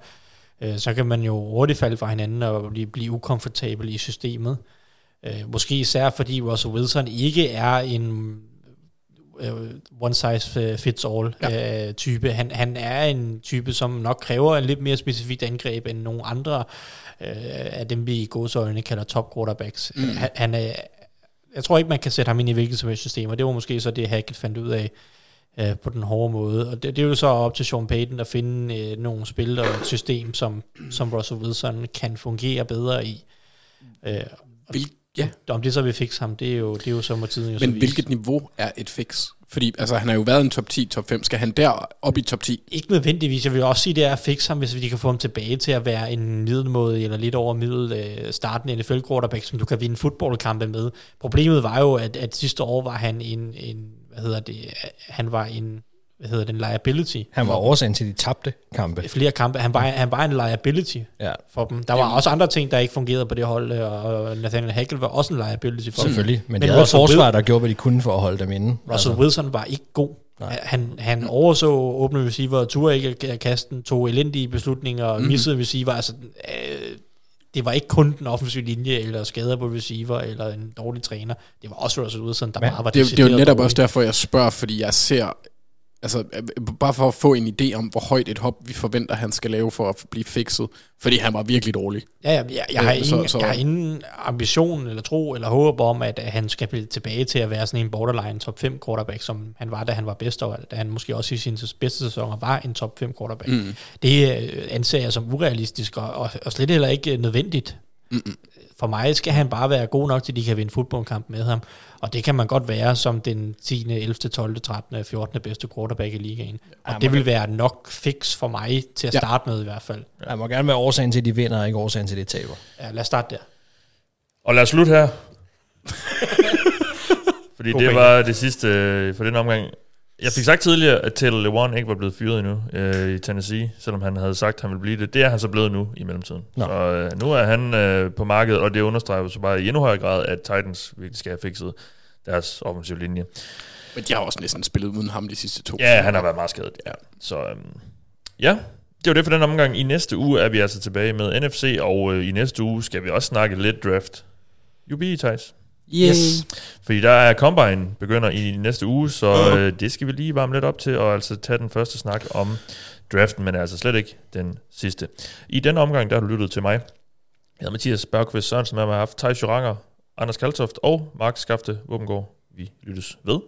øh, så kan man jo hurtigt falde fra hinanden og blive, blive ukomfortabel i systemet. Øh, måske især fordi Russell Wilson ikke er en one size fits all ja. øh, type. Han, han er en type, som nok kræver en lidt mere specifikt angreb end nogle andre øh, af dem, vi i godsøjne kalder top quarterbacks. Mm. Han, han er, jeg tror ikke, man kan sætte ham ind i hvilket som helst system, og det var måske så det, Hackett fandt ud af øh, på den hårde måde. Og det, det er jo så op til Sean Payton at finde øh, nogle spil og et system, som, som Russell Wilson kan fungere bedre i. Øh, Hvil, ja, om det så vil fikse ham, det er jo, det er jo så må tiden jo så men hvilket niveau er et fix? Fordi altså, han har jo været en top 10, top 5. Skal han der op i top 10? Ikke nødvendigvis. Jeg vil også sige, det er at fikse ham, hvis vi kan få ham tilbage til at være en middelmåde eller lidt over middel øh, startende NFL quarterback, som du kan vinde fodboldkampe med. Problemet var jo, at, at sidste år var han en, en hvad hedder det, han var en, hvad hedder den, liability. Han var årsagen til de tabte kampe. Flere kampe. Han var, han var en liability Ja. for dem. Der var også andre ting, der ikke fungerede på det hold, og Nathaniel Hackett var også en liability for Selvfølgelig. Men, Men men de havde forsvar, der gjorde, hvad de kunne for at holde dem inde. dem. Russell Wilson var ikke god. Nej. Han, han overså åbne receiver, turde ikke at kaste den, tog elendige beslutninger, mm. missede receiver. Altså, øh, det var ikke kun den offensive linje, eller skader på receiver, eller en dårlig træner. Det var også Russell Wilson, der Men bare var Det, det er jo netop dårlig. også derfor, jeg spørger, fordi jeg ser... Altså, øh, bare for at få en idé om, hvor højt et hop vi forventer, han skal lave for at blive fikset. Fordi han var virkelig dårlig. Ja, ja, jeg, jeg, har Øh, så- ingen, så- jeg har ingen ambition eller tro eller håb om, at, han skal blive tilbage til at være sådan en borderline top 5 quarterback, som han var, da han var bedst, og da han måske også i sin bedste sæsoner var en top 5 quarterback. Mm. Det øh, anser jeg som urealistisk, og, og, og slet heller ikke nødvendigt. Mm-mm. For mig skal han bare være god nok til, at de kan vinde fodboldkamp med ham. Og det kan man godt være som den 10., 11., 12., 13., 14. bedste quarterback i ligaen. Og det vil være nok fix for mig til at Ja. starte med i hvert fald. Han må gerne være årsagen til, at de vinder, og ikke årsagen til, at de taber. Ja, lad os starte der. Og lad os slutte her. (laughs) Fordi God det var det sidste øh, for den omgang. Jeg fik sagt tidligere, at Taylor Lewan ikke var blevet fyret endnu øh, i Tennessee, selvom han havde sagt, at han ville blive det. Det er han så blevet nu i mellemtiden. Nå. Så øh, nu er han øh, på markedet, og det understreger så bare i endnu højere grad, at Titans virkelig skal have fikset deres offensive linje. Men de har også næsten spillet uden ham de sidste to. Ja, han har været meget skadet. Ja. Så øhm, ja, det var det for den omgang. I næste uge er vi altså tilbage med NFC, og øh, i næste uge skal vi også snakke lidt draft. UB, Thijs. Yes. Fordi der er Combine begynder i næste uge, så øh, det skal vi lige varme lidt op til, og altså tage den første snak om draften, men altså slet ikke den sidste. I denne omgang, der har du lyttet til mig. Jeg hedder Mathias Bergqvist Sørensen, med mig har haft Thijs Joranger, Anders Kaltoft og Mark Skafte Våbengård. Vi lyttes ved.